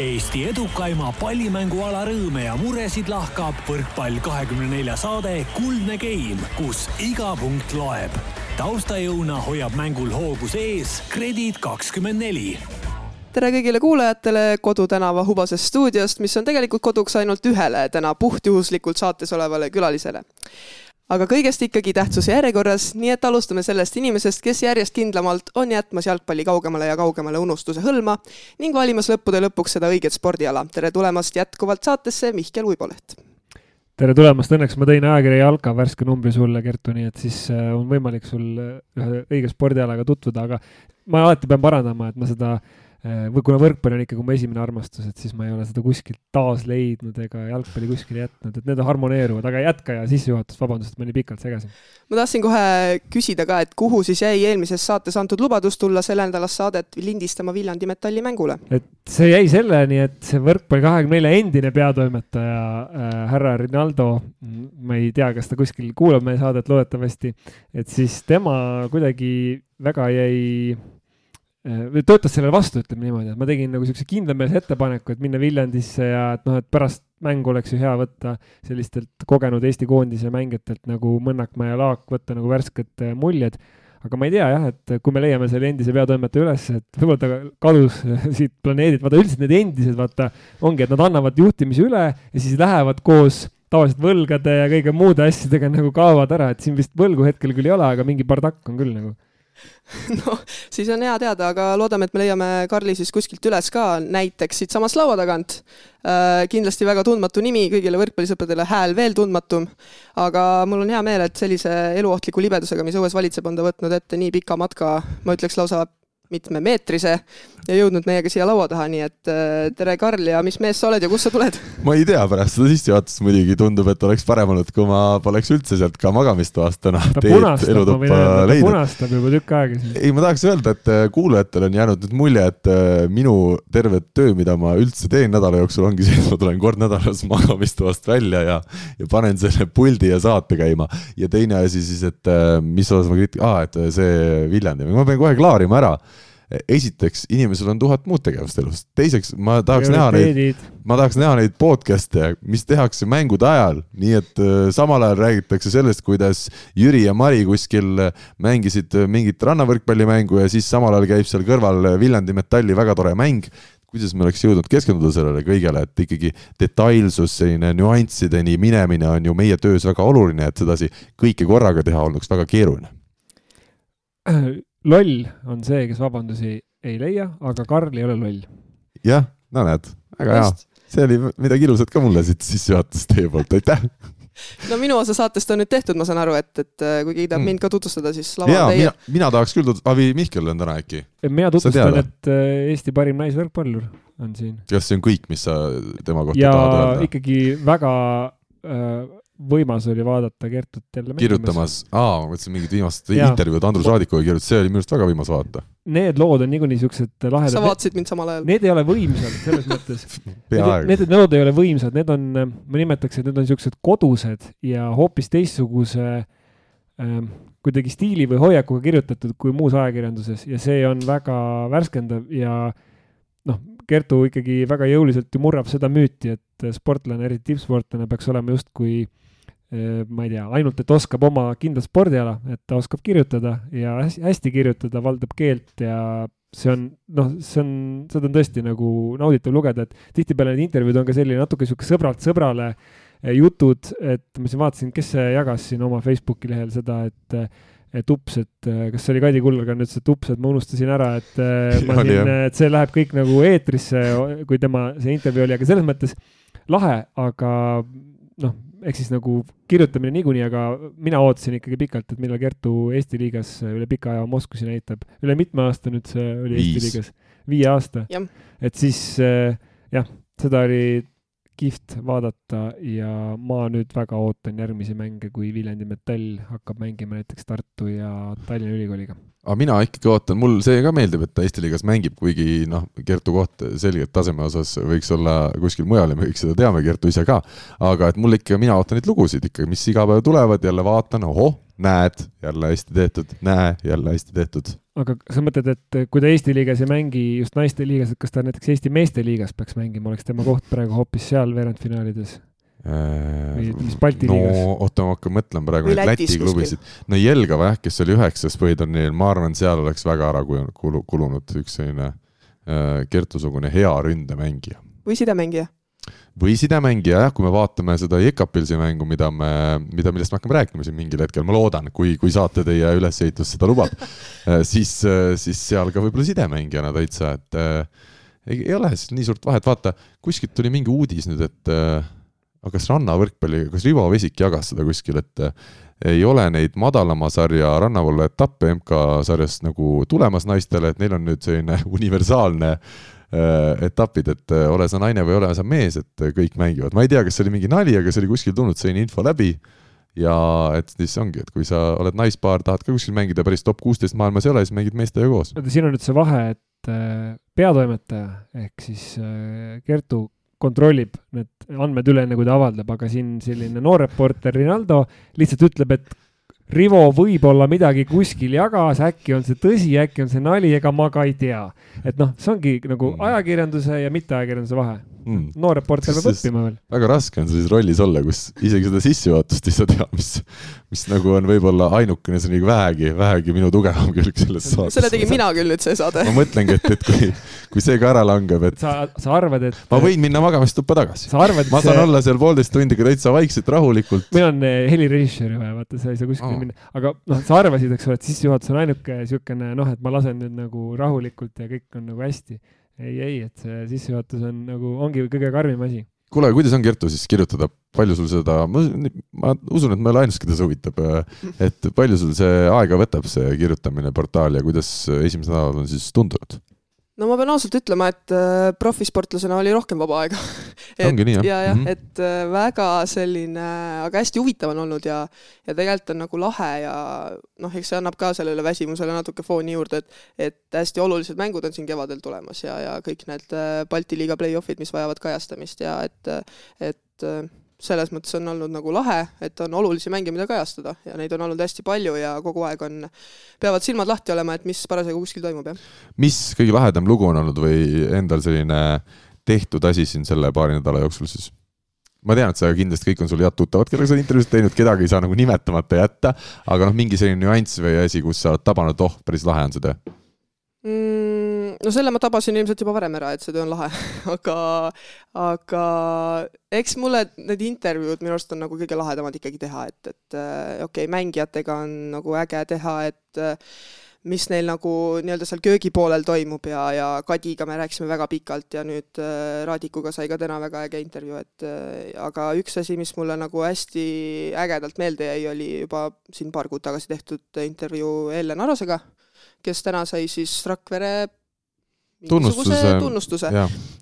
Eesti edukaima pallimänguala rõõme ja muresid lahkab võrkpall kahekümne nelja saade Kuldne Game, kus iga punkt loeb. taustajõuna hoiab mängul hoogus ees Kredit kakskümmend neli tere kõigile kuulajatele Kodutänava Hubasest stuudiost, mis on tegelikult koduks ainult ühele täna puhtjuhuslikult saates olevale külalisele aga kõigest ikkagi tähtsuse järjekorras, nii et alustame sellest inimesest, kes järjest kindlamalt on jätmas jalgpalli kaugemale ja kaugemale unustuse hõlma ning valimas lõppude lõpuks seda õiget spordiala. tere tulemast jätkuvalt saatesse, Mihkel Uiboleht! tere tulemast, õnneks ma tõin ajakirja Jalka värske numbri sulle, Kertu, nii et siis äh, on võimalik sul äh, ühe õige spordialaga tutvuda, aga ma alati pean parandama, et ma seda äh, või kuna võrkpall on ikkagi mu esimene armastus, et siis ma ei ole seda kuskilt taas leidnud ega jalgpalli kuskile jätnud, et need harmoneeruvad, aga jätka ja sissejuhatus, vabandust, et ma nii pikalt segasin. ma tahtsin kohe küsida ka, et kuhu siis jäi eelmises saates antud lubadus tulla sellenädalast saadet lindistama Viljandi metallimängule? et see jäi selleni, et see Võrkpalli kahekümne nelja endine peatoimetaja äh, härra Rinaldo, ma ei tea, kas ta kuskil kuulab meie saadet, loodetavasti, et siis tema kuidagi väga jäi Äh, või töötas sellele vastu, ütleme niimoodi, et ma tegin nagu siukse kindlameelse ettepaneku, et minna Viljandisse ja et noh, et pärast mängu oleks ju hea võtta sellistelt kogenud Eesti koondise mängijatelt nagu Mõnnakmäe ja Laak, võtta nagu värsked äh, muljed. aga ma ei tea jah, et kui me leiame selle endise peatoimetaja üles, et võib-olla ta kadus siit planeedilt, vaata üldiselt need endised, vaata, ongi, et nad annavad juhtimise üle ja siis lähevad koos tavaliselt võlgade ja kõige muude asjadega nagu kaovad ära, et siin vist võlgu hetkel küll ei ole, aga mingi bardakk on küll nagu noh, siis on hea teada, aga loodame, et me leiame Karli siis kuskilt üles ka, näiteks siitsamast laua tagant äh,. kindlasti väga tundmatu nimi kõigile võrkpallisõpradele, hääl veel tundmatum. aga mul on hea meel, et sellise eluohtliku libedusega, mis õues valitseb, on ta võtnud ette nii pika matka, ma ütleks lausa mitmemeetrise ja jõudnud meiega siia laua taha, nii et äh, tere, Karl, ja mis mees sa oled ja kust sa tuled? ma ei tea, pärast seda sissejuhatust muidugi tundub, et oleks parem olnud, kui ma poleks üldse sealt ka magamistoast täna ta teed elutuppa leidnud. punastab juba tükk aega siis. ei, ma tahaks öelda, et äh, kuulajatele on jäänud nüüd mulje, et äh, minu terve töö, mida ma üldse teen nädala jooksul, ongi see, et ma tulen kord nädalas magamistoast välja ja, ja panen selle puldi ja saate käima. ja teine asi siis, et mis osas ma kriitik-, aa, et see Viljandi, ma pean kohe klaarima ära esiteks, inimesel on tuhat muud tegevust elus, teiseks ma tahaks näha neid, ma tahaks näha neid podcast'e, mis tehakse mängude ajal, nii et äh, samal ajal räägitakse sellest, kuidas Jüri ja Mari kuskil mängisid mingit rannavõrkpallimängu ja siis samal ajal käib seal kõrval Viljandi Metalli väga tore mäng. Kuidas me oleks jõudnud keskenduda sellele kõigele, et ikkagi detailsus, selline nüanssideni minemine on ju meie töös väga oluline, et sedasi kõike korraga teha olnuks väga keeruline loll on see, kes vabandusi ei leia, aga Karl ei ole loll. jah, no näed, väga hea. see oli midagi ilusat ka mulle siit sissejuhatust teie poolt, aitäh no minu osa saatest on nüüd tehtud, ma saan aru, et, et äh, kui keegi tahab mm. mind ka tutvustada, siis lava on teie. mina tahaks küll tutvustada, Avi Mihkel on täna äkki. mina tutvustan, et äh, Eesti parim naisvõrkpallur on siin. kas see on kõik, mis sa tema kohta ja tahad öelda? ikkagi väga äh, võimas oli vaadata Kertut jälle kirjutamas, aa, ma mõtlesin mingit viimast intervjuud Andrus Raadikuga kirjutas, see oli minu arust väga võimas vaadata. Need lood on niikuinii siuksed lahedad. sa vaatasid mind samal ajal? Need ei ole võimsad selles mõttes. Need, need lood ei ole võimsad, need on, ma nimetaks, et need on siuksed kodused ja hoopis teistsuguse ähm, kuidagi stiili või hoiakuga kirjutatud kui muus ajakirjanduses. Ja see on väga värskendav ja noh, Kertu ikkagi väga jõuliselt ju murrab seda müüti, et sportlane, eriti tippsportlane, peaks olema justkui äh, ma ei tea, ainult et oskab oma kindlat spordiala, et ta oskab kirjutada ja hästi kirjutada, valdab keelt ja see on, noh, see on, seda on tõesti nagu nauditav lugeda, et tihtipeale need intervjuud on ka selline natuke sihuke sõbralt sõbrale äh, jutud, et ma siin vaatasin, kes jagas siin oma Facebooki lehel seda, et et ups, et äh, kas see oli Kadi Kullergan ütles, et ups, et ma unustasin ära, et ma siin, et see läheb kõik nagu eetrisse, kui tema see intervjuu oli, aga selles mõttes lahe, aga noh ehk siis nagu kirjutamine niikuinii, aga mina ootasin ikkagi pikalt, et millal Kertu Eesti liigas üle pika aja oma oskusi näitab. üle mitme aasta nüüd see oli Viis. Eesti liigas? viie aasta. et siis äh, jah, seda oli kihvt vaadata ja ma nüüd väga ootan järgmisi mänge, kui Viljandi Metall hakkab mängima näiteks Tartu ja Tallinna Ülikooliga. aga mina ikkagi ootan, mul see ka meeldib, et ta Eesti liigas mängib, kuigi noh, Kertu koht selgelt taseme osas võiks olla kuskil mujal ja me kõik seda teame, Kertu ise ka. aga et mul ikka, mina ootan neid lugusid ikka, mis iga päev tulevad, jälle vaatan, ohoh, näed, jälle hästi tehtud, näe, jälle hästi tehtud aga sa mõtled, et kui ta Eesti liigas ei mängi just naiste liigas, et kas ta näiteks Eesti meeste liigas peaks mängima, oleks tema koht praegu hoopis seal veerandfinaalides? või ütleme siis Balti no, liigas. oota, ma hakkan mõtlema praegu neid Läti klubisid. no Jelgava jah, kes oli üheksas põhiturniiril, ma arvan, seal oleks väga ära kulu, kulunud üks selline äh, Kertu-sugune hea ründemängija. või sidemängija või sidemängija jah, kui me vaatame seda Jekapilsi mängu, mida me, mida, millest me hakkame rääkima siin mingil hetkel, ma loodan, kui, kui saate teie ülesehitus seda lubab siis, siis seal ka võib-olla sidemängijana täitsa, et äh, ei, ei ole nii suurt vahet, vaata, kuskilt tuli mingi uudis nüüd, et aga kas rannavõrkpalli, kas Rivo Vesik jagas seda kuskil, et ei ole neid madalama sarja rannavalla etappe MK-sarjast nagu tulemas naistele, et neil on nüüd selline universaalne Äh, etapid, et äh, ole sa naine või ole sa mees, et äh, kõik mängivad. ma ei tea, kas see oli mingi nali, aga see oli kuskil tulnud selline info läbi. ja et siis ongi, et kui sa oled naispaar, tahad ka kuskil mängida päris top kuusteist maailmas ei ole, siis mängid meestega koos. oota, siin on nüüd see vahe, et peatoimetaja ehk siis Kertu kontrollib need andmed üle, enne kui ta avaldab, aga siin selline noor reporter Rinaldo lihtsalt ütleb, et Rivo võib-olla midagi kuskil jagas, äkki on see tõsi, äkki on see nali, ega ma ka ei tea. et noh, see ongi nagu mm. ajakirjanduse ja mitteajakirjanduse vahe mm.. noor reporter peab õppima veel. väga raske on sellises rollis olla, kus isegi seda sissejuhatust ei saa teha, mis, mis nagu on võib-olla ainukene selline vähegi, vähegi minu tugevam külg selles saates. selle tegin mina küll nüüd see saade. ma mõtlengi, et, et kui, kui see ka ära langeb, et. sa, sa arvad, et. ma võin minna magamistuppa tagasi. Arvad, ma saan see... olla seal poolteist tundi ka täitsa vaikselt, rahulikult. meil on eh, helirežissöör vaja, vaata, sa ei saa kuskile oh. minna, aga noh, sa arvasid, eks ole, et sissejuhatus on ainuke siukene noh, et ma lasen nüüd nagu rahulikult ja kõik on nagu hästi ei, ei, et see sissejuhatus on nagu, ongi kõige karmim asi. Kuule, kuidas on, Kertu, siis kirjutada, palju sul seda, ma, usun, et ma ei ole ainus, keda see huvitab, et palju sul see aega võtab, see kirjutamine portaali ja kuidas esimesed nädalad on siis tundunud? No ma pean ausalt ütlema, et äh, profisportlasena oli rohkem vaba aega ongi nii, jah? ja, jah mm, -hmm. et äh, väga selline, aga hästi huvitav on olnud ja, ja tegelikult on nagu lahe ja noh, eks see annab ka sellele väsimusele natuke fooni juurde, et, et hästi olulised mängud on siin kevadel tulemas ja, ja kõik need äh, Balti liiga play-off'id, mis vajavad kajastamist ja et, et selles mõttes on olnud nagu lahe, et on olulisi mänge, mida kajastada ja neid on olnud hästi palju ja kogu aeg on, peavad silmad lahti olema, et mis parasjagu kuskil toimub, jah. mis kõige lahedam lugu on olnud või endal selline tehtud asi siin selle paari nädala jooksul siis? ma tean, et sa kindlasti kõik on sul head tuttavad, kellega sa oled intervjuusid teinud, kedagi ei saa nagu nimetamata jätta, aga noh, mingi selline nüanss või asi, kus sa oled tabanud, oh, päris lahe on see töö mm,? No selle ma tabasin ilmselt juba varem ära, et see töö on lahe. Aga, aga eks mulle need intervjuud minu arust on nagu kõige lahedamad ikkagi teha, et, et äh, okei okay,, mängijatega on nagu äge teha, et äh, mis neil nagu nii-öelda seal köögipoolel toimub ja, ja Kadiga me rääkisime väga pikalt ja nüüd äh, Raadikuga sai ka täna väga äge intervjuu, et aga üks asi, mis mulle nagu hästi ägedalt meelde jäi, oli juba siin paar kuud tagasi tehtud intervjuu Ellen Arosega äh,, kes täna sai siis Rakvere tunnustuse, tunnustuse.,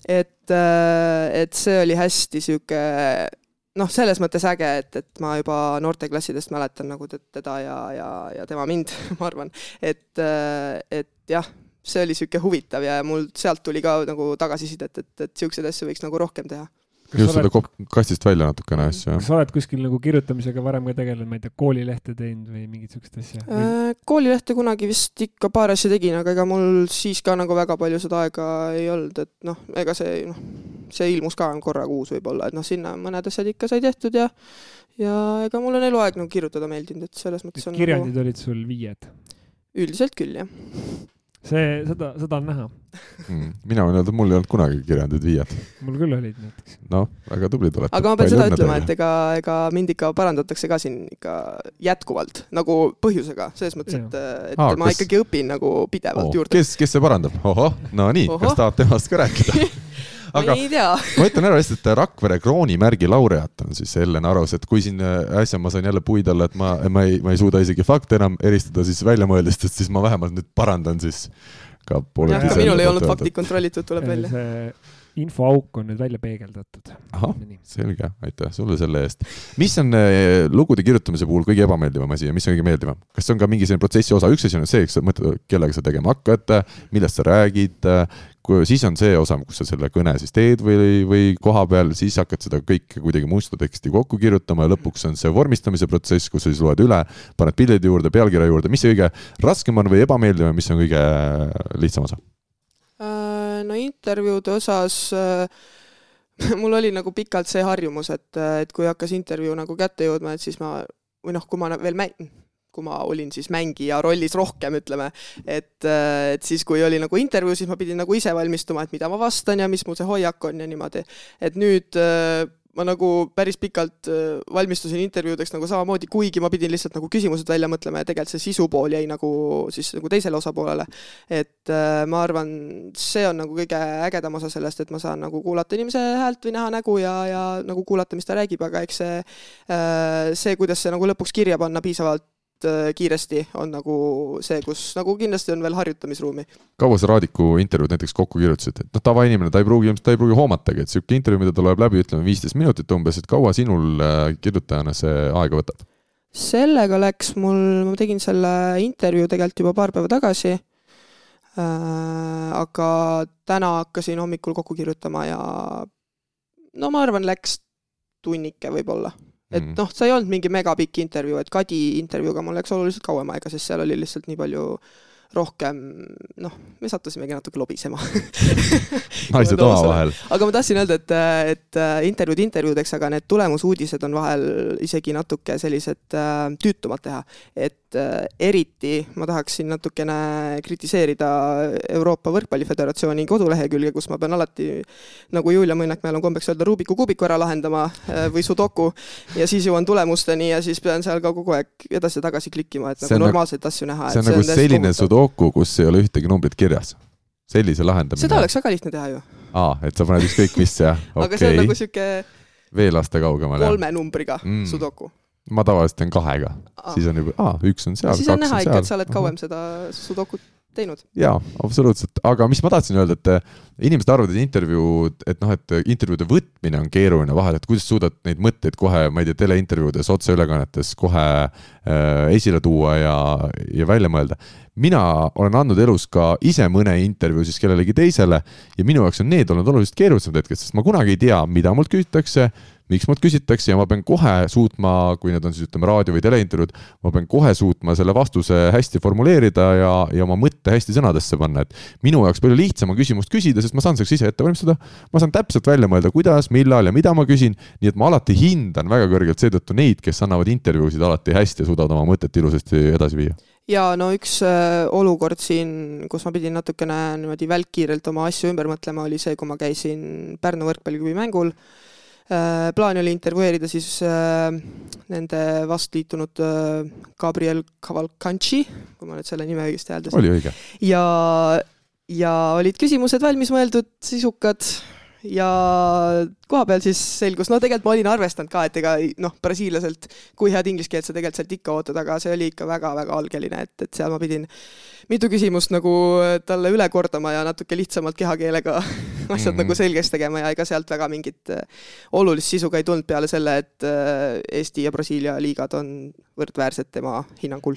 et, äh, et see oli hästi sihuke noh, selles mõttes äge, et, et ma juba noorteklassidest mäletan nagu teda ja, ja, ja tema mind, ma arvan, et, äh, et jah, see oli niisugune huvitav ja mul sealt tuli ka nagu tagasisidet, et, et niisuguseid asju võiks nagu rohkem teha just seda kastist välja natukene asju, jah. kas sa oled kuskil nagu kirjutamisega varem ka tegelenud, ma ei tea, koolilehte teinud või mingit siukest asja äh,? koolilehte kunagi vist ikka paar asja tegin, aga ega mul siis ka nagu väga palju seda aega ei olnud, et noh, ega see noh, see ilmus ka korra kuus võib-olla, et noh, sinna mõned asjad ikka sai tehtud ja ja ega mul on eluaeg nagu kirjutada meeldinud, et selles mõttes on kirjandid nagu... olid sul viied? üldiselt küll, jah see, seda, seda on näha mm,. mina võin öelda, mul ei olnud kunagi kirjandid viied. mul küll olid näiteks. noh, väga tublid olete. aga ma pean seda ütlema, et ega, ega mind ikka parandatakse ka siin ikka jätkuvalt nagu põhjusega, selles mõttes, et, et Aa, ma kes... ikkagi õpin nagu pidevalt oh, juurde. kes, kes see parandab? ohoh, no nii, kas tahad temast ka rääkida aga ma ütlen ära lihtsalt, et Rakvere kroonimärgi laureaat on siis Ellen Aros, et kui siin äh, äsja ma sain jälle puid alla, et ma, ma ei, ma ei suuda isegi fakte enam eristada siis väljamõeldistest, siis ma vähemalt nüüd parandan siis ka minul ei olnud faktid kontrollitud, tuleb välja. see infoauk on nüüd välja peegeldatud. ahah, selge, aitäh sulle selle eest. mis on eh, lugude kirjutamise puhul kõige ebameeldivam asi ja mis on kõige meeldivam? kas see on ka mingi selline protsessi osa, üks asi on see, eks sa mõtled, kellega sa tegema hakkad, millest sa räägid, kui siis on see osa, kus sa selle kõne siis teed või, või koha peal, siis hakkad seda kõike kuidagi musta teksti kokku kirjutama ja lõpuks on see vormistamise protsess, kus sa siis loed üle, paned pildid juurde, pealkirja juurde, mis see kõige raskem on või ebameeldivam, mis on kõige lihtsam osa? Äh, no intervjuude osas äh, mul oli nagu pikalt see harjumus, et, et kui hakkas intervjuu nagu kätte jõudma, et siis ma või noh, kui ma veel mä-, kui ma olin siis mängija rollis rohkem, ütleme, et, et siis, kui oli nagu intervjuu, siis ma pidin nagu ise valmistuma, et mida ma vastan ja mis mul see hoiak on ja niimoodi. et nüüd äh, ma nagu päris pikalt äh, valmistusin intervjuudeks nagu samamoodi, kuigi ma pidin lihtsalt nagu küsimused välja mõtlema ja tegelikult see sisupool jäi nagu siis nagu teisele osapoolele. et äh, ma arvan, see on nagu kõige ägedam osa sellest, et ma saan nagu kuulata inimese häält või näha nägu ja, ja nagu kuulata, mis ta räägib, aga eks see, see, kuidas see nagu lõpuks kirja panna piisavalt Äh, kiiresti on nagu see, kus nagu kindlasti on veel harjutamisruumi. kaua sa Raadiku intervjuud näiteks kokku kirjutasid, et noh, tavainimene, ta ei pruugi, ta ei pruugi hoomatagi, et sihuke intervjuu, mida ta loeb läbi, ütleme viisteist minutit umbes, et kaua sinul äh, kirjutajana see aega võtab? sellega läks mul, ma tegin selle intervjuu tegelikult juba paar päeva tagasi äh,. aga täna hakkasin hommikul kokku kirjutama ja no ma arvan, läks tunnike võib-olla et mm. noh, see ei olnud mingi megapikk intervjuu, et Kadi intervjuuga mul läks oluliselt kauem aega, sest seal oli lihtsalt nii palju rohkem noh, me sattusimegi natuke lobisema naised omavahel. aga ma tahtsin öelda, et, et äh, intervjuud intervjuudeks, aga need tulemusuudised on vahel isegi natuke sellised äh, tüütumad teha. et äh, eriti ma tahaksin natukene kritiseerida Euroopa Võrkpalliföderatsiooni kodulehekülge, kus ma pean alati, nagu Julia Mõnnakmäel on kombeks öelda, Rubiku kuubiku ära lahendama äh, või Sudoku ja siis jõuan tulemusteni ja siis pean seal ka kogu aeg edasi-tagasi klikkima, et nagu normaalseid asju näha. see on nagu selline Sudoku kus ei ole ühtegi numbrit kirjas. sellise lahendamine. seda oleks väga lihtne teha ju. aa, et sa paned ükskõik mis ja okay. aga see on nagu sihuke veel aste kaugemal. kolme numbriga mm. Sudoku. Ma tavaliselt teen kahega, siis on juba, aa, üks on seal, kaks on seal. siis on näha ikka, et sa oled kauem seda Sudokut teinud. jaa, absoluutselt, aga mis ma tahtsin öelda, et eh, inimesed arvavad, et intervjuud, et noh, et intervjuude võtmine on keeruline vahel, et kuidas suudad neid mõtteid kohe, ma ei tea, teleintervjuudes, otseülekannetes kohe äh, esile tuua ja, ja välja mõelda. Mina olen andnud elus ka ise mõne intervjuu siis kellelegi teisele ja minu jaoks on need olnud oluliselt keerulisemad hetked, sest ma kunagi ei tea, mida mult küsitakse miks mult küsitakse ja ma pean kohe suutma, kui need on siis ütleme raadio või teleintervjuud, ma pean kohe suutma selle vastuse hästi formuleerida ja, ja oma mõtte hästi sõnadesse panna, et minu jaoks palju lihtsam on küsimust küsida, sest ma saan selleks ise ette valmistada. ma saan täpselt välja mõelda, kuidas, millal ja mida ma küsin, nii et ma alati hindan väga kõrgelt seetõttu neid, kes annavad intervjuusid alati hästi ja suudavad oma mõtet ilusasti edasi viia ja no üks äh, olukord siin, kus ma pidin natukene niimoodi välkkiirelt oma asju ümber mõtlema, oli see, kui ma käisin Pärnu võrkpalliklubi mängul Äh, plaan oli intervjueerida siis äh, nende vastliitunud Gabriel Cavalcanci, kui ma nüüd selle nime õigesti hääldasin. oli õige. ja, ja olid küsimused valmis mõeldud, sisukad ja koha peal siis selgus, no tegelikult ma olin arvestanud ka, et ega noh, brasiilaselt, kui head inglise keelt sa tegelikult sealt ikka ootad, aga see oli ikka väga-väga algeline, et, et seal ma pidin mitu küsimust nagu talle üle kordama ja natuke lihtsamalt kehakeelega asjad mm -hmm. nagu selgeks tegema ja ega sealt väga mingit äh, olulist sisu ka ei tulnud peale selle, et äh, Eesti ja Brasiilia liigad on võrdväärsed tema hinnangul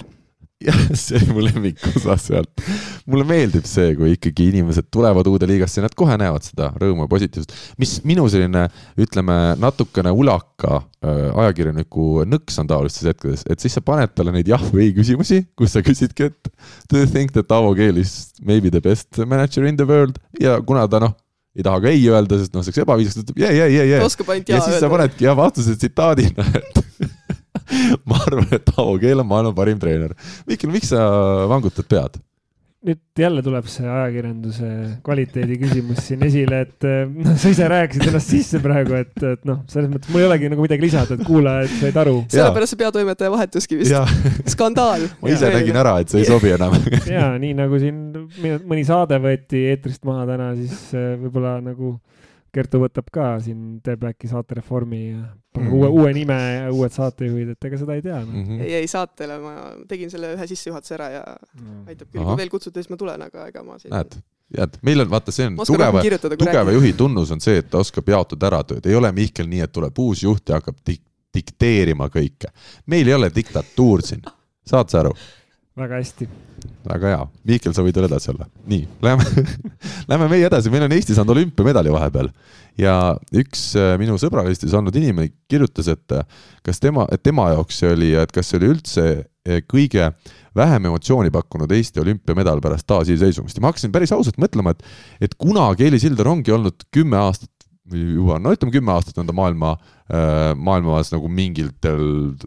jah, see on mu lemmikosa sealt. mulle meeldib see, kui ikkagi inimesed tulevad uude liigasse ja nad kohe näevad seda rõõmu ja positiivsust. mis minu selline, ütleme natukene ulaka äh, ajakirjaniku nõks on taolistes hetkedes, et siis sa paned talle neid jah või ei küsimusi, kus sa küsidki, et do you think that Avo Keel is maybe the best manager in the world ja kuna ta noh ei taha ka ei öelda, sest noh, see oleks ebaviisakas, ta ütleb jee, jee, jee, jee. ja siis öelda. sa panedki jah vastuse tsitaadina, et ma arvan, et Aavo Keel on maailma parim treener. Mihkel, miks sa vangutad pead? nüüd jälle tuleb see ajakirjanduse kvaliteedi küsimus siin esile, et noh, sa ise rääkisid ennast sisse praegu, et, et noh, selles mõttes mul ei olegi nagu midagi lisada, et kuulajad said aru. sellepärast see peatoimetaja vahetuski vist. skandaal. ma ise ja. nägin ära, et see ei sobi enam ja nii nagu siin mõni saade võeti eetrist maha täna, siis äh, võib-olla nagu Kertu võtab ka siin, teeb äkki saatereformi ja paneb mm. uue, uue nime ja uued saatejuhid, et ega seda ei tea no.. Mm -hmm. ei, ei saatele, ma tegin selle ühe sissejuhatuse ära ja mm. aitab küll, kui veel kutsute, siis ma tulen, aga ega ma siin. näed, tead, meil on, vaata, see on tugeva, tugeva juhi tunnus on see, et ta oskab jaotada ära tööd, ei ole Mihkel nii, et tuleb uus juht ja hakkab dik dikteerima kõike. meil ei ole diktatuur siin, saad sa aru? väga hästi. Väga hea, Mihkel, sa võid veel edasi olla. nii, lähme lähme meie edasi, meil on Eesti saanud olümpiamedali vahepeal. Ja üks äh, minu sõbra Eestis olnud inimene kirjutas, et äh, kas tema, et tema jaoks see oli, et kas see oli üldse äh, kõige vähem emotsiooni pakkunud Eesti olümpiamedal pärast taasiseseisvumist. Ja ma hakkasin päris ausalt mõtlema, et, et kunagi Eeli Silder ongi olnud kümme aastat juba, no ütleme kümme aastat on ta maailma, maailmas nagu mingitel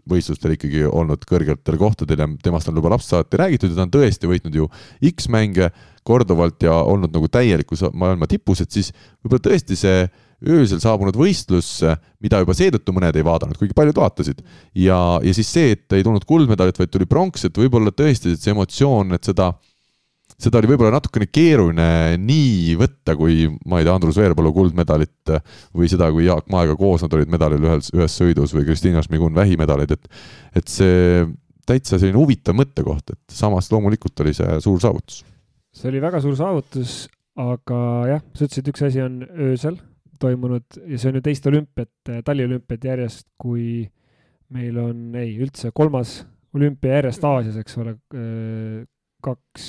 võistlustel ikkagi olnud kõrgetel kohtadel ja temast on juba lapsest saati räägitud ja ta on tõesti võitnud ju X mänge korduvalt ja olnud nagu täielikus maailma tipus, et siis võib-olla tõesti see öösel saabunud võistlus, mida juba seetõttu mõned ei vaadanud, kuigi paljud vaatasid. ja, ja siis see, et ei tulnud kuldmedalit, vaid tuli pronks, et võib-olla tõesti see emotsioon, et seda, seda oli võib-olla natukene keeruline nii võtta, kui ma ei tea, Andrus Veerpalu kuldmedalit või seda, kui Jaak Maeга koos nad olid medalil ühes, ühes sõidus või Kristiina Šmigun vähimedaleid, et, et see täitsa selline huvitav mõttekoht, et samas loomulikult oli see suur saavutus. see oli väga suur saavutus, aga jah, sa ütlesid, üks asi on öösel toimunud ja see on ju teist olümpiat, taliolümpiat järjest, kui meil on, ei, üldse kolmas olümpia järjest Aasias, eks ole, kaks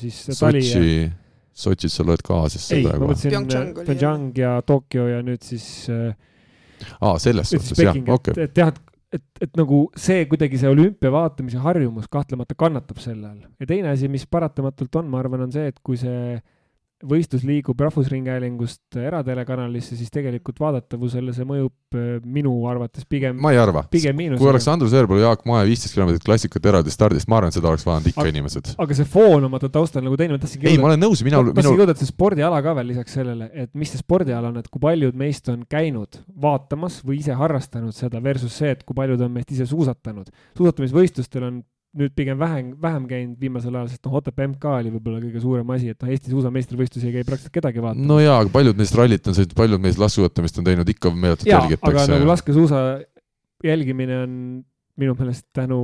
siis tali Sotši ja... Sotšis sa loed ka Aasiasse ei, praegu? ei, ma mõtlesin Pyeongchang ja Tokyo ja nüüd siis aa, selles suhtes, jah, okei okay.. et jah, et, et, et nagu see kuidagi see olümpia vaatamise harjumus kahtlemata kannatab selle all. ja teine asi, mis paratamatult on, ma arvan, on see, et kui see võistlus liigub Rahvusringhäälingust eratelekanalisse, siis tegelikult vaadatavusele see mõjub äh, minu arvates pigem. ma ei arva. kui oleks Andrus Veerpalu, Jaak Mae viisteist kilomeetrit klassikat eraldi stardist, ma arvan, seda oleks vaadanud ikka aga, inimesed. aga see foon oma taustal nagu teine, ma tahtsingi ei, ma olen nõus, mina. ma tahtsingi jõuda, et see spordiala ka veel lisaks sellele, et mis see spordiala on, et kui paljud meist on käinud vaatamas või ise harrastanud seda versus see, et kui paljud on meist ise suusatanud. suusatamisvõistlustel on nüüd pigem vähem, vähem käinud viimasel ajal, sest noh, Otepää MK oli võib-olla kõige suurem asi, et noh, Eesti suusameistrivõistlusi ei käi praktiliselt kedagi vaatamas. no jaa, aga paljud neist rallit on sõitnud, paljud meist laskesuusatamist on teinud, ikka meeletult jälgitakse. aga nagu laskesuusa jälgimine on minu meelest tänu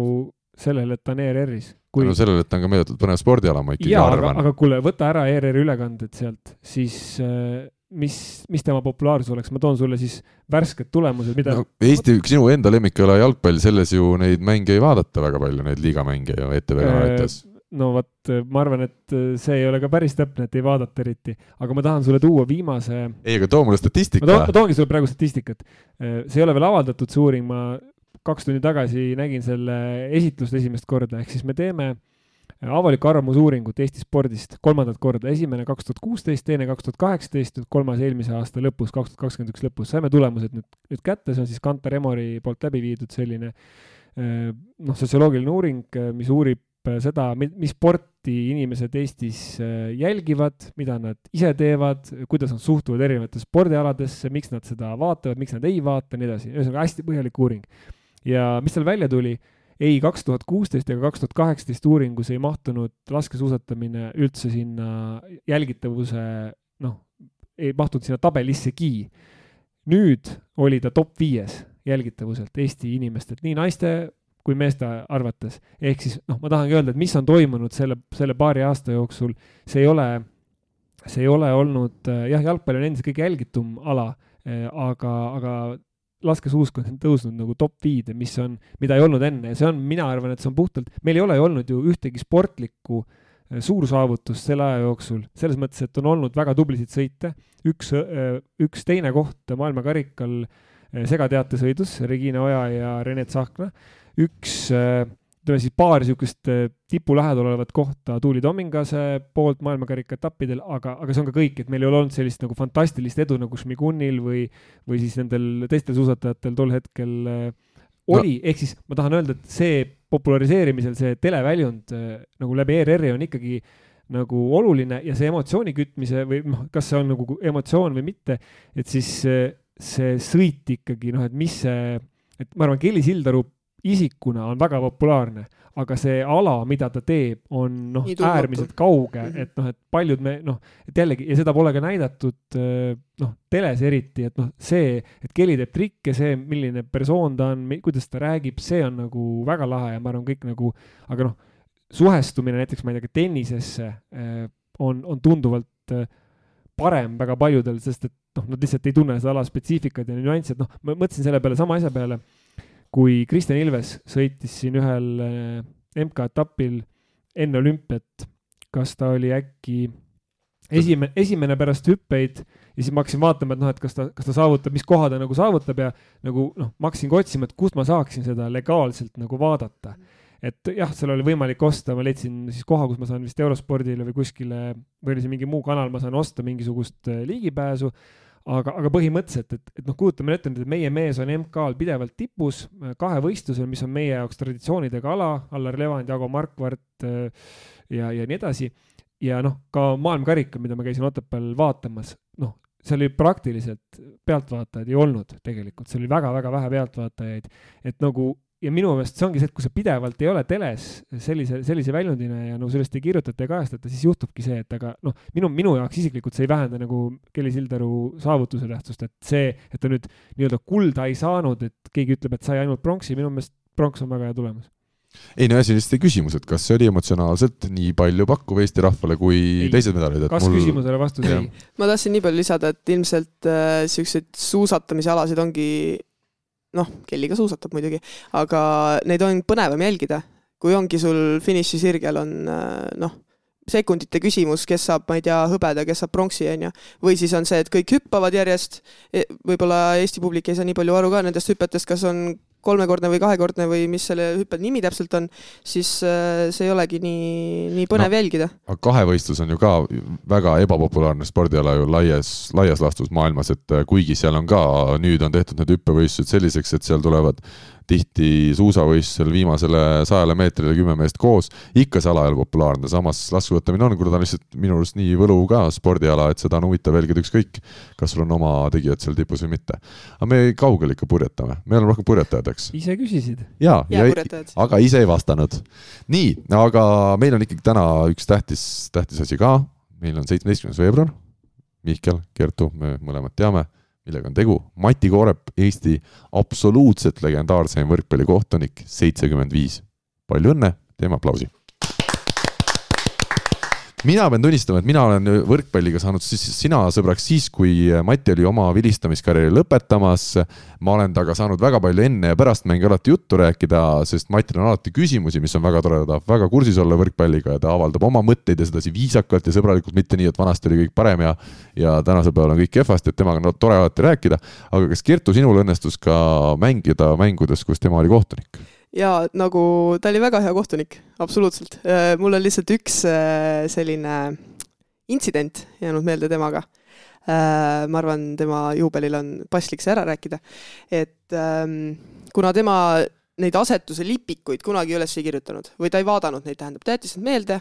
sellele, et ta on ERR-is. Kui... tänu sellele, et ta on ka meeletult põnev spordiala, ma ikkagi jaa, arvan. aga kuule, võta ära ERR-i ülekanded sealt, siis äh, mis, mis tema populaarsus oleks, ma toon sulle siis värsked tulemused, mida no,. Eesti, sinu enda lemmikala jalgpall, selles ju neid mänge ei vaadata väga palju, neid liigamänge ju ETV kanalites äh, no vot, ma arvan, et see ei ole ka päris täpne, et ei vaadata eriti, aga ma tahan sulle tuua viimase. ei, aga too mulle statistika. ma toongi sulle praegu statistikat. Äh, see ei ole veel avaldatud, see uuring, ma kaks tundi tagasi nägin selle esitlust esimest korda, ehk siis me teeme äh, avaliku arvamusuuringut Eesti spordist kolmandat korda, esimene kaks tuhat kuusteist, teine kaks tuhat kaheksateist, nüüd kolmas eelmise aasta lõpus, kaks tuhat kakskümmend üks lõpus, saime tulemused nüüd, nüüd kätte, see on siis Kantar Emori poolt läbi viidud selline eh, noh, sotsioloogiline uuring, eh, mis uurib eh, seda, mis sporti inimesed Eestis jälgivad, mida nad ise teevad, kuidas nad suhtuvad erinevatesse spordialadesse, miks nad seda vaatavad, miks nad ei vaata, nii edasi, ühesõnaga hästi põhjalik uuring. ja mis seal välja tuli ei kaks tuhat kuusteist ega kaks tuhat kaheksateist uuringus ei mahtunud laskesuusatamine üldse sinna jälgitavuse, noh, ei mahtunud sinna tabelissegi. nüüd oli ta top viies jälgitavuselt Eesti inimestelt, nii naiste kui meeste arvates. ehk siis noh, ma tahangi öelda, et mis on toimunud selle, selle paari aasta jooksul, see ei ole, see ei ole olnud, jah, jalgpall on endiselt kõige jälgitum ala, eh, aga, aga laskesuusk on tõusnud nagu top viide, mis on, mida ei olnud enne. Ja see on, mina arvan, et see on puhtalt, meil ei ole ju olnud ju ühtegi sportlikku äh, suursaavutust selle aja jooksul, selles mõttes, et on olnud väga tublisid sõite, üks, äh, üks teine koht maailmakarikal äh, segateatesõidus, Regina Oja ja Rene Tsahkna, üks ütleme siis paar niisugust äh, tipu lähedal olevat kohta Tuuli Tomingase poolt maailmakarika etappidel, aga, aga see on ka kõik, et meil ei ole olnud sellist nagu fantastilist edu nagu Šmigunil või, või siis nendel teistel suusatajatel tol hetkel äh, oli no., ehk siis ma tahan öelda, et see populariseerimisel, see televäljund äh, nagu läbi ERR-i on ikkagi nagu oluline ja see emotsiooni kütmise või noh, kas see on nagu emotsioon või mitte, et siis see sõit ikkagi noh, et mis see, et ma arvan, Kelly Sildaru isikuna on väga populaarne, aga see ala, mida ta teeb, on noh, äärmiselt kauge mm, -hmm. et noh, et paljud me noh, et jällegi ja seda pole ka näidatud äh, noh, teles eriti, et noh, see, et Kelly teeb trikke, see, milline persoon ta on, kuidas ta räägib, see on nagu väga lahe ja ma arvan, kõik nagu, aga noh, suhestumine näiteks, ma ei tea, ka tennisesse äh, on, on tunduvalt ilmselt parem väga paljudel, sest et noh, nad lihtsalt ei tunne seda ala spetsiifikat ja nüansse, et noh, ma mõtlesin selle peale, sama asja peale, kui Kristjan Ilves sõitis siin ühel MK-etapil enne olümpiat, kas ta oli äkki esimene, esimene pärast hüppeid ja siis ma hakkasin vaatama, et noh, et kas ta, kas ta saavutab, mis koha ta nagu saavutab ja nagu noh, ma hakkasin ka otsima, et kust ma saaksin seda legaalselt nagu vaadata. et jah, seal oli võimalik osta, ma leidsin siis koha, kus ma saan vist Eurospordile või kuskile või oli see mingi muu kanal, ma saan osta mingisugust äh, ligipääsu aga, aga põhimõtteliselt, et, et noh, kujutame ette nüüd, et meie mees on MK-l pidevalt tipus äh, kahevõistlusel, mis on meie jaoks traditsioonidega ala, Allar Levand, Jago Markvart äh, ja, ja nii edasi. ja noh, ka maailmakarika, mida ma käisin Otepääl vaatamas, noh, seal oli praktiliselt pealtvaatajaid ei olnud tegelikult, seal oli väga-väga vähe pealtvaatajaid, et nagu ja minu meelest see ongi see, et kui sa pidevalt ei ole teles sellise, sellise väljundina ja no sellest ei kirjutata ja kajastata, siis juhtubki see, et aga noh, minu, minu jaoks isiklikult see ei vähenda nagu Kelly Sildaru saavutuse tähtsust, et see, et ta nüüd nii-öelda kulda ei saanud, et keegi ütleb, et sai ainult pronksi, minu meelest pronks on väga hea tulemus ei no asi on lihtsalt küsimus, et kas see oli emotsionaalselt nii palju pakkuv Eesti rahvale kui ei. teised medalid, et kas mul... küsimusele vastus ei? ma tahtsin nii palju lisada, et ilmselt äh, siukseid suusatamise alasid ongi noh, Kelliga suusatab muidugi, aga neid on põnevam jälgida, kui ongi sul finišisirgel on äh, noh, sekundite küsimus, kes saab, ma ei tea, hõbeda, kes saab pronksi, on ju. või siis on see, et kõik hüppavad järjest, e, võib-olla Eesti publik ei saa nii palju aru ka nendest hüpetest, kas on kolmekordne või kahekordne või mis selle hüppe nimi täpselt on, siis äh, see ei olegi nii, nii põnev no, jälgida. aga kahevõistlus on ju ka väga ebapopulaarne spordiala ju laias, laias laastus maailmas, et äh, kuigi seal on ka, nüüd on tehtud need hüppevõistlused selliseks, et seal tulevad tihti suusavõistlusel viimasele sajale meetrile kümme meest koos, ikka see ala ei ole populaarne, samas laskuvõtlemine on, kuna ta on lihtsalt minu arust nii võlu ka spordiala, et seda on huvitav jälgida ükskõik, kas sul on oma tegijad seal tipus või mitte. aga me kaugel ikka purjetame, me oleme rohkem purjetajad, eks. ise küsisid. jaa, ja, ja, aga ise ei vastanud. nii, aga meil on ikkagi täna üks tähtis, tähtis asi ka, meil on seitsmeteistkümnes veebruar, Mihkel, Kertu, me mõlemad teame millega on tegu, Mati Koorep, Eesti absoluutselt legendaarseim võrkpallikohtunik, seitsekümmend viis. palju õnne, teeme aplausi mina pean tunnistama, et mina olen võrkpalliga saanud siis sina sõbraks siis, kui Mati oli oma vilistamiskarjääri lõpetamas. ma olen temaga saanud väga palju enne ja pärast mänge alati juttu rääkida, sest Matil on alati küsimusi, mis on väga tore, ta tahab väga kursis olla võrkpalliga ja ta avaldab oma mõtteid ja sedasi viisakalt ja sõbralikult, mitte nii, et vanasti oli kõik parem ja ja tänasel päeval on kõik kehvasti, et temaga on tore alati rääkida. aga kas Kertu, sinul õnnestus ka mängida mängudes, kus tema oli kohtunik? Ja nagu ta oli väga hea kohtunik, absoluutselt. Äh, mul on lihtsalt üks äh, selline intsident jäänud meelde temaga. Äh, ma arvan, tema juubelil on paslik see ära rääkida. et ähm, kuna tema neid asetuse lipikuid kunagi üles ei kirjutanud või ta ei vaadanud neid, tähendab, ta jättis need meelde.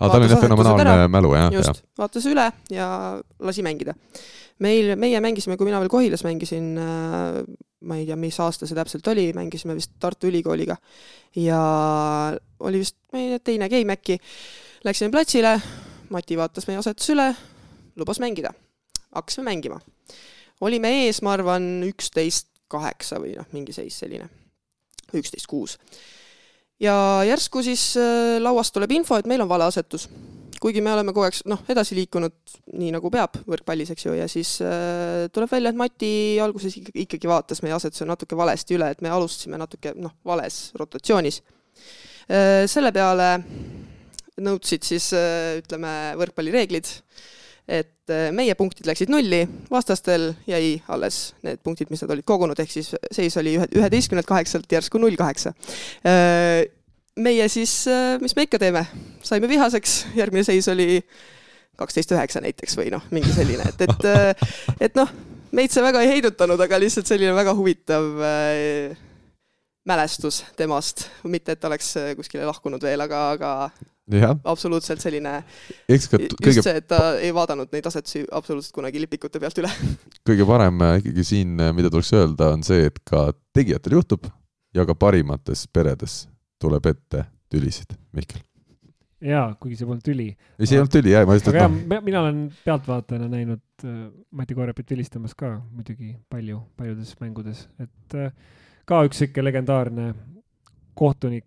Aa, tal on jah fenomenaalne mälu, jah. just, vaatas üle ja lasi mängida meil, meie mängisime, kui mina veel Kohilas mängisin, äh, ma ei tea, mis aasta see täpselt oli, mängisime vist Tartu Ülikooliga ja oli vist meie teine game äkki. Läksime platsile, Mati vaatas meie asetuse üle, lubas mängida. hakkasime mängima. olime ees, ma arvan, üksteist kaheksa või noh, mingi seis selline, üksteist kuus. Ja järsku siis äh, lauast tuleb info, et meil on vale asetus kuigi me oleme kogu aeg noh, edasi liikunud nii nagu peab võrkpallis, eks ju, ja siis äh, tuleb välja, et Mati alguses ikkagi vaatas meie asetuse natuke valesti üle, et me alustasime natuke noh, vales rotatsioonis äh,. selle peale nõudsid siis äh, ütleme, võrkpallireeglid, et äh, meie punktid läksid nulli, vastastel jäi alles need punktid, mis nad olid kogunud, ehk siis seis oli ühe, üheteistkümnelt kaheksalt järsku null kaheksa äh, meie siis, äh, mis me ikka teeme, saime vihaseks, järgmine seis oli kaksteist üheksa näiteks või noh, mingi selline, et, et, et noh, meid see väga ei heidutanud, aga lihtsalt selline väga huvitav mälestus temast, mitte et oleks äh, kuskile lahkunud veel, aga, aga. Absoluutselt selline, just kõige... see, et ta ei vaadanud neid asetusi absoluutselt kunagi lipikute pealt üle. kõige parem ikkagi siin, mida tuleks öelda, on see, et ka tegijatel juhtub ja ka parimates peredes tuleb ette tülisid, Mihkel? jaa, kuigi see polnud tüli. ei, see ei olnud tüli, jah, ma lihtsalt. aga jah, noh. mina olen pealtvaatajana näinud äh, Mati Koorepit tülistamas ka muidugi palju, paljudes mängudes, et äh, ka üks sihuke legendaarne kohtunik,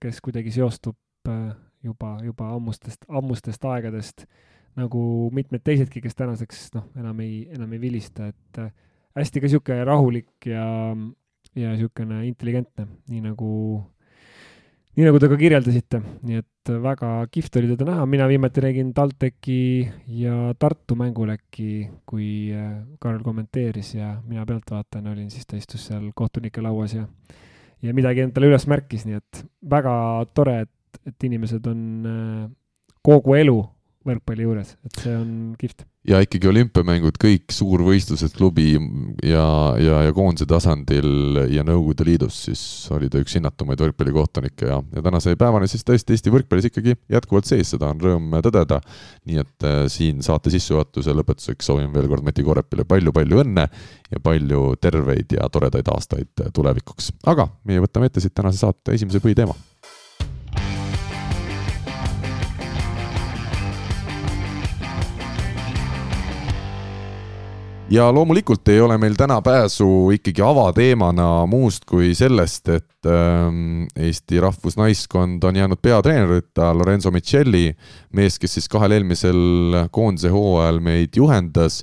kes kuidagi seostub äh, juba, juba ammustest, ammustest aegadest nagu mitmed teisedki, kes tänaseks noh, enam ei, enam ei vilista, et äh, hästi ka niisugune rahulik ja, ja niisugune intelligentne, nii nagu, nii nagu te ka kirjeldasite, nii et väga kihvt oli teda näha, mina viimati nägin TalTechi ja Tartu mängul äkki, kui äh, Karl kommenteeris ja mina pealtvaatajana olin, siis ta istus seal kohtunike lauas ja ja midagi endale üles märkis, nii et väga tore, et, et inimesed on äh, kogu elu võrkpalli juures, et see on kihvt. ja ikkagi olümpiamängud, kõik suurvõistlused klubi ja, ja, ja koondise tasandil ja Nõukogude Liidus, siis oli ta üks hinnatumaid võrkpallikohtunikke ja, ja tänase päevani siis tõesti Eesti võrkpallis ikkagi jätkuvalt sees, seda on rõõm tõdeda. nii et äh, siin saate sissejuhatuse lõpetuseks soovin veel kord Mati Korepile palju-palju õnne ja palju terveid ja toredaid aastaid tulevikuks. aga meie võtame ette siit tänase saate esimese põhiteema ja loomulikult ei ole meil täna pääsu ikkagi avateemana muust kui sellest, et ähm, Eesti rahvusnaiskond on jäänud peatreenerita Lorenzo Michelli, mees, kes siis kahel eelmisel koondise hooajal meid juhendas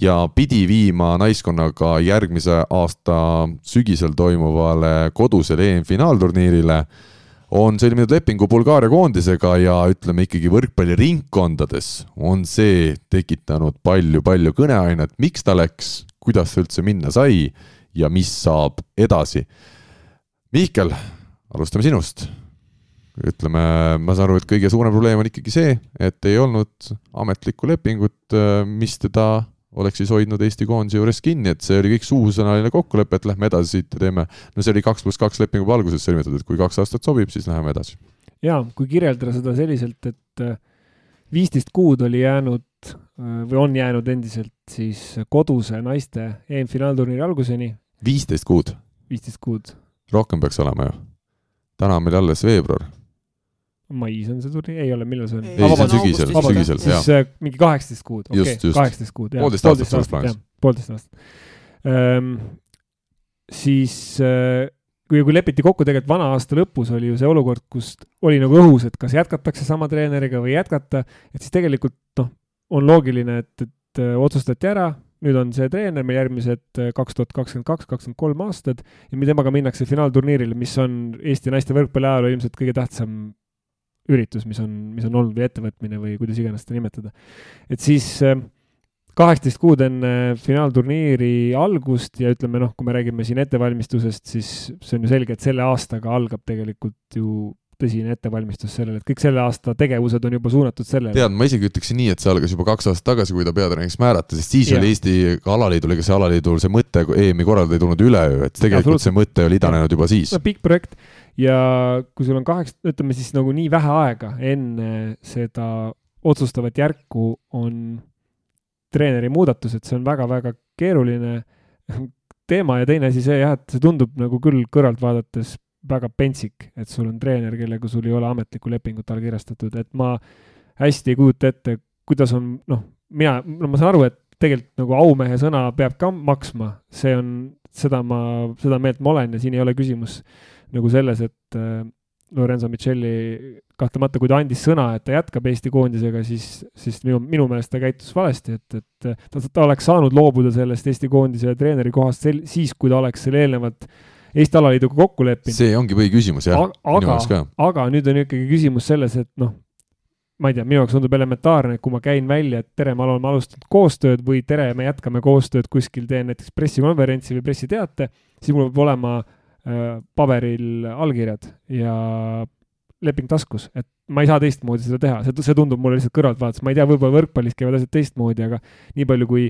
ja pidi viima naiskonnaga järgmise aasta sügisel toimuvale kodusele EM-finaalturniirile on sõlminud lepingu Bulgaaria koondisega ja ütleme ikkagi võrkpalliringkondades on see tekitanud palju-palju kõneainet, miks ta läks, kuidas üldse minna sai ja mis saab edasi. Mihkel, alustame sinust. ütleme, ma saan aru, et kõige suurem probleem on ikkagi see, et ei olnud ametlikku lepingut, mis teda oleks siis hoidnud Eesti koondise juures kinni, et see oli kõik suusõnaline kokkulepe, et lähme edasi siit ja teeme, no see oli kaks pluss kaks leping juba alguses sõlmitud, et kui kaks aastat sobib, siis läheme edasi. jaa, kui kirjeldada seda selliselt, et äh, viisteist kuud oli jäänud äh, või on jäänud endiselt siis koduse naiste EM-finaalturniiri alguseni. viisteist kuud? viisteist kuud. rohkem peaks olema ju. täna on meil alles veebruar mais on see turniir, ei ole, millal see on? ei, see on sügisel, sügisel, jah. siis äh, mingi kaheksateist kuud, okei kaheksateist kuud, jah. poolteist aastat suures plaanis. poolteist aastat ehm,. siis äh, kui, kui lepiti kokku tegelikult vana aasta lõpus oli ju see olukord, kus oli nagu õhus, et kas jätkatakse sama treeneriga või ei jätkata, et siis tegelikult noh, on loogiline, et, et äh, otsustati ära, nüüd on see treener meil järgmised äh, kaks tuhat kakskümmend kaks, kakskümmend kolm aastad ja temaga minnakse finaalturniirile, mis on Eesti naiste võrkpalli ajaloo ilmselt kõige tähtsam üritus, mis on, mis on olnud või ettevõtmine või kuidas iganes seda nimetada. et siis äh, kaheksateist kuud enne finaalturniiri algust ja ütleme noh, kui me räägime siin ettevalmistusest, siis see on ju selge, et selle aastaga algab tegelikult ju tõsine ettevalmistus sellele, et kõik selle aasta tegevused on juba suunatud sellele. tead, ma isegi ütleksin nii, et see algas juba kaks aastat tagasi, kui ta peatreeneriks määrati, sest siis ja. oli Eesti alaliidul, ega see alaliidul see mõte EM-i korraldada ei tulnud üleöö, et tegelikult ja, see mõte oli idanenud juba siis. pikk projekt ja kui sul on kaheksa, ütleme siis nagu nii vähe aega enne seda otsustavat järku on treeneri muudatused, see on väga-väga keeruline teema ja teine asi see jah, et see tundub nagu küll kõrvalt vaadates väga pentsik, et sul on treener, kellega sul ei ole ametlikku lepingut allkirjastatud, et ma hästi ei kujuta ette, kuidas on, noh, mina, no ma saan aru, et tegelikult nagu aumehe sõna peab ka maksma, see on, seda ma, seda meelt ma olen ja siin ei ole küsimus nagu selles, et äh, Lorenzo Michelli kahtlemata, kui ta andis sõna, et ta jätkab Eesti koondisega, siis, siis minu, minu meelest ta käitus valesti, et, et ta, ta oleks saanud loobuda sellest Eesti koondise treeneri kohast sel-, siis, kui ta oleks selle eelnevalt Eesti alaliiduga kokku leppinud. see ongi põhiküsimus, jah. aga, aga nüüd on ikkagi küsimus selles, et noh, ma ei tea, minu jaoks tundub elementaarne, et kui ma käin välja, et tere, me oleme alustanud koostööd või tere, me jätkame koostööd kuskil, teen näiteks pressikonverentsi või pressiteate, siis mul peab olema äh, Äh, paberil allkirjad ja leping taskus, et ma ei saa teistmoodi seda teha, see, see tundub mulle lihtsalt kõrvalt vaadates, ma ei tea, võib-olla võrkpallis käivad asjad teistmoodi, aga nii palju, kui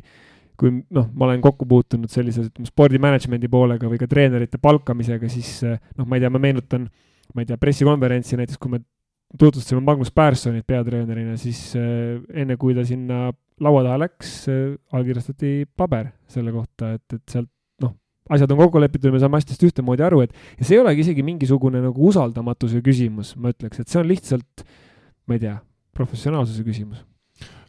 kui noh, ma olen kokku puutunud sellise ütleme spordimanagement'i poolega või ka treenerite palkamisega, siis äh, noh, ma ei tea, ma meenutan, ma ei tea, pressikonverentsi näiteks, kui me tutvustasime Magnus Pärssonit peatreenerina, siis äh, enne kui ta sinna laua taha läks äh,, allkirjastati paber selle kohta, et, et sealt asjad on kokku lepitud ja me saame asjadest ühtemoodi aru, et ja see ei olegi isegi mingisugune nagu usaldamatuse küsimus, ma ütleks, et see on lihtsalt, ma ei tea, professionaalsuse küsimus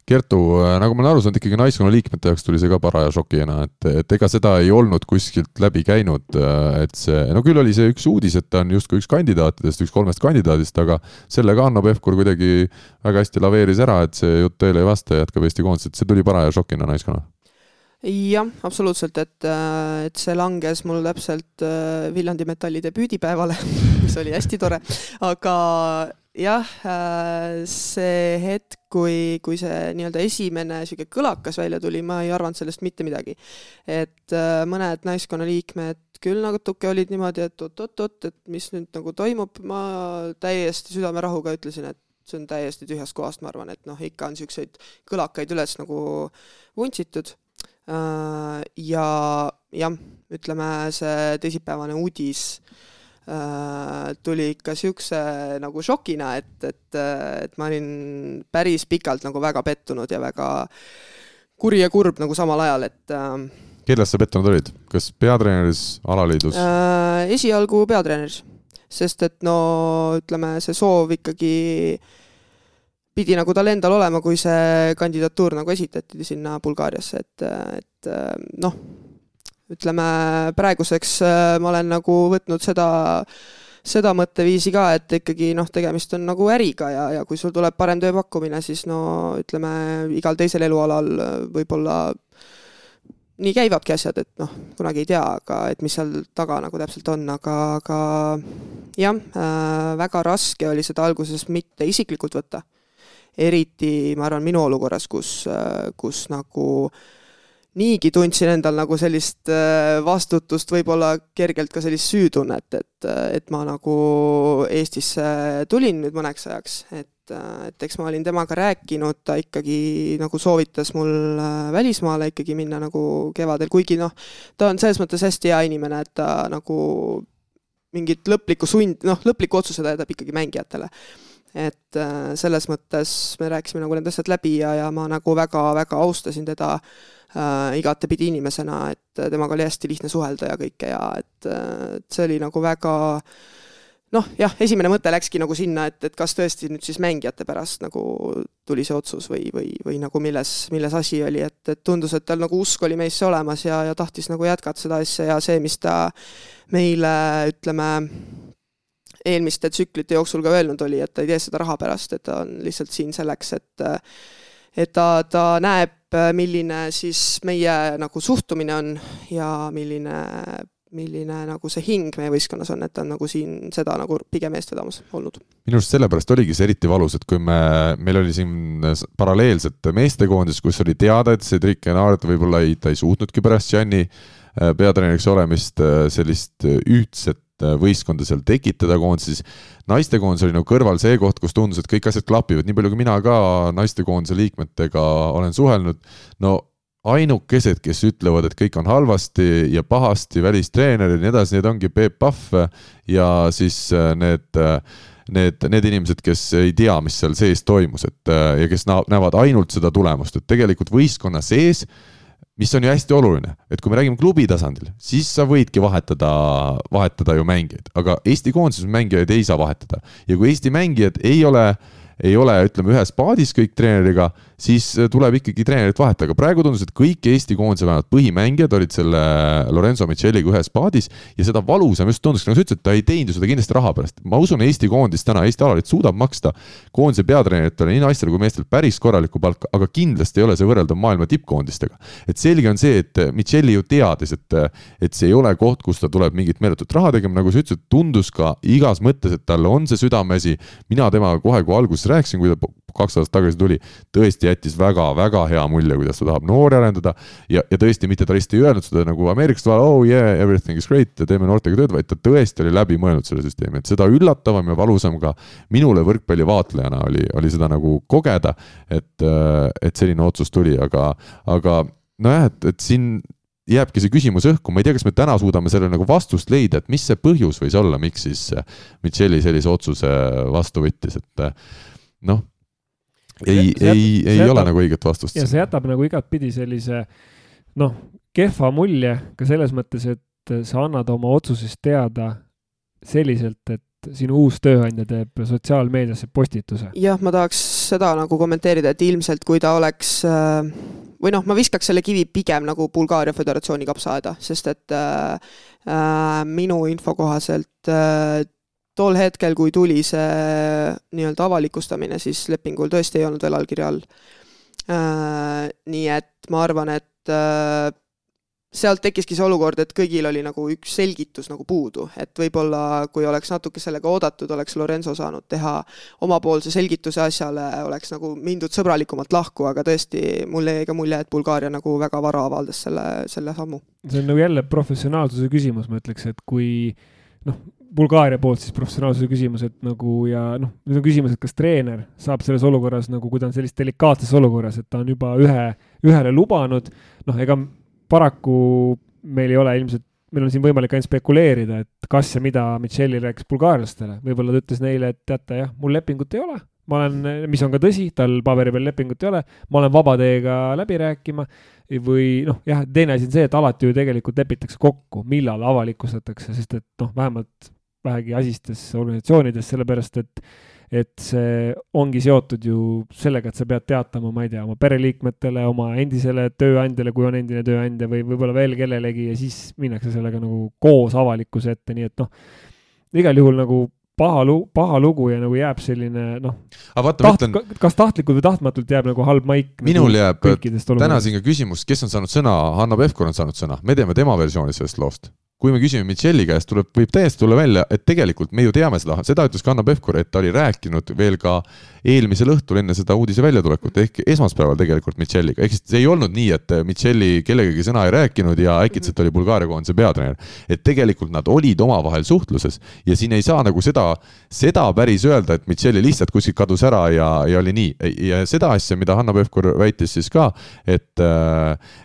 Kertu, äh, nagu ma olen aru saanud, ikkagi naiskonna liikmete jaoks tuli see ka paraja šokina, et, et ega seda ei olnud kuskilt läbi käinud, äh, et see, no küll oli see üks uudis, et ta on justkui üks kandidaatidest, üks kolmest kandidaadist, aga selle ka Hanno Pevkur kuidagi väga hästi laveeris ära, et see jutt tõele ei vasta ja jätkab Eesti koondis, et see tuli paraja šokina naiskonnal jah, absoluutselt, et, äh, et see langes mul täpselt äh, Viljandi Metalli debüüdipäevale mis oli hästi tore, aga jah, äh, see hetk, kui, kui see nii-öelda esimene niisugune kõlakas välja tuli, ma ei arvanud sellest mitte midagi. et mõned naiskonnaliikmed küll natuke olid niimoodi, et oot-oot-oot, et mis nüüd nagu toimub, ma täiesti südamerahuga ütlesin, et see on täiesti tühjast kohast, ma arvan, et noh, ikka on niisuguseid kõlakaid üles nagu vuntsitud ja jah, ütleme see teisipäevane uudis äh, tuli ikka niisuguse nagu šokina, et, et, et ma olin päris pikalt nagu väga pettunud ja väga kuri ja kurb nagu samal ajal, et äh, kelles sa pettunud olid, kas peatreeneris, alaliidus äh,? esialgu peatreeneris, sest et no ütleme, see soov ikkagi äh, pidi nagu tal endal olema, kui see kandidatuur nagu esitati sinna Bulgaariasse, et, et noh, ütleme praeguseks äh, ma olen nagu võtnud seda, seda mõtteviisi ka, et ikkagi noh, tegemist on nagu äriga ja, ja kui sul tuleb parem tööpakkumine, siis no ütleme, igal teisel elualal äh, võib-olla nii käivadki asjad, et noh, kunagi ei tea, aga et mis seal taga nagu täpselt on, aga, aga jah äh,, väga raske oli seda alguses mitte isiklikult võtta eriti ma arvan, minu olukorras, kus, kus nagu niigi tundsin endal nagu sellist äh, vastutust, võib-olla kergelt ka sellist süütunnet, et, et ma nagu Eestisse tulin nüüd mõneks ajaks, et et eks ma olin temaga rääkinud, ta ikkagi nagu soovitas mul äh, välismaale ikkagi minna nagu kevadel, kuigi noh, ta on selles mõttes hästi hea inimene, et ta nagu mingit lõplikku sund, noh, lõplikku otsuse ta jätab ikkagi mängijatele et äh, selles mõttes me rääkisime nagu need asjad läbi ja, ja ma nagu väga-väga austasin teda äh, igatepidi inimesena, et temaga oli hästi lihtne suhelda ja kõike ja et, äh, et see oli nagu väga noh, jah, esimene mõte läkski nagu sinna, et, et kas tõesti nüüd siis mängijate pärast nagu tuli see otsus või, või, või nagu milles, milles asi oli, et, et tundus, et tal nagu usk oli meisse olemas ja, ja tahtis nagu jätkata seda asja ja see, mis ta meile, ütleme, eelmiste tsüklite jooksul ka öelnud oli, et ta ei tee seda raha pärast, et ta on lihtsalt siin selleks, et et ta, ta näeb, milline siis meie nagu suhtumine on ja milline, milline nagu see hing meie võistkonnas on, et ta on nagu siin seda nagu pigem eest vedamas olnud. minu arust sellepärast oligi see eriti valus, et kui me, meil oli siin paralleelselt meestekoondis, kus oli teada, et Cedric Enart võib-olla ei, ta ei suutnudki pärast Gianni äh, peatreeneriks olemist äh, sellist ühtset võistkonda seal tekitada koondises. naistekoondis oli nagu kõrval see koht, kus tundus, et kõik asjad klapivad, nii palju kui mina ka naistekoondise liikmetega olen suhelnud, no ainukesed, kes ütlevad, et kõik on halvasti ja pahasti, välistreenerid ja nii edasi, need ongi Peep Pahv ja siis äh, need äh, need, need inimesed, kes ei tea, mis seal sees toimus, et ja kes näevad ainult seda tulemust, et tegelikult võistkonna sees äh, mis on ju hästi oluline, et kui me räägime klubi tasandil, siis sa võidki vahetada, vahetada ju mängijaid, aga Eesti koondises mängijaid ei saa vahetada. Ja kui Eesti mängijad ei ole, ei ole, ütleme, ühes paadis kõik treeneriga siis äh, tuleb ikkagi treenerit vahetada, aga praegu tundus, et kõik Eesti koondise vähemalt põhimängijad olid selle Lorenzo Micheliga ühes paadis ja seda valusam just tundus, nagu sa ütlesid, ta ei teinud ju seda kindlasti raha pärast. ma usun, Eesti koondis täna, Eesti alaliit suudab maksta koondise peatreeneritele, nii naistele kui meestele päris korralikku palka, aga kindlasti ei ole see võrreldav maailma tippkoondistega. et selge on see, et Micheli ju teadis, et, et see ei ole koht, kus ta tuleb mingit meeletut raha tegema, nagu sa ütlesid, tundus ka igas mõttes, et tal on see südameasi. mina temaga kohe, kui alguses rääkisin, kui ta kaks aastat tagasi tuli, tõesti jättis väga-väga hea mulje, kuidas ta tahab noori arendada. Ja, ja tõesti mitte ta lihtsalt ei öelnud seda nagu Ameerikast, oh yeah, everything is great, teeme noortega tööd, vaid ta tõesti oli läbi mõelnud selle süsteemi, et seda üllatavam ja valusam ka minule võrkpalli vaatlejana oli, oli seda nagu kogeda, et, et selline otsus tuli, aga, aga nojah, et, et siin jääbki see küsimus õhku, ma ei tea, kas me täna suudame sellele nagu vastust leida, et mis see põhjus võis olla, miks siis Micheli sellise otsuse vastu võttis, et noh ei, ei, ei jätab, ole nagu õiget vastust. ja see jätab nagu igatpidi sellise noh, kehva mulje ka selles mõttes, et sa annad oma otsusest teada selliselt, et sinu uus tööandja teeb sotsiaalmeediasse postituse. jah, ma tahaks seda nagu kommenteerida, et ilmselt kui ta oleks äh, või noh, ma viskaks selle kivi pigem nagu Bulgaaria Föderatsiooni kapsaaeda, sest et äh, äh, minu info kohaselt äh, tol hetkel, kui tuli see nii-öelda avalikustamine, siis lepingul tõesti ei olnud veel allkirja all äh,. nii et ma arvan, et äh, sealt tekkiski see olukord, et kõigil oli nagu üks selgitus nagu puudu, et võib-olla kui oleks natuke sellega oodatud, oleks Lorenzo saanud teha omapoolse selgituse asjale, oleks nagu mindud sõbralikumalt lahku, aga tõesti, mulle jäi ka mulje, et Bulgaaria nagu väga vara avaldas selle, selle sammu. see on nagu jälle professionaalsuse küsimus, ma ütleks, et kui noh, Bulgaaria poolt siis professionaalsuse küsimus, et nagu ja noh, nüüd on küsimus, et kas treener saab selles olukorras nagu, kui ta on sellises delikaatses olukorras, et ta on juba ühe, ühele lubanud, noh, ega paraku meil ei ole ilmselt, meil on siin võimalik ainult spekuleerida, et kas ja mida Michelli rääkis bulgaarlastele, võib-olla ta ütles neile, et teate jah, mul lepingut ei ole, ma olen, mis on ka tõsi, tal paberi peal lepingut ei ole, ma olen vaba teiega läbi rääkima. Või noh, jah, teine asi on see, et alati ju tegelikult lepitakse kokku, millal avalikustatakse, sest et noh, vähemalt vähegi asistes organisatsioonides, sellepärast et et see ongi seotud ju sellega, et sa pead teatama, ma ei tea, oma pereliikmetele, oma endisele tööandjale, kui on endine tööandja või võib-olla veel kellelegi ja siis minnakse sellega nagu koos avalikkuse ette, nii et noh, igal juhul nagu paha lu-, paha lugu ja nagu jääb selline noh, taht-, ütlen... kas tahtlikult või tahtmatult jääb nagu halb maik. Nagu minul nagu jääb täna siin ka küsimus, kes on saanud sõna, Hanno Pevkur on saanud sõna, me teeme tema versiooni sellest loost kui me küsime Michelli käest, tuleb, võib täiesti tulla välja, et tegelikult me ju teame seda, seda ütles ka Hanno Pevkur, et ta oli rääkinud veel ka eelmisel õhtul enne seda uudise väljatulekut ehk esmaspäeval tegelikult Michelliga, ehk siis see ei olnud nii, et Michelli kellegagi sõna ei rääkinud ja äkitselt oli Bulgaaria koondise peatreener. et tegelikult nad olid omavahel suhtluses ja siin ei saa nagu seda, seda päris öelda, et Michelli lihtsalt kuskilt kadus ära ja, ja oli nii. Ja seda asja, mida Hanno Pevkur väitis siis ka, et,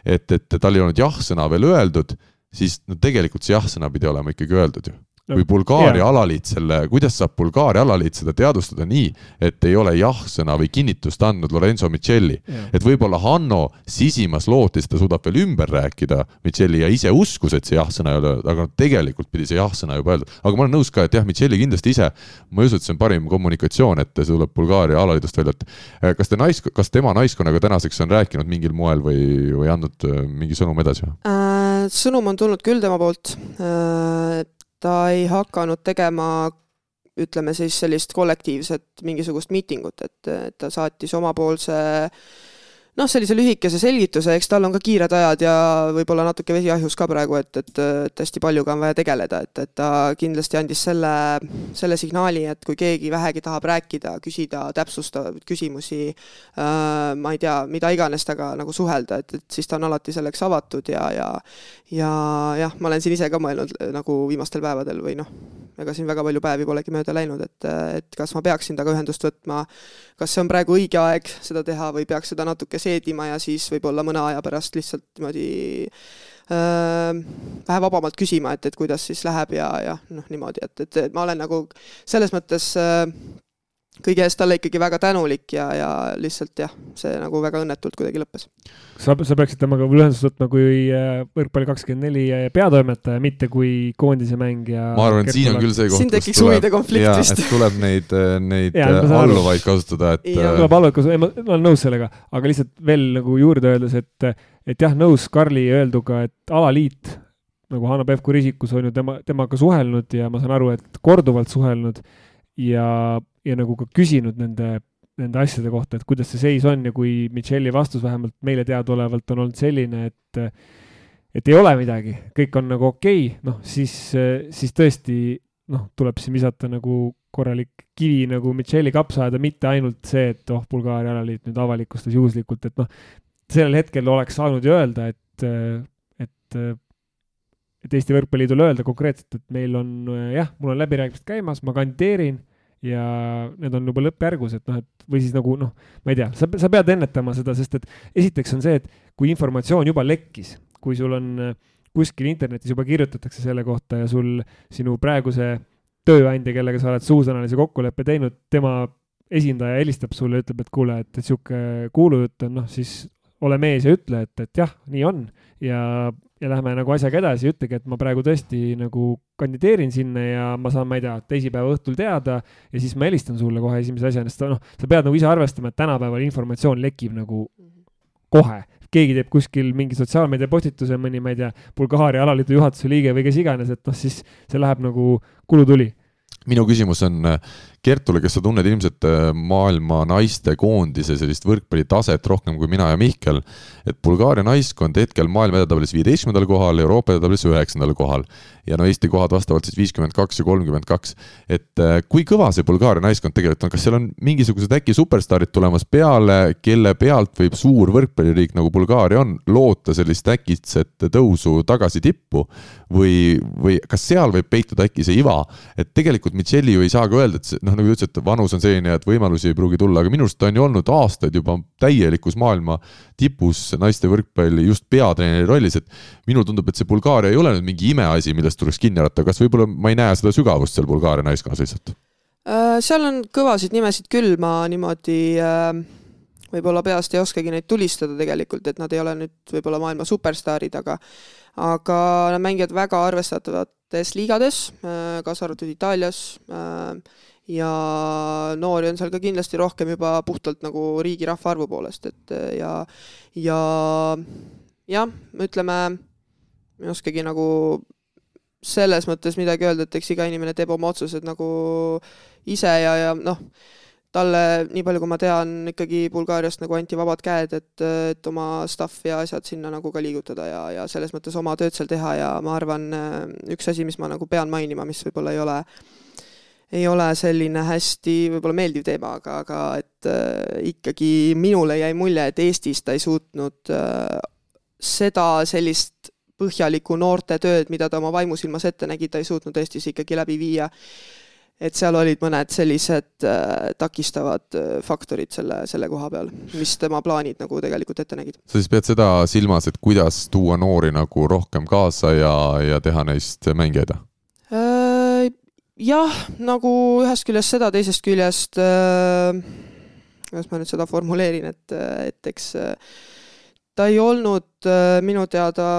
et, et tal ei olnud jah-sõna veel öeldud siis no tegelikult see jah-sõna pidi olema ikkagi öeldud ju kui Bulgaaria yeah. alaliit selle, kuidas saab Bulgaaria alaliit seda teadvustada nii, et ei ole jah-sõna või kinnitust andnud Lorenzo Michelli yeah.. et võib-olla Hanno sisimas lootis, ta suudab veel ümber rääkida Michelli ja ise uskus, et see jah-sõna ei ole öeldud, aga tegelikult pidi see jah-sõna juba öeldud. aga ma olen nõus ka, et jah, Michelli kindlasti ise, ma ei usu, et see on parim kommunikatsioon, et see tuleb Bulgaaria alaliidust välja, et eh, kas te nais, kas tema naiskonnaga tänaseks on rääkinud mingil moel või, või andnud eh, mingi sõnum edasi äh,? sõnum on tulnud küll tema poolt äh, ta ei hakanud tegema ütleme siis sellist kollektiivset mingisugust miitingut, et, et ta saatis omapoolse noh, sellise lühikese selgituse, eks tal on ka kiired ajad ja võib-olla natuke vesi ahjus ka praegu, et, et, et hästi paljuga on vaja tegeleda, et, et ta kindlasti andis selle, selle signaali, et kui keegi vähegi tahab rääkida, küsida täpsustavaid küsimusi äh,, ma ei tea, mida iganes temaga nagu suhelda, et, et siis ta on alati selleks avatud ja, ja ja jah, ma olen siin ise ka mõelnud nagu viimastel päevadel või noh, ega siin väga palju päevi polegi mööda läinud, et, et kas ma peaksin temaga ühendust võtma, kas see on praegu õige aeg seda teha või peaks seda natuke seedima ja siis võib-olla mõne aja pärast lihtsalt niimoodi äh, vähe vabamalt küsima, et, et kuidas siis läheb ja, ja noh, niimoodi, et, et, et ma olen nagu selles mõttes äh, kõige eest talle ikkagi väga tänulik ja, ja lihtsalt jah, see nagu väga õnnetult kuidagi lõppes. sa, sa peaksid temaga ühendust võtma kui äh, võrkpalli kakskümmend neli peatoimetaja, mitte kui koondise mängija. ma arvan, et siin on küll see koht, konflikt vist. tuleb neid, äh, neid ja, äh, alluvaid kasutada, et. tuleb alluvaid kasutada, ma olen nõus sellega, aga lihtsalt veel nagu juurde öeldes, et, et jah, nõus Karli öelduga, et alaliit nagu Hanno Pevkur isikus on ju tema, temaga suhelnud ja ma saan aru, et korduvalt suhelnud ja ja nagu ka küsinud nende, nende asjade kohta, et kuidas see seis on ja kui Michelli vastus vähemalt meile teadaolevalt on olnud selline, et et ei ole midagi, kõik on nagu okei okay,, noh siis, siis tõesti noh, tuleb siin visata nagu korralik kivi nagu Michelli kapsaaeda, mitte ainult see, et oh, Bulgaaria alaliit nüüd avalikustas juhuslikult, et noh, sellel hetkel oleks saanud ju öelda, et, et et Eesti Võrkpalliliidule öelda konkreetselt, et meil on jah, mul on läbirääkimised käimas, ma kandideerin ja need on juba lõppjärgus, et noh, et või siis nagu noh, ma ei tea, sa, sa pead ennetama seda, sest et esiteks on see, et kui informatsioon juba lekkis, kui sul on äh, kuskil internetis juba kirjutatakse selle kohta ja sul, sinu praeguse tööandja, kellega sa oled suusõnalise kokkuleppe teinud, tema esindaja helistab sulle ütleb, et kuule, et sihuke kuulujutt on, noh siis ole mees ja ütle, et, et jah, nii on. Ja ja lähme nagu asjaga edasi, ütlegi, et ma praegu tõesti nagu kandideerin sinna ja ma saan, ma ei tea, teisipäeva õhtul teada ja siis ma helistan sulle kohe esimese asjana, sest noh, sa pead nagu ise arvestama, et tänapäeval informatsioon lekib nagu kohe. Keegi teeb kuskil mingi sotsiaalmeedia postituse, mõni, ma ei tea, Bulgaaria alaliidu juhatuse liige või kes iganes, et noh, siis see läheb nagu kulutuli. Minu küsimus on Kertule, kes sa tunned ilmselt äh, maailma naistekoondise sellist võrkpallitaset rohkem kui mina ja Mihkel, et Bulgaaria naiskond hetkel maailma edetabelis viieteistkümnendal kohal, Euroopa edetabelis üheksandal kohal. Ja no Eesti kohad vastavalt siis viiskümmend kaks ja kolmkümmend kaks. et äh, kui kõva see Bulgaaria naiskond tegelikult on, kas seal on mingisugused äkki superstaarid tulemas peale, kelle pealt võib suur võrkpalliriik nagu Bulgaaria on loota sellist äkitset tõusu tagasi tippu? Või, või kas seal võib peituda äkki see iva, et tegelikult Micheli ju ei saa ka öelda, et see noh, nagu ta ütles, et vanus on selline, et võimalusi ei pruugi tulla, aga minu arust ta on ju olnud aastaid juba täielikus maailma tipus naiste võrkpalli just peatreeneri rollis, et minul tundub, et see Bulgaaria ei ole nüüd mingi imeasi, millest tuleks kinni haarata, kas võib-olla ma ei näe seda sügavust seal Bulgaaria naiskonnas lihtsalt? Äh, seal on kõvasid nimesid küll, ma niimoodi äh, võib-olla peast ei oskagi neid tulistada tegelikult, et nad ei ole nüüd võib-olla maailma superstaarid, aga aga nad mängivad väga arvestatavates liigades, äh, kaasa arvatud Itaalias, ja noori on seal ka kindlasti rohkem juba puhtalt nagu riigi rahvaarvu poolest, et ja, ja jah, ütleme, ei oskagi nagu selles mõttes midagi öelda, et eks iga inimene teeb oma otsused nagu ise ja, ja noh, talle, nii palju kui ma tean, ikkagi Bulgaariast nagu anti vabad käed, et, et oma stuff'i ja asjad sinna nagu ka liigutada ja, ja selles mõttes oma tööd seal teha ja ma arvan, üks asi, mis ma nagu pean mainima, mis võib-olla ei ole äh, ei ole selline hästi võib-olla meeldiv teema, aga, aga et äh, ikkagi minule jäi mulje, et Eestis ta ei suutnud äh, seda sellist põhjalikku noortetööd, mida ta oma vaimusilmas ette nägi, ta ei suutnud Eestis ikkagi läbi viia. et seal olid mõned sellised äh, takistavad äh, faktorid selle, selle koha peal, mis tema plaanid nagu tegelikult ette nägid. sa siis pead seda silmas, et kuidas tuua noori nagu rohkem kaasa ja, ja teha neist mängijaid? Jah, nagu ühest küljest seda, teisest küljest äh, kuidas ma nüüd seda formuleerin, et, et eks äh, ta ei olnud äh, minu teada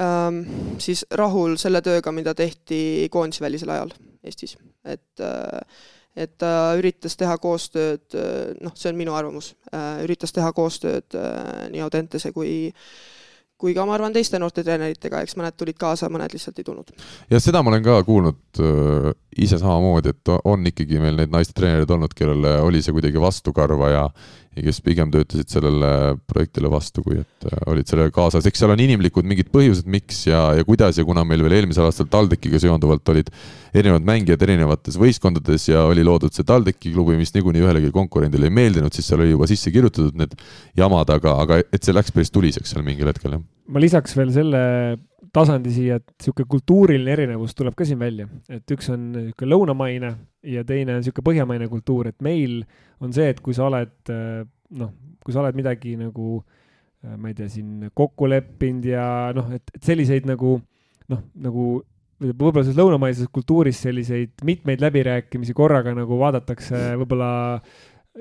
äh, siis rahul selle tööga, mida tehti koondisvälisel ajal Eestis, et äh, et ta üritas teha koostööd, äh, noh, see on minu arvamus, äh, üritas teha koostööd nii Audentese kui kui ka ma arvan, teiste noortetreeneritega, eks mõned tulid kaasa, mõned lihtsalt ei tulnud. jah, seda ma olen ka kuulnud äh, ise samamoodi, et on ikkagi meil neid naistetreenereid olnud, kellele oli see kuidagi vastukarva ja ja kes pigem töötasid sellele projektile vastu, kui et äh, olid sellega kaasas, eks seal on inimlikud mingid põhjused, miks ja, ja kuidas ja kuna meil veel eelmisel aastal TalTechiga seonduvalt olid erinevad mängijad erinevates võistkondades ja oli loodud see TalTechi klubi, mis niikuinii ühelegi konkurendile ei meeldinud, siis seal oli juba sisse kirjutatud need jamad, aga, aga et see läks päris tuliseks seal mingil hetkel, jah. ma lisaks veel selle tasandi siia, et niisugune kultuuriline erinevus tuleb ka siin välja, et üks on niisugune lõunamaine ja teine on niisugune põhjamaine kultuur, et meil on see, et kui sa oled noh, kui sa oled midagi nagu ma ei tea, siin kokku leppinud ja noh, et, et selliseid nagu noh, nagu võib-olla selles lõunamaises kultuuris selliseid mitmeid läbirääkimisi korraga nagu vaadatakse võib-olla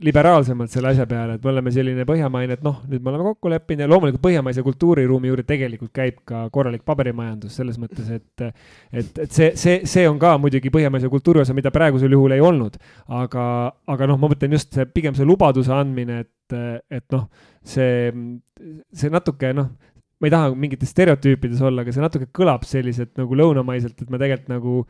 liberaalsemalt selle asja peale, et me oleme selline põhjamaine, et noh, nüüd me oleme kokku leppinud ja loomulikult põhjamaise kultuuriruumi juurde tegelikult käib ka korralik paberimajandus selles mõttes, et et, et see, see, see on ka muidugi põhjamaise kultuuri osa, mida praegusel juhul ei olnud. aga, aga noh, ma mõtlen just see, pigem see lubaduse andmine, et, et noh, see, see natuke noh, ma ei taha mingites stereotüüpides olla, aga see natuke kõlab selliselt nagu lõunamaiselt, et ma tegelikult nagu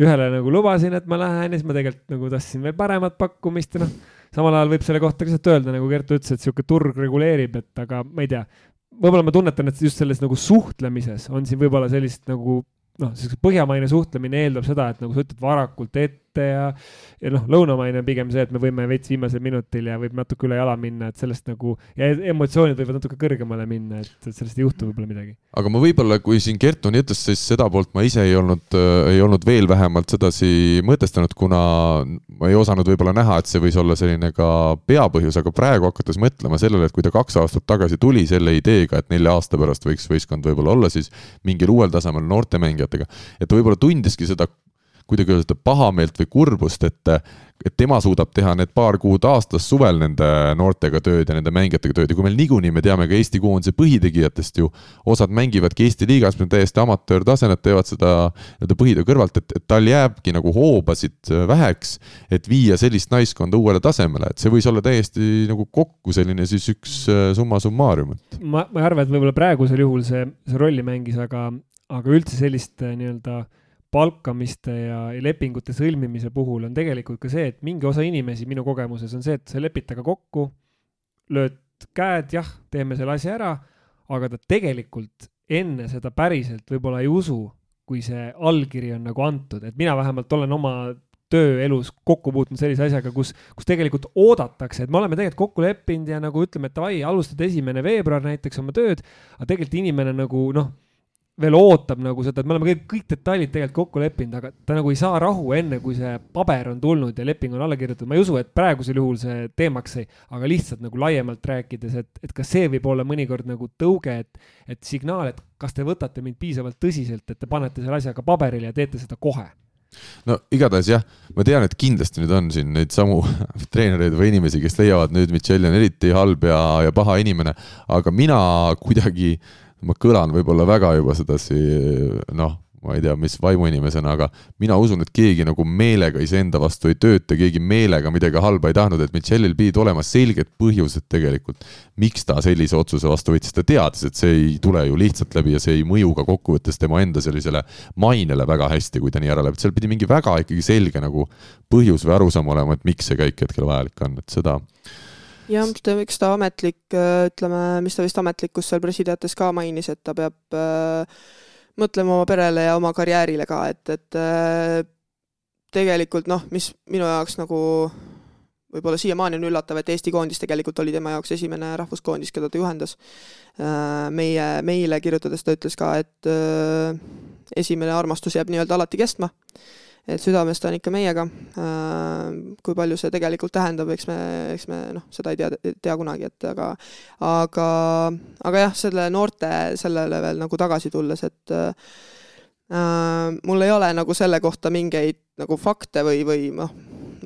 ühele nagu lubasin, et ma lähen ja siis ma tegelikult nagu tahtsin veel paremat pakkumist ja noh samal ajal võib selle kohta lihtsalt öelda, nagu Kertu ütles, et niisugune turg reguleerib, et aga ma ei tea, võib-olla ma tunnetan, et just selles nagu suhtlemises on siin võib-olla sellist nagu noh, niisugune põhjamaine suhtlemine eeldab seda, et nagu sa ütled varakult ette ja ja noh, lõunamaine on pigem see, et me võime veits viimasel minutil ja võib natuke üle jala minna, et sellest nagu ja emotsioonid võivad natuke kõrgemale minna, et, et sellest ei juhtu võib-olla midagi. aga ma võib-olla, kui siin Kertu nii ütles, siis seda poolt ma ise ei olnud äh,, ei olnud veel vähemalt sedasi mõtestanud, kuna ma ei osanud võib-olla näha, et see võis olla selline ka peapõhjus, aga praegu hakates mõtlema sellele, et kui ta kaks aastat tagasi tuli selle ideega, et nelja aasta pärast võiks võistkond võib-olla olla siis mingil uuel tasemel noortemängijatega, et ta võib-olla tundiski seda kuidagi öelda pahameelt või kurbust, et et tema suudab teha need paar kuud aastas suvel nende noortega tööd ja nende mängijatega tööd ja kui meil niikuinii me teame ka Eesti koondise põhitegijatest ju, osad mängivadki Eesti liigas, täiesti amatöörtasem, nad teevad seda nii-öelda põhitöö kõrvalt, et, et tal jääbki nagu hoobasid väheks, et viia sellist naiskonda uuele tasemele, et see võis olla täiesti nagu kokku selline siis üks äh, summa summarum. ma, ma ei arva, et võib-olla praegusel juhul see, see rolli mängis, aga, aga üldse sellist äh, nii-öelda palkamiste ja lepingute sõlmimise puhul on tegelikult ka see, et mingi osa inimesi minu kogemuses on see, et sa lepid temaga kokku, lööd käed, jah, teeme selle asja ära, aga ta tegelikult enne seda päriselt võib-olla ei usu, kui see allkiri on nagu antud, et mina vähemalt olen oma tööelus kokku puutunud sellise asjaga, kus, kus tegelikult oodatakse, et me oleme tegelikult kokku leppinud ja nagu ütleme, et davai, alustad esimene veebruar näiteks oma tööd, aga tegelikult inimene nagu noh veel ootab nagu seda, et me oleme kõik, kõik detailid tegelikult kokku leppinud, aga ta nagu ei saa rahu enne, kui see paber on tulnud ja leping on alla kirjutatud. ma ei usu, et praegusel juhul see teemaks sai, aga lihtsalt nagu laiemalt rääkides, et, et kas see võib olla mõnikord nagu tõuge, et, et signaal, et kas te võtate mind piisavalt tõsiselt, et te panete selle asja ka paberile ja teete seda kohe no igatahes jah, ma tean, et kindlasti nüüd on siin neid samu treenereid või inimesi, kes leiavad nüüd Michelli on eriti halb ja, ja paha inimene, aga mina kuidagi äh, ma kõlan võib-olla väga juba sedasi noh, ma ei tea, mis vaimuinimesena, aga mina usun, et keegi nagu meelega iseenda vastu ei tööta, keegi meelega midagi halba ei tahtnud, et Michelil pidid olema selged põhjused tegelikult, miks ta sellise otsuse vastu võttis, ta teadis, et see ei tule ju lihtsalt läbi ja see ei mõju ka kokkuvõttes tema enda sellisele mainele väga hästi, kui ta nii ära läheb, et seal pidi mingi väga ikkagi selge nagu põhjus või arusaam olema, et miks see käik hetkel vajalik on, et seda jah, eks ta ametlik, äh, ütleme, mis ta vist ametlikus seal pressiteates ka mainis, et ta peab äh, mõtlema oma perele ja oma karjäärile ka, et, et äh, tegelikult noh, mis minu jaoks nagu võib-olla siiamaani on üllatav, et Eesti koondis tegelikult oli tema jaoks esimene rahvuskoondis, keda ta juhendas. Äh, meie, meile kirjutades ta ütles ka, et äh, esimene armastus jääb nii-öelda alati kestma et südames ta on ikka meiega. Äh, kui palju see tegelikult tähendab, eks me, eks me noh, seda ei tea, tea kunagi, et aga, aga, aga jah, selle noorte sellele veel nagu tagasi tulles, et äh, mul ei ole nagu selle kohta mingeid nagu fakte või, või noh,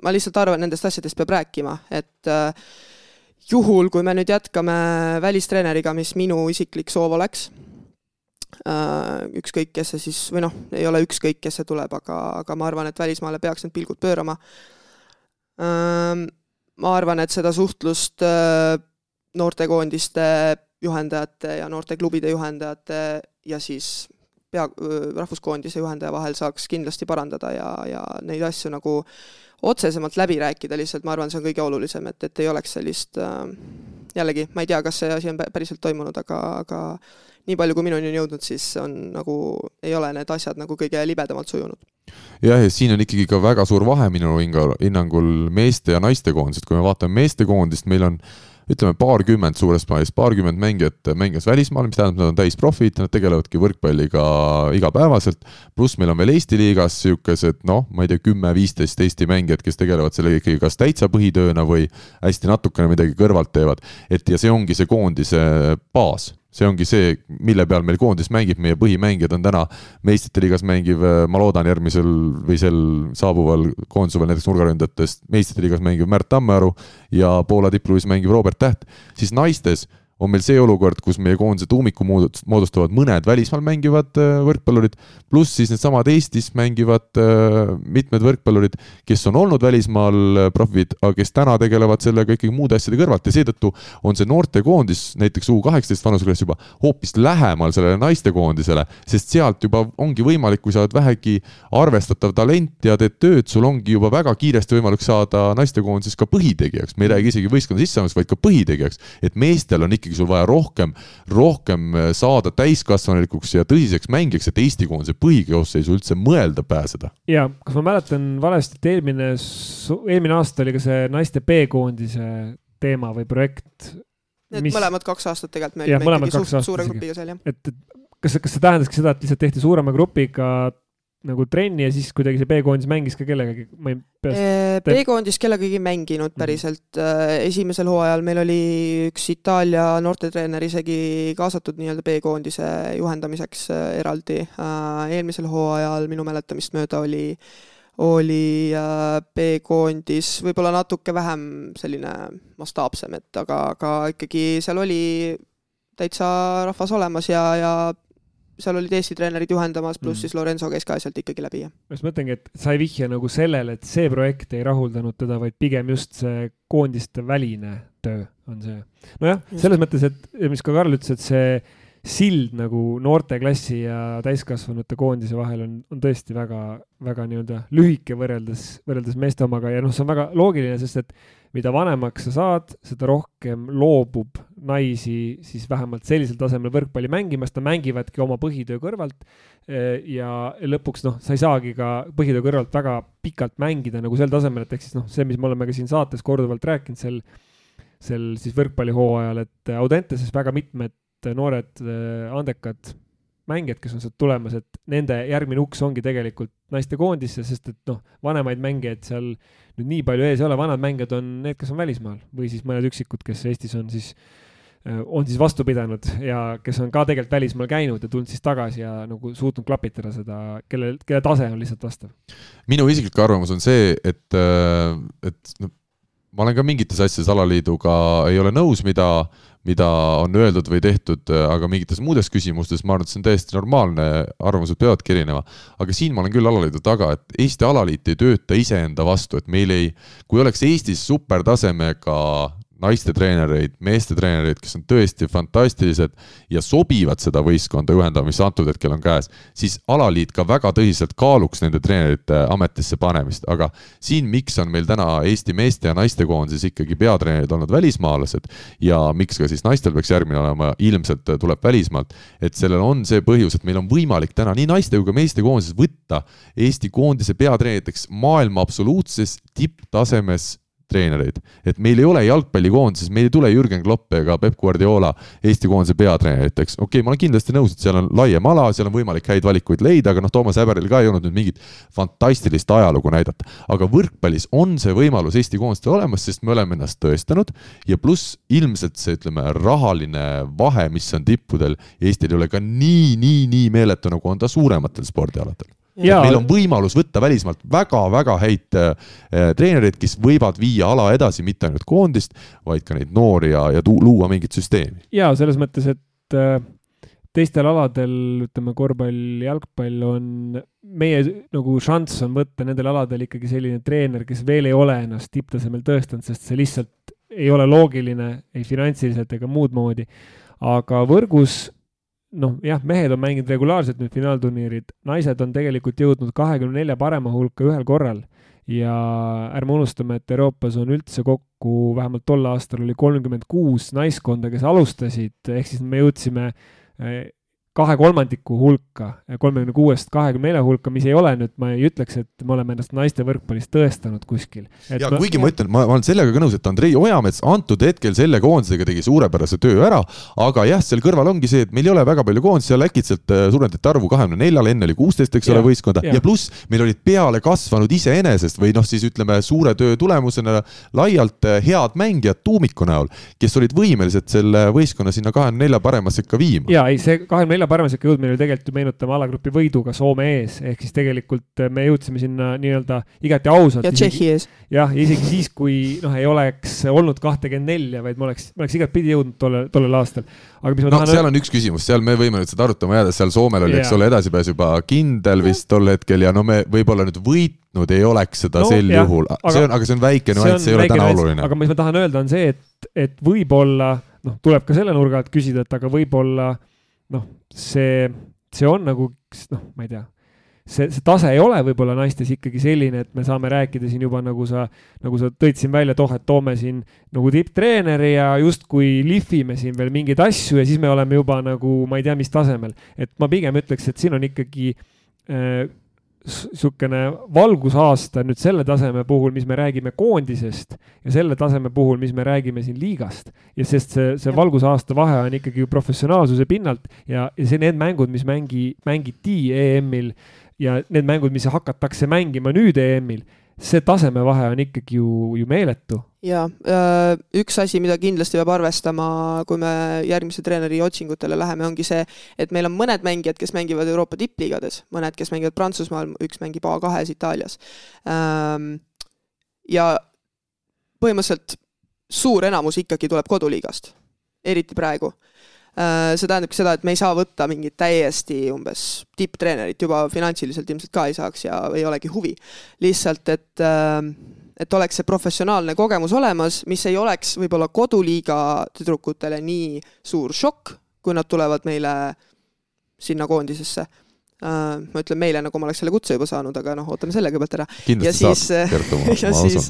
ma lihtsalt arvan, nendest asjadest peab rääkima, et äh, juhul, kui me nüüd jätkame välistreeneriga, mis minu isiklik soov oleks ükskõik, kes see siis, või noh, ei ole ükskõik, kes see tuleb, aga, aga ma arvan, et välismaale peaks need pilgud pöörama. Ähm, ma arvan, et seda suhtlust äh, noortekoondiste juhendajate ja noorteklubide juhendajate ja siis pea, rahvuskoondise juhendaja vahel saaks kindlasti parandada ja, ja neid asju nagu otsesemalt läbi rääkida, lihtsalt ma arvan, see on kõige olulisem, et, et ei oleks sellist äh, jällegi, ma ei tea, kas see asi on päriselt toimunud, aga, aga nii palju, kui minuni on jõudnud, siis on nagu, ei ole need asjad nagu kõige libedamalt sujunud. jah, ja siin on ikkagi ka väga suur vahe minu hinnangul meeste ja naiste koondised, kui me vaatame meestekoondist, meil on ütleme paarkümmend suures plaanis, paarkümmend mängijat mängimas välismaal, mis tähendab, nad on täisprofid, nad tegelevadki võrkpalliga igapäevaselt. pluss meil on veel Eesti liigas niisugused noh, ma ei tea, kümme-viisteist Eesti mängijat, kes tegelevad sellega ikkagi kas täitsa põhitööna või hästi natukene midagi kõrvalt teevad. et ja see ongi see koondise baas see ongi see, mille peal meil koondis mängib, meie põhimängijad on täna meistrite liigas mängiv, ma loodan, järgmisel või sel saabuval koondisuvel näiteks nurgaründajatest meistrite liigas mängiv Märt Tammearu ja Poola tippklubis mängiv Robert Täht, siis naistes on meil see olukord, kus meie koondise tuumiku moodustavad mõned välismaal mängivad äh, võrkpallurid, pluss siis needsamad Eestis mängivad äh, mitmed võrkpallurid, kes on olnud välismaal äh, profid, aga kes täna tegelevad sellega ikkagi muude asjade kõrvalt. Ja seetõttu on see noortekoondis, näiteks U kaheksateist vanuseklass juba hoopis lähemal sellele naistekoondisele, sest sealt juba ongi võimalik, kui sa oled vähegi arvestatav talent ja teed tööd, sul ongi juba väga kiiresti võimalik saada naistekoondises ka põhitegijaks, me ei räägi isegi võistkonna sisseandmisest, vaid ka põhitegijaks, et meestel on ikkagi ikkagi sul vaja rohkem, rohkem äh, saada täiskasvanulikuks ja tõsiseks mängijaks, et Eesti koondise põhikoosseisu üldse mõelda pääseda. ja kas ma mäletan valesti, et eelmine, eelmine aasta oli ka see naiste B-koondise teema või projekt? Need mis... mõlemad kaks aastat tegelikult me olime ikkagi suht suure grupiga seal, jah. et, et kas, kas see tähendaski seda, et lihtsalt tehti suurema grupiga nagu trenni ja siis kuidagi see B-koondis mängis ka kellegagi, ma ei peast B-koondis kellegagi mänginud mhm. päriselt, esimesel hooajal meil oli üks Itaalia noortetreener isegi kaasatud nii-öelda B-koondise juhendamiseks eraldi, eelmisel hooajal minu mäletamist mööda oli oli B-koondis võib-olla natuke vähem selline mastaapsem, et aga, aga ikkagi seal oli täitsa rahvas olemas ja, ja seal olid Eesti treenerid juhendamas, pluss mm. siis Lorenzo käis ka sealt ikkagi läbi, jah. ma just mõtlengi, et sa ei vihja nagu sellele, et see projekt ei rahuldanud teda, vaid pigem just see koondiste väline töö on see. nojah, selles mõttes, et mis ka Karl ütles, et see sild nagu noorteklassi ja täiskasvanute koondise vahel on, on tõesti väga, väga nii-öelda lühike võrreldes, võrreldes meeste omaga ja noh, see on väga loogiline, sest et mida vanemaks sa saad, seda rohkem loobub naisi siis vähemalt sellisel tasemel võrkpalli mängimast, nad mängivadki oma põhitöö kõrvalt. Eh, ja lõpuks noh, sa ei saagi ka põhitöö kõrvalt väga pikalt mängida nagu sel tasemel, et ehk siis noh, see, mis me oleme ka siin saates korduvalt rääkinud sel, sel siis võrkpallihooajal, et Audenteses väga mitmed noored eh, andekad mängijad, kes on sealt tulemas, et nende järgmine uks ongi tegelikult naistekoondisse, sest et noh, vanemaid mängijaid seal nüüd nii palju ees ei ole, vanad mängijad on need, kes on välismaal või siis mõned üksikud, kes Eestis on siis, äh, on siis vastu pidanud ja kes on ka tegelikult välismaal käinud ja tulnud siis tagasi ja nagu suutnud klapitada seda, kelle, kelle tase on lihtsalt vastav. minu isiklik arvamus on see, et, äh, et noh, ma olen ka mingites asjades alaliiduga ei ole nõus, mida mida on öeldud või tehtud, aga mingites muudes küsimustes ma arvan, et see on täiesti normaalne, arvamused peavadki erinema. aga siin ma olen küll alaliidu taga, et Eesti alaliit ei tööta iseenda vastu, et meil ei, kui oleks Eestis supertasemega naiste treenereid, meeste treenereid, kes on tõesti fantastilised ja sobivad seda võistkonda juhendama, mis antud hetkel on käes, siis alaliit ka väga tõsiselt kaaluks nende treenerite ametisse panemist, aga siin, miks on meil täna Eesti meeste ja naiste koondises ikkagi peatreenerid olnud välismaalased ja miks ka siis naistel peaks järgmine olema, ilmselt tuleb välismaalt, et sellel on see põhjus, et meil on võimalik täna nii naiste kui ka meeste koondises võtta Eesti koondise peatreeneriteks maailma absoluutses tipptasemes treenereid. et meil ei ole jalgpallikoondises, meil ei tule Jürgen Klopp ega Peep Guardiola Eesti koondise peatreeneriteks. okei okay,, ma olen kindlasti nõus, et seal on laiem ala, seal on võimalik häid valikuid leida, aga noh, Toomas Häberil ka ei olnud nüüd mingit fantastilist ajalugu näidata. aga võrkpallis on see võimalus Eesti koondistel olemas, sest me oleme ennast tõestanud ja pluss ilmselt see, ütleme, rahaline vahe, mis on tippudel, Eestil ei ole ka nii, nii, nii meeletu, nagu on ta suurematel spordialadel meil on võimalus võtta välismaalt väga-väga häid äh, treenereid, kes võivad viia ala edasi mitte ainult koondist, vaid ka neid noori ja, ja luua mingit süsteemi. ja selles mõttes, et äh, teistel aladel, ütleme korvpall, jalgpall on, meie nagu šanss on võtta nendel aladel ikkagi selline treener, kes veel ei ole ennast tipptasemel tõestanud, sest see lihtsalt ei ole loogiline ei finantsiliselt ega muud moodi. aga võrgus noh, jah, mehed on mänginud regulaarselt nüüd finaalturniirid, naised on tegelikult jõudnud kahekümne nelja parema hulka ühel korral. Ja ärme unustame, et Euroopas on üldse kokku, vähemalt tol aastal oli kolmkümmend kuus naiskonda, kes alustasid, ehk siis me jõudsime eh, kahe kolmandiku hulka, kolmekümne kuuest kahekümne nelja hulka, mis ei ole nüüd, ma ei ütleks, et me oleme ennast naiste võrkpallis tõestanud kuskil. ja ma, kuigi ma ütlen, ma, ma olen sellega ka nõus, et Andrei Ojamets antud hetkel selle koondisega tegi suurepärase töö ära, aga jah, seal kõrval ongi see, et meil ei ole väga palju koondisi, seal äkitselt äh, suurendati arvu kahekümne neljale, enne oli kuusteist, eks ole, võistkonda ja, ja pluss meil olid peale kasvanud iseenesest või noh, siis ütleme suure töö tulemusena laialt äh, head mängijad tuumiku näol, kes olid võimelised selle võistkonna sinna kahekümne nelja paremasse ikka viima. ja ei, see kahekümne nelja parema sekka jõudmine oli tegelikult ju meenutame alagrupi võiduga Soome ees, ehk siis tegelikult me jõudsime sinna nii-öelda igati ausalt. ja Tšehhi ees. jah, isegi siis, kui noh, ei oleks olnud kahtekümmend nelja, vaid ma oleks, ma oleks igatpidi jõudnud tollel, tollel aastal. aga mis ma no, tahan. seal on üks küsimus, seal me võime nüüd seda arutama jääda, seal Soomel oli, eks ole, edasipääs juba kindel vist tol hetkel ja no me võib-olla nüüd võitnud ei oleks seda no, sel jah, juhul, see on, aga see on väike nüanss, see ei ole täna oluline. aga mis ma tahan öelda, on see, et, et võib-olla noh, tuleb ka selle nurga alt küsida, et aga võib-olla noh, see, see on nagu noh, ma ei tea, see, see tase ei ole võib-olla naistes ikkagi selline, et me saame rääkida siin juba nagu sa, nagu sa tõid siin välja, et oh, et toome siin nagu tipptreeneri ja justkui lihvime siin veel mingeid asju ja siis me oleme juba nagu ma ei tea, mis tasemel. et ma pigem ütleks, et siin on ikkagi äh, niisugune valgusaasta nüüd selle taseme puhul, mis me räägime koondisest ja selle taseme puhul, mis me räägime siin liigast. ja sest see, see valgusaasta vahe on ikkagi ju professionaalsuse pinnalt ja, ja see, need mängud, mis mängi, mängiti EM-il ja need mängud, mis hakatakse mängima nüüd EM-il see tasemevahe on ikkagi ju, ju meeletu. ja äh, üks asi, mida kindlasti peab arvestama, kui me järgmise treeneri otsingutele läheme, ongi see, et meil on mõned mängijad, kes mängivad Euroopa tippliigades, mõned, kes mängivad Prantsusmaal, üks mängib A2-s Itaalias. Ähm, ja põhimõtteliselt suur enamus ikkagi tuleb koduliigast, eriti praegu see tähendabki seda, et me ei saa võtta mingit täiesti umbes tipptreenerit, juba finantsiliselt ilmselt ka ei saaks ja ei olegi huvi. lihtsalt, et äh, et oleks see professionaalne kogemus olemas, mis ei oleks võib-olla koduliiga tüdrukutele nii suur šokk, kui nad tulevad meile sinna koondisesse Uh, ma ütlen meile, nagu ma oleks selle kutse juba saanud, aga noh, ootame selle kõigepealt ära. ja siis, ja siis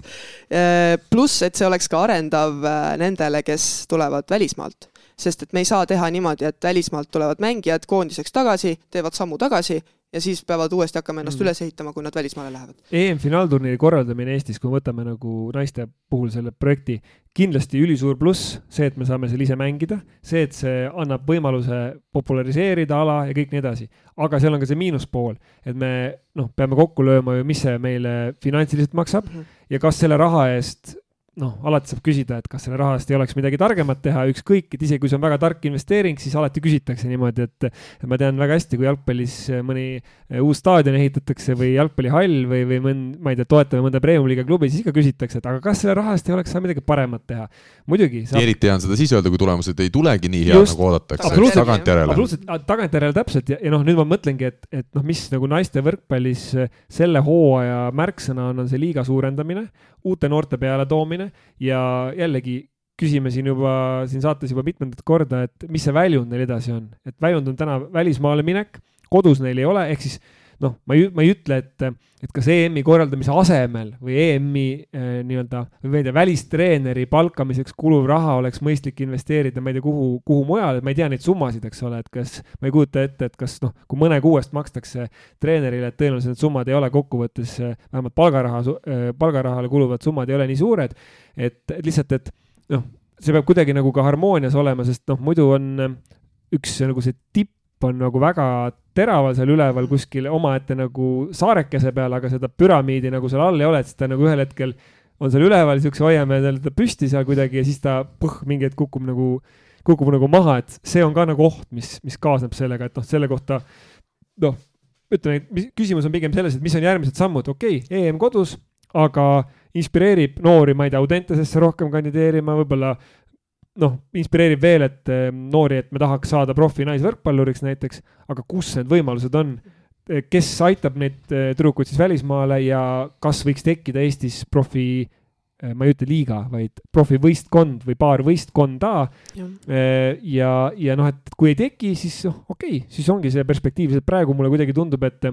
pluss, et see oleks ka arendav nendele, kes tulevad välismaalt sest et me ei saa teha niimoodi, et välismaalt tulevad mängijad koondiseks tagasi, teevad sammu tagasi ja siis peavad uuesti hakkama ennast mm. üles ehitama, kui nad välismaale lähevad. EM-finaalturniiri korraldamine Eestis, kui võtame nagu naiste puhul selle projekti, kindlasti ülisuur pluss, see, et me saame seal ise mängida, see, et see annab võimaluse populariseerida ala ja kõik nii edasi. aga seal on ka see miinuspool, et me noh, peame kokku lööma ju, mis see meile finantsiliselt maksab mm -hmm. ja kas selle raha eest noh, alati saab küsida, et kas selle raha eest ei oleks midagi targemat teha, ükskõik, et isegi kui see on väga tark investeering, siis alati küsitakse niimoodi, et ma tean väga hästi, kui jalgpallis mõni eh, uus staadion ehitatakse või jalgpallihall või, või mõnd, ma ei tea, toetame mõnda premium-liiga klubi, siis ikka küsitakse, et aga kas selle raha eest ei oleks saanud midagi paremat teha. muidugi saab.... eriti hea on seda siis öelda, kui tulemused ei tulegi nii head, nagu oodatakse, tagantjärele. absoluutselt, tagantjärele täpselt. Ja, ja noh, nüüd ma mõtlengi, et, et noh, mis nagu naiste võrkpallis selle hooaja märksõna on, on see liiga suurendamine uute noorte pealetoomine ja jällegi küsime siin juba, siin saates juba mitmendat korda, et mis see väljund neil edasi on, et väljund on täna välismaale minek, kodus neil ei ole, ehk siis noh, ma ei, ma ei ütle, et, et kas EM-i korraldamise asemel või EM-i äh, nii-öelda, või ma ei tea, välistreeneri palkamiseks kuluv raha oleks mõistlik investeerida, ma ei tea, kuhu, kuhu mujale, ma ei tea neid summasid, eks ole, et kas, ma ei kujuta ette, et kas noh, kui mõne kuu eest makstakse treenerile, et tõenäoliselt need summad ei ole kokkuvõttes, vähemalt palgaraha, äh, palgarahale kuluvad summad ei ole nii suured, et lihtsalt, et noh, see peab kuidagi nagu ka harmoonias olema, sest noh, muidu on üks nagu see tipp on nagu väga teraval seal üleval kuskil omaette nagu saarekese peal, aga seda püramiidi nagu seal all ei ole, et siis ta nagu ühel hetkel on seal üleval, siukse hoiame teda püsti seal kuidagi ja siis ta põh, mingi hetk kukub nagu, kukub nagu maha, et see on ka nagu oht, mis, mis kaasneb sellega, et noh, selle kohta noh, ütleme, küsimus on pigem selles, et mis on järgmised sammud, okei okay,, EM kodus, aga inspireerib noori, ma ei tea, Audentesesse rohkem kandideerima, võib-olla noh, inspireerib veel, et eh, noori, et me tahaks saada profi naisvõrkpalluriks näiteks, aga kus need võimalused on? Eh, kes aitab neid eh, tüdrukuid siis välismaale ja kas võiks tekkida Eestis profi, ma ei ütle liiga, vaid profivõistkond või paar võistkonda. ja, ja noh, et kui ei teki, siis noh, okei okay,, siis ongi see perspektiiv, sest praegu mulle kuidagi tundub, et,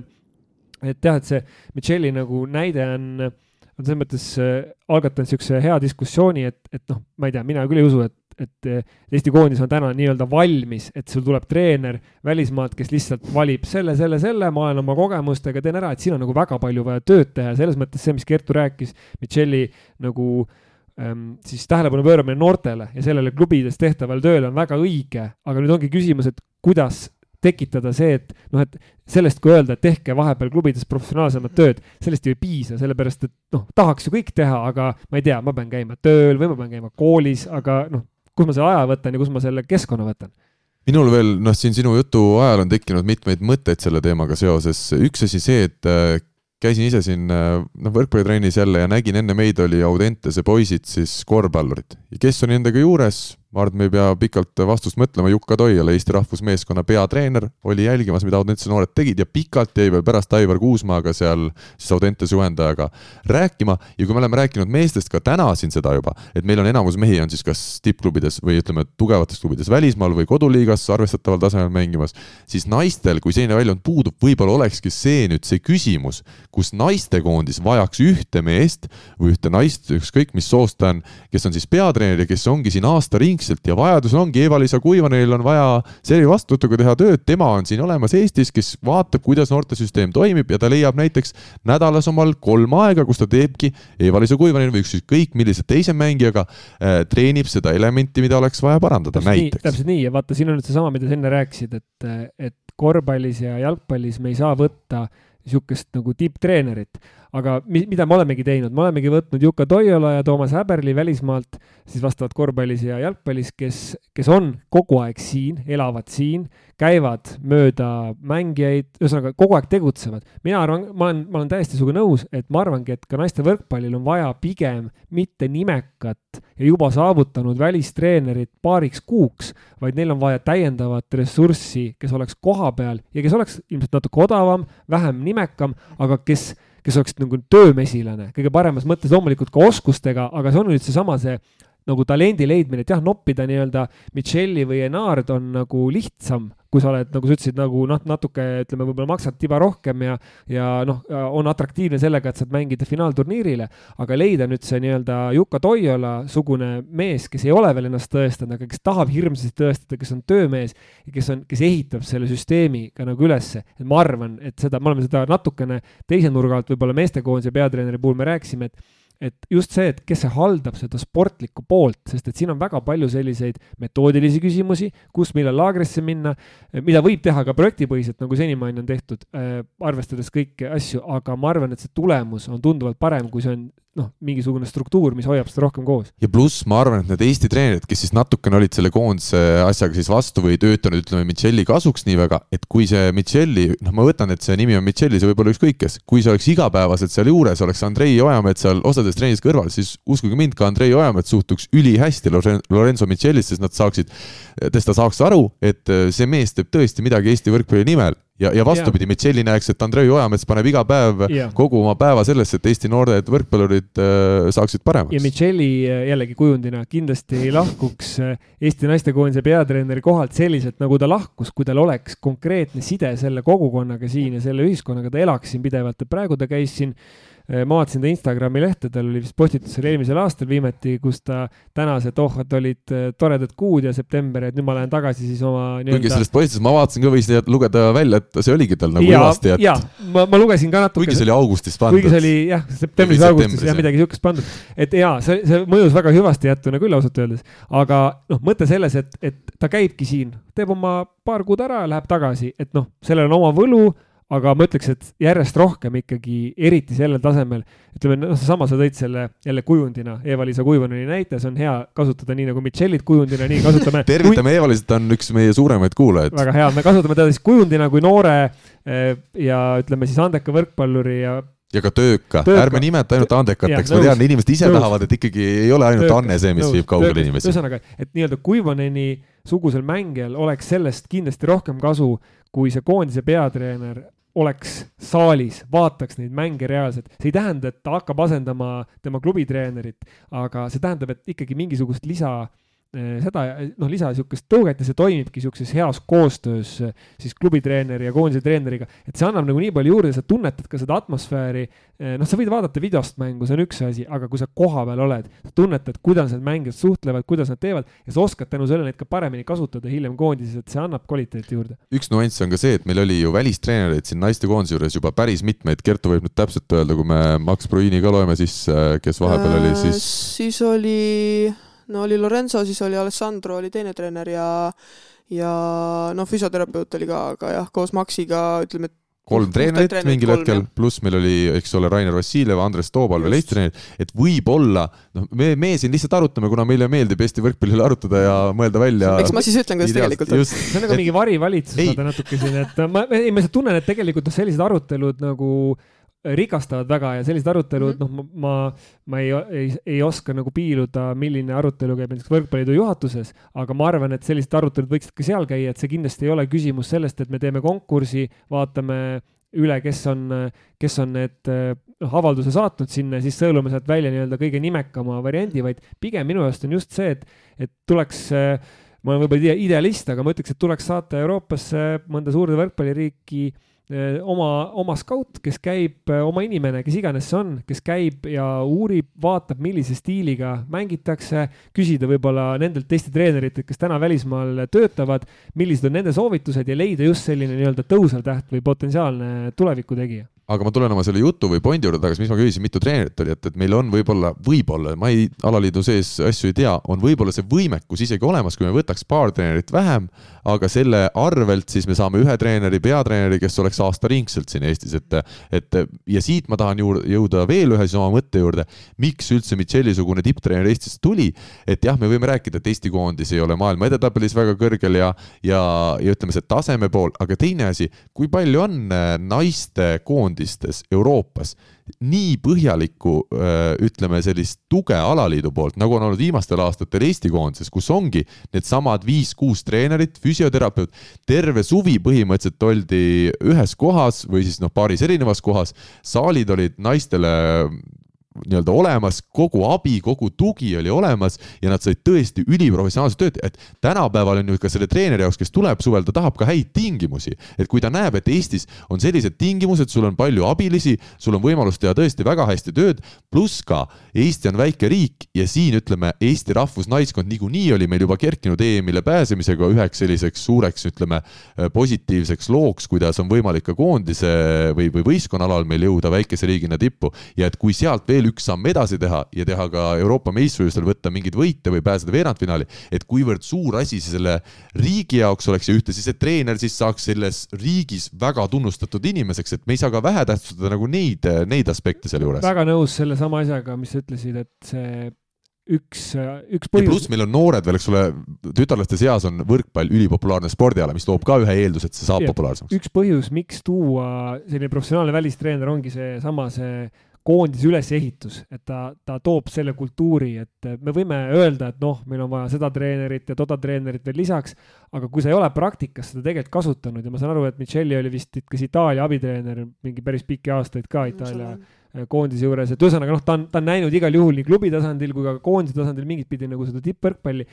et jah, et see Michelli nagu näide on on selles mõttes äh, algatanud niisuguse hea diskussiooni, et, et noh, ma ei tea, mina küll ei usu, et et Eesti koondis on täna nii-öelda valmis, et sul tuleb treener välismaalt, kes lihtsalt valib selle, selle, selle, ma olen oma kogemustega, teen ära, et siin on nagu väga palju vaja tööd teha. Ja selles mõttes see, mis Kertu rääkis, Michelli nagu ähm, siis tähelepanu pööramine noortele ja sellele klubides tehtavale tööle on väga õige, aga nüüd ongi küsimus, et kuidas tekitada see, et noh, et sellest, kui öelda, et tehke vahepeal klubides professionaalsemat tööd, sellest ju ei piisa, sellepärast et noh, tahaks ju kõik teha, aga ma ei tea, ma pean käima tööl või ma pean käima koolis, aga noh, kus ma selle aja võtan ja kus ma selle keskkonna võtan? minul veel, noh, siin sinu jutu ajal on tekkinud mitmeid mõtteid selle teemaga seoses. üks asi see, et äh, käisin ise siin äh, noh, võrkpallitrennis jälle ja nägin enne meid oli Audentese poisid siis korvpallurid kes on nendega juures, ma arvan, et me ei pea pikalt vastust mõtlema, Jukka Toiala, Eesti rahvusmeeskonna peatreener, oli jälgimas, mida Audentese noored tegid ja pikalt jäi veel pärast Aivar Kuusmaaga seal siis Audentese juhendajaga rääkima. Ja kui me oleme rääkinud meestest ka täna siin seda juba, et meil on enamus mehi on siis kas tippklubides või ütleme, tugevates klubides välismaal või koduliigas arvestataval tasemel mängimas, siis naistel, kui selline väljund puudub, võib-olla olekski see nüüd see küsimus, kus naistekoondis vajaks ühte meest või ühte naist, ükskõik mis soost ta on, kes on siis peatreener ja kes ongi siin aasta ringi vaikselt ja vajadusel ongi Eva-Liisa Kuivanenil on vaja Servi vastuvõtuga teha tööd, tema on siin olemas Eestis, kes vaatab, kuidas noortesüsteem toimib ja ta leiab näiteks nädalas omal kolm aega, kus ta teebki Eva-Liisa Kuivaneni või ükskõik millise teise mängijaga äh, treenib seda elementi, mida oleks vaja parandada täpselt näiteks. täpselt nii. Ja vaata, siin on nüüd seesama, mida sa enne rääkisid, et, et korvpallis ja jalgpallis me ei saa võtta niisugust nagu tipptreenerit, aga mi-, mida me olemegi teinud, me olemegi võtnud Juka Toiola ja Toomas Häberli välismaalt, siis vastavalt korvpallis ja jalgpallis, kes, kes on kogu aeg siin, elavad siin, käivad mööda mängijaid, ühesõnaga kogu aeg tegutsevad. mina arvan, ma olen, ma olen täiesti sinuga nõus, et ma arvangi, et ka naiste võrkpallil on vaja pigem mitte nimekat ja juba saavutanud välistreenerit paariks kuuks, vaid neil on vaja täiendavat ressurssi, kes oleks kohapeal ja kes oleks ilmselt natuke odavam, vähem nimekam, aga kes kes oleks nagu töömesilane, kõige paremas mõttes loomulikult ka oskustega, aga see on nüüd seesama see nagu talendi leidmine, et jah, noppida nii-öelda Michelli või Enard on nagu lihtsam, kui sa oled, nagu sa ütlesid, nagu noh, natuke ütleme, võib-olla maksad tiba rohkem ja, ja noh, on atraktiivne sellega, et saad mängida finaalturniirile, aga leida nüüd see nii-öelda Juka Toiola sugune mees, kes ei ole veel ennast tõestanud, aga kes tahab hirmsasti tõestada, kes on töömees kes on, kes ehitab selle süsteemi ka nagu ülesse. et ma arvan, et seda, me oleme seda natukene teise nurga alt võib-olla meestekoondise peatreeneri puhul me rääkisime, et et just see, et kes see haldab seda sportlikku poolt, sest et siin on väga palju selliseid metoodilisi küsimusi, kus, millal laagrisse minna, mida võib teha ka projektipõhiselt, nagu senimaani on tehtud äh,, arvestades kõiki asju, aga ma arvan, et see tulemus on tunduvalt parem, kui see on noh, mingisugune struktuur, mis hoiab seda rohkem koos. ja pluss ma arvan, et need Eesti treenerid, kes siis natukene olid selle koondise asjaga siis vastu või töötanud, ütleme, Michelli kasuks nii väga, et kui see Michelli, noh, ma võtan, et see nimi on Michelli, see võib olla ükskõik kes, kui see oleks igapäevaselt seal juures, oleks Andrei Ojamets seal osades treenis kõrval, siis uskuge mind, ka Andrei Ojamets suhtuks ülihästi Lorenzo Michelisse, sest nad saaksid, test ta saaks aru, et see mees teeb tõesti midagi Eesti võrkpalli nimel ja, ja vastupidi, Mitšelli näeks, et Andrei Ojamets paneb iga päev ja. kogu oma päeva sellesse, et Eesti noored võrkpallurid äh, saaksid paremaks. ja Mitšelli äh, jällegi kujundina kindlasti ei lahkuks äh, Eesti naistekoondise peatreeneri kohalt selliselt, nagu ta lahkus, kui tal oleks konkreetne side selle kogukonnaga siin ja selle ühiskonnaga, ta elaks siin pidevalt, et praegu ta käis siin Äh, ma vaatasin ta Instagrami lehte, tal oli vist postitus oli eelmisel aastal viimati, kus ta tänas, et oh, et olid äh, toredad kuud ja september, et nüüd ma lähen tagasi siis oma kuigi sellest postitusest ma vaatasin ka, võis lugeda välja, et see oligi tal nagu hüvasti, et jaa, ma, ma lugesin ka natuke. kuigi see oli augustis pandud. kuigi see oli jah, septembris augustis jah, midagi niisugust pandud. et jaa, see, see mõjus väga hüvasti jätuna küll ausalt öeldes. aga noh, mõte selles, et, et ta käibki siin, teeb oma paar kuud ära ja läheb tagasi, et noh, sellel on oma võlu aga ma ütleks, et järjest rohkem ikkagi, eriti sellel tasemel, ütleme, noh, seesama, sa tõid selle jälle kujundina, Eva-Liisa Kuivaneni näite, see on hea kasutada nii nagu Michellit kujundina, nii kasutame tervitame kui... Eva-Liisat, ta on üks meie suuremaid kuulajaid. väga hea, me kasutame teda siis kujundina kui noore eh, ja ütleme siis andeka võrkpalluri ja ja ka tööka, tööka., ärme nimeta ainult andekateks, ma tean, inimesed ise nõus. tahavad, et ikkagi ei ole ainult tööka. Anne see, mis nõus. viib kaugele inimesi. ühesõnaga, et nii-öelda Kuivaneni sugusel mängijal oleks sellest kindlasti rohkem kasu, kui see koondise peatreener oleks saalis, vaataks neid mänge reaalselt, see ei tähenda, et ta hakkab asendama tema klubitreenerit, aga see tähendab, et ikkagi mingisugust lisa seda noh, lisa niisugust tõuget ja see toimibki niisuguses heas koostöös eh, siis klubitreeneri ja koondise treeneriga, et see annab nagu nii palju juurde, sa tunnetad ka seda atmosfääri. Eh, noh, sa võid vaadata videost mängu, see on üks asi, aga kui sa kohapeal oled, tunnetad, kuidas need mängijad suhtlevad, kuidas nad teevad ja sa oskad tänu sellele neid ka paremini kasutada hiljem koondises, et see annab kvaliteeti juurde. üks nüanss on ka see, et meil oli ju välistreenereid siin naistekoondise juures juba päris mitmeid, Kertu võib nüüd täpselt öelda, kui me Max Bruini ka loeme sisse, kes vahepeal oli siis. siis oli no oli Lorenzo, siis oli Alessandro oli teine treener ja ja noh, füsioterapeut oli ka, aga jah, koos Maxiga ütleme, et kolm treenerit mingil kolm, hetkel, pluss meil oli, eks ole, Rainer Vassiljev, Andres Toobal veel Eesti treenerid, et võib-olla noh, me, me siin lihtsalt arutame, kuna meile meeldib Eesti võrkpalli üle arutada ja mõelda välja. eks ma siis ütlen, kuidas tegelikult on. see on nagu et... mingi varivalitsus, vaata natuke siin, et ma, ei, ma lihtsalt tunnen, et tegelikult noh, sellised arutelud nagu äh, rikastavad väga ja sellised arutelud mm, -hmm. noh, ma, ma ei, ei, ei oska nagu piiluda, milline arutelu käib näiteks Võrkpalliliidu juhatuses, aga ma arvan, et sellised arutelud võiksid ka seal käia, et see kindlasti ei ole küsimus sellest, et me teeme konkursi, vaatame üle, kes on, kes on need noh, avalduse saatnud sinna, siis sõelume sealt välja nii-öelda kõige nimekama variandi, vaid pigem minu arust on just see, et, et tuleks ma olen võib-olla idealist, aga ma ütleks, et tuleks saata Euroopasse mõnda suurde võrkpalliriiki Eh, oma, oma skaut, kes käib, eh, oma inimene, kes iganes see on, kes käib ja uurib, vaatab, millise stiiliga mängitakse, küsida võib-olla nendelt teiste treeneritelt, kes täna välismaal töötavad, millised on nende soovitused ja leida just selline nii-öelda tõusev täht või potentsiaalne tulevikutegija aga ma tulen oma selle jutu või pointi juurde tagasi, mis ma küsisin, mitu treenerit oli, et, et meil on võib-olla, võib-olla, ma ei, alaliidu sees asju ei tea, on võib-olla see võimekus isegi olemas, kui me võtaks paar treenerit vähem, aga selle arvelt siis me saame ühe treeneri, peatreeneri, kes oleks aastaringselt siin Eestis, et, et ja siit ma tahan juurde, jõuda veel ühe siis oma mõtte juurde, miks üldse Micheli-sugune tipptreener Eestisse tuli, et jah, me võime rääkida, et Eesti koondis ei ole maailma edetabelis väga kõrgel ja, ja, ja ütleme, see taseme pool, aga teine asi, kui palju on naiste koondis koondistes Euroopas nii põhjalikku, ütleme sellist tuge alaliidu poolt, nagu on olnud viimastel aastatel Eesti koondises, kus ongi needsamad viis-kuus treenerit, füsioterapeut, terve suvi põhimõtteliselt oldi ühes kohas või siis noh, paaris erinevas kohas, saalid olid naistele nii-öelda olemas, kogu abi, kogu tugi oli olemas ja nad said tõesti üliprofessionaalset tööd, et tänapäeval on ju ka selle treeneri jaoks, kes tuleb suvel, ta tahab ka häid tingimusi. et kui ta näeb, et Eestis on sellised tingimused, sul on palju abilisi, sul on võimalus teha tõesti väga hästi tööd, pluss ka Eesti on väike riik ja siin ütleme, Eesti rahvusnaiskond niikuinii oli meil juba kerkinud EM-ile pääsemisega üheks selliseks suureks, ütleme, positiivseks looks, kuidas on võimalik ka koondise või, või võistkonna alal meil jõuda väikese riigina tippu ja et kui sealt veel veel üks samm edasi teha ja teha ka Euroopa meistrivõistlustel võtta mingeid võite või pääseda veerandfinaali, et kuivõrd suur asi see selle riigi jaoks oleks ja ühtlasi see treener siis saaks selles riigis väga tunnustatud inimeseks, et me ei saa ka vähetähtsustada nagu neid, neid aspekte selle juures. väga nõus sellesama asjaga, mis sa ütlesid, et see üks, üks põhjus. pluss meil on noored veel, eks ole, tütarlaste seas on võrkpall ülipopulaarne spordiala, mis loob ka ühe eelduse, et see saab ja, populaarsemaks. üks põhjus, miks tuua selline professionaalne välistreener, ongi seesama see koondise ülesehitus, et ta, ta toob selle kultuuri, et me võime öelda, et noh, meil on vaja seda treenerit ja toda treenerit veel lisaks, aga kui sa ei ole praktikas seda tegelikult kasutanud ja ma saan aru, et Micheli oli vist kas Itaalia abitreener mingi päris pikki aastaid ka Itaalia äh, koondise juures, et ühesõnaga noh, ta on, ta on näinud igal juhul nii klubi tasandil kui ka koondise tasandil mingit pidi nagu seda tippvõrkpalli.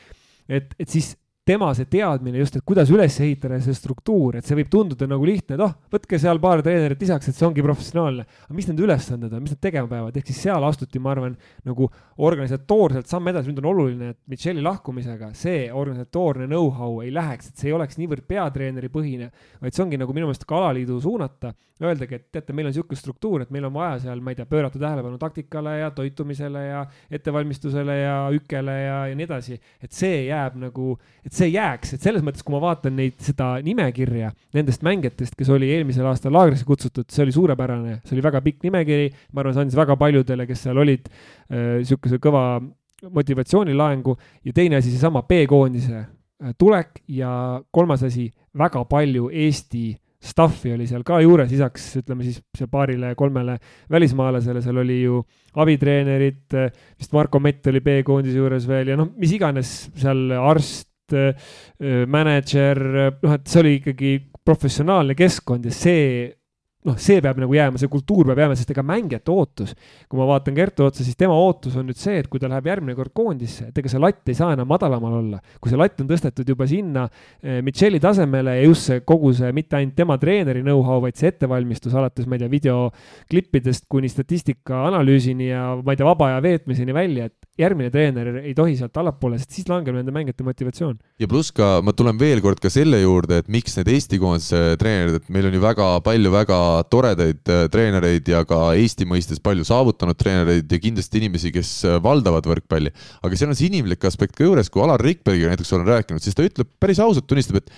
et, et siis tema see teadmine just, et kuidas üles ehitada see struktuur, et see võib tunduda nagu lihtne, et oh, võtke seal paar treenerit lisaks, et see ongi professionaalne. aga mis nende ülesanded on, mis nad tegema peavad, ehk siis seal astuti, ma arvan, nagu organisatoorselt samm edasi, nüüd on oluline, et Micheli lahkumisega see organisatoorne know-how ei läheks, et see ei oleks niivõrd peatreeneri põhine, vaid see ongi nagu minu meelest ka alaliidu suunata, öeldagi, et teate, meil on niisugune struktuur, et meil on vaja seal, ma ei tea, pöörata tähelepanu taktikale ja toitumisele ja ettevalmistusele ja ükele ja, ja nii edasi, et see jääb nagu, et et see jääks, et selles mõttes, kui ma vaatan neid, seda nimekirja nendest mängijatest, kes oli eelmisel aastal laagrisse kutsutud, see oli suurepärane, see oli väga pikk nimekiri, ma arvan, see andis väga paljudele, kes seal olid äh, kõva motivatsioonilaengu. Ja teine asi, seesama B-koondise äh, tulek ja kolmas asi, väga palju Eesti stuff'i oli seal ka juures, lisaks ütleme siis seal paarile-kolmele välismaalasele, seal oli ju abitreenerid, vist Marko Mett oli B-koondise juures veel ja noh, mis iganes seal arst, Äh, mänedžer, noh, et see oli ikkagi professionaalne keskkond ja see noh, see peab nagu jääma, see kultuur peab jääma, sest ega mängijate ootus, kui ma vaatan Kertu otsa, siis tema ootus on nüüd see, et kui ta läheb järgmine kord koondisse, et ega see latt ei saa enam madalamal olla. kui see latt on tõstetud juba sinna eh, Micheli tasemele ja just see kogu see, mitte ainult tema treeneri know-how, vaid see ettevalmistus alates, ma ei tea, videoklippidest kuni statistika analüüsini ja ma ei tea, vaba aja veetmiseni välja, et järgmine treener ei tohi sealt allapoole, sest siis langeb nende mängijate motivatsioon. ja pluss ka, ma tulen veel kord ka selle juurde, et miks need Eesti koondise treenerid, et meil on ju väga palju väga toredaid äh, treenereid ja ka Eesti mõistes palju saavutanud treenereid ja kindlasti inimesi, kes äh, valdavad võrkpalli. aga seal on see inimlik aspekt ka juures, kui Alar Rikbergiga näiteks olen rääkinud, siis ta ütleb päris ausalt, tunnistab, et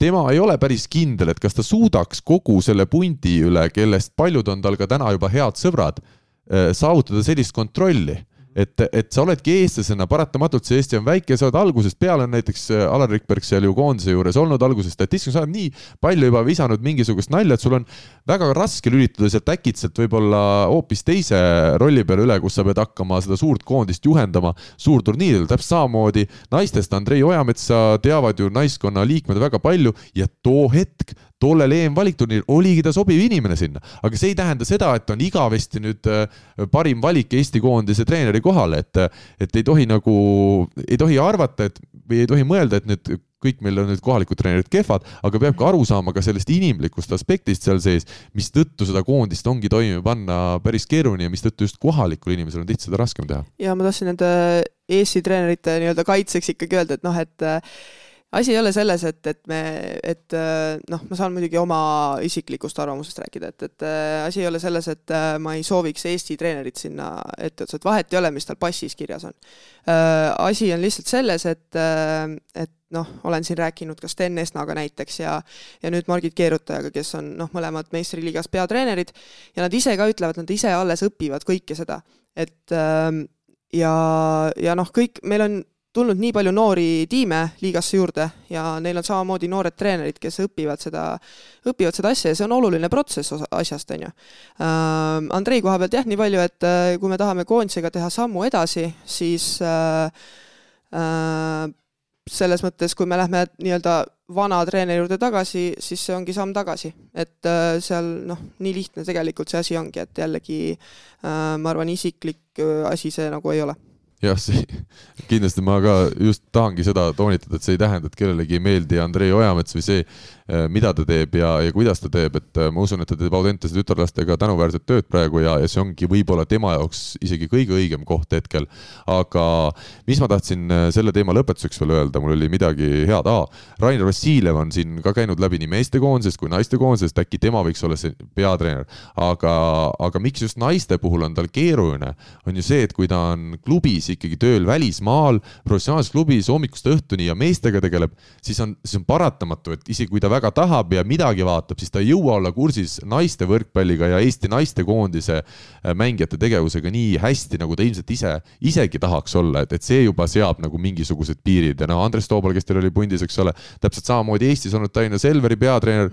tema ei ole päris kindel, et kas ta suudaks kogu selle pundi üle, kellest paljud on tal ka täna juba head sõbrad, äh, saavutada sellist kontrolli et, et sa oledki eestlasena paratamatult, see Eesti on väike, sa oled algusest peale, näiteks äh, Alar Rikberg seal ju koondise juures olnud algusest, statistikas, sa oled nii palju juba visanud mingisugust nalja, et sul on väga raske lülitada sealt äkitselt võib-olla hoopis teise rolli peale üle, kus sa pead hakkama seda suurt koondist juhendama suurturniiridel, täpselt samamoodi naistest Andrei Ojametsa teavad ju naiskonna liikmed väga palju ja too hetk tollel EM-valikturniiril oligi ta sobiv inimene sinna, aga see ei tähenda seda, et on igavesti nüüd äh, parim valik Eesti koondise treeneri kohale, et, et ei tohi nagu, ei tohi arvata, et või ei tohi mõelda, et need kõik meil on need kohalikud treenerid kehvad, aga peab ka aru saama ka sellest inimlikust aspektist seal sees, mistõttu seda koondist ongi toime panna päris keeruline ja mistõttu just kohalikul inimesel on tihti seda raskem teha. ja ma tahtsin nende Eesti treenerite nii-öelda kaitseks ikkagi öelda, et noh, et asi ei ole selles, et, et me, et äh, noh, ma saan muidugi oma isiklikust arvamusest rääkida, et, et äh, asi ei ole selles, et äh, ma ei sooviks Eesti treenerit sinna etteotsa, et vahet ei ole, mis tal passis kirjas on. asi on lihtsalt selles, et, et noh, olen siin rääkinud ka Sten Esnaga näiteks ja ja nüüd Margit Keerutajaga, kes on noh, mõlemad meistriliigas peatreenerid ja nad ise ka ütlevad, nad ise alles õpivad kõike seda, et ja, ja noh, kõik, meil on tulnud nii palju noori tiime liigasse juurde ja neil on samamoodi noored treenerid, kes õpivad seda, õpivad seda asja ja see on oluline protsess asjast, on ju. Ähm, Andrei koha pealt jah, nii palju, et äh, kui me tahame koondisega teha sammu edasi, siis äh, äh, selles mõttes, kui me lähme nii-öelda vana treeneri juurde tagasi, siis see ongi samm tagasi. et äh, seal noh, nii lihtne tegelikult see asi ongi, et jällegi äh, ma arvan, isiklik äh, asi see nagu ei ole jah, see, kindlasti ma ka just tahangi seda toonitada, et see ei tähenda, et kellelegi ei meeldi Andrei Ojamets või see, mida ta teeb ja, ja kuidas ta teeb, et äh, ma usun, et ta teeb Audentese tütarlastega tänuväärset tööd praegu ja, ja see ongi võib-olla tema jaoks isegi kõige õigem koht hetkel. aga mis ma tahtsin äh, selle teema lõpetuseks veel öelda, mul oli midagi head ah,, Rainer Vassiljev on siin ka käinud läbi nii meestekoondisest kui naistekoondisest, äkki tema võiks olla see peatreener, aga, aga miks just naiste puhul on tal keeruline, on ju see, et kui ta on klubis ikkagi tööl välismaal, professionaalses klubis hommikust õhtuni ja meestega tegeleb, siis on, siis on paratamatu, et isegi kui ta väga tahab ja midagi vaatab, siis ta ei jõua olla kursis naiste võrkpalliga ja Eesti naistekoondise äh, mängijate tegevusega nii hästi, nagu ta ilmselt ise, isegi tahaks olla, et, et see juba seab nagu mingisugused piirid. Ja noh, Andres Toobal, kes teil oli pundis, eks ole, täpselt samamoodi Eestis olnud Tallinna Selveri peatreener.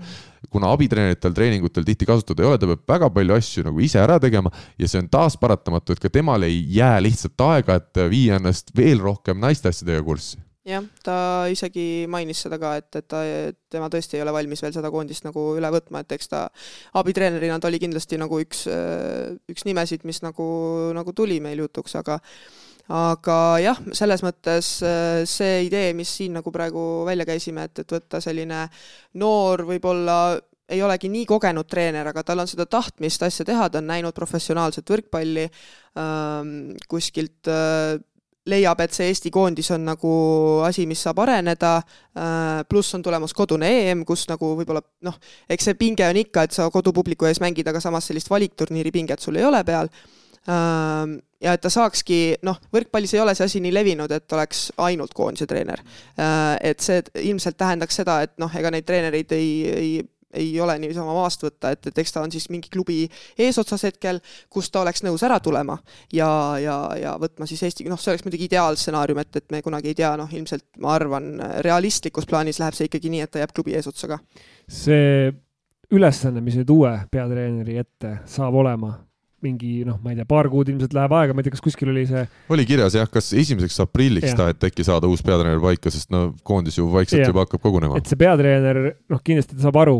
Kuna abitreeneritel treeningutel tihti kasutada ei ole, ta peab väga palju asju nagu ise ära tegema ja see on taas paratamatu, et ka temal ei jää lihtsalt aega, et viia ennast veel rohkem naiste asjadega kurssi jah, ta isegi mainis seda ka, et, et ta, tema tõesti ei ole valmis veel seda koondist nagu üle võtma, et eks ta abitreenerina ta oli kindlasti nagu üks, üks nimesid, mis nagu, nagu tuli meil jutuks, aga aga jah, selles mõttes äh, see idee, mis siin nagu praegu välja käisime, et, et võtta selline noor, võib-olla ei olegi nii kogenud treener, aga tal on seda tahtmist asja teha, ta on näinud professionaalset võrkpalli ähm, kuskilt äh, leiab, et see Eesti koondis on nagu asi, mis saab areneda, äh, pluss on tulemas kodune EM, kus nagu võib-olla noh, eks see pinge on ikka, et sa kodupubliku ees mängid, aga samas sellist valikturniiri pinget sul ei ole peal ähm, ja et ta saakski, noh, võrkpallis ei ole see asi nii levinud, et oleks ainult koondise treener. Äh, et see ilmselt tähendaks seda, et noh, ega neid treenereid ei, ei ei ole niisama maast võtta, et, et eks ta on siis mingi klubi eesotsas hetkel, kus ta oleks nõus ära tulema ja, ja, ja võtma siis Eesti, noh, see oleks muidugi ideaalstsenaarium, et, et me kunagi ei tea, noh, ilmselt ma arvan, realistlikus plaanis läheb see ikkagi nii, et ta jääb klubi eesotsa ka. see ülesanne, mis nüüd uue peatreeneri ette saab olema, mingi noh, ma ei tea, paar kuud ilmselt läheb aega, ma ei tea, kas kuskil oli see. oli kirjas jah, kas esimeseks aprilliks taheti äkki saada uus peatreener paika, sest no koondis ju vaikselt ja. juba hakkab kogunema. et see peatreener, noh, kindlasti ta saab aru,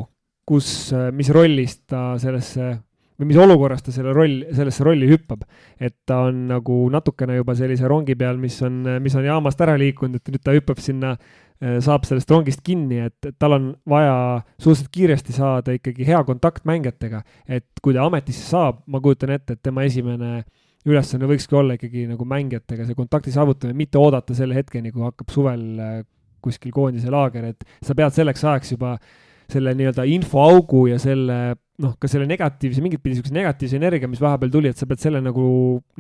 kus, mis rollist ta sellesse või mis olukorras ta selle roll, sellesse rolli hüppab. et ta on nagu natukene juba sellise rongi peal, mis on, mis on jaamast ära liikunud, et nüüd ta hüppab sinna Äh, saab sellest rongist kinni, et, et tal on vaja suhteliselt kiiresti saada ikkagi hea kontakt mängijatega. et kui ta ametisse saab, ma kujutan ette, et tema esimene ülesanne võikski olla ikkagi nagu mängijatega see kontakti saavutamine, mitte oodata selle hetkeni, kui hakkab suvel äh, kuskil koondise laager, et sa pead selleks ajaks juba selle nii-öelda infoaugu ja selle noh, ka selle negatiivse, mingit pidi niisuguse negatiivse energia, mis vahepeal tuli, et sa pead selle nagu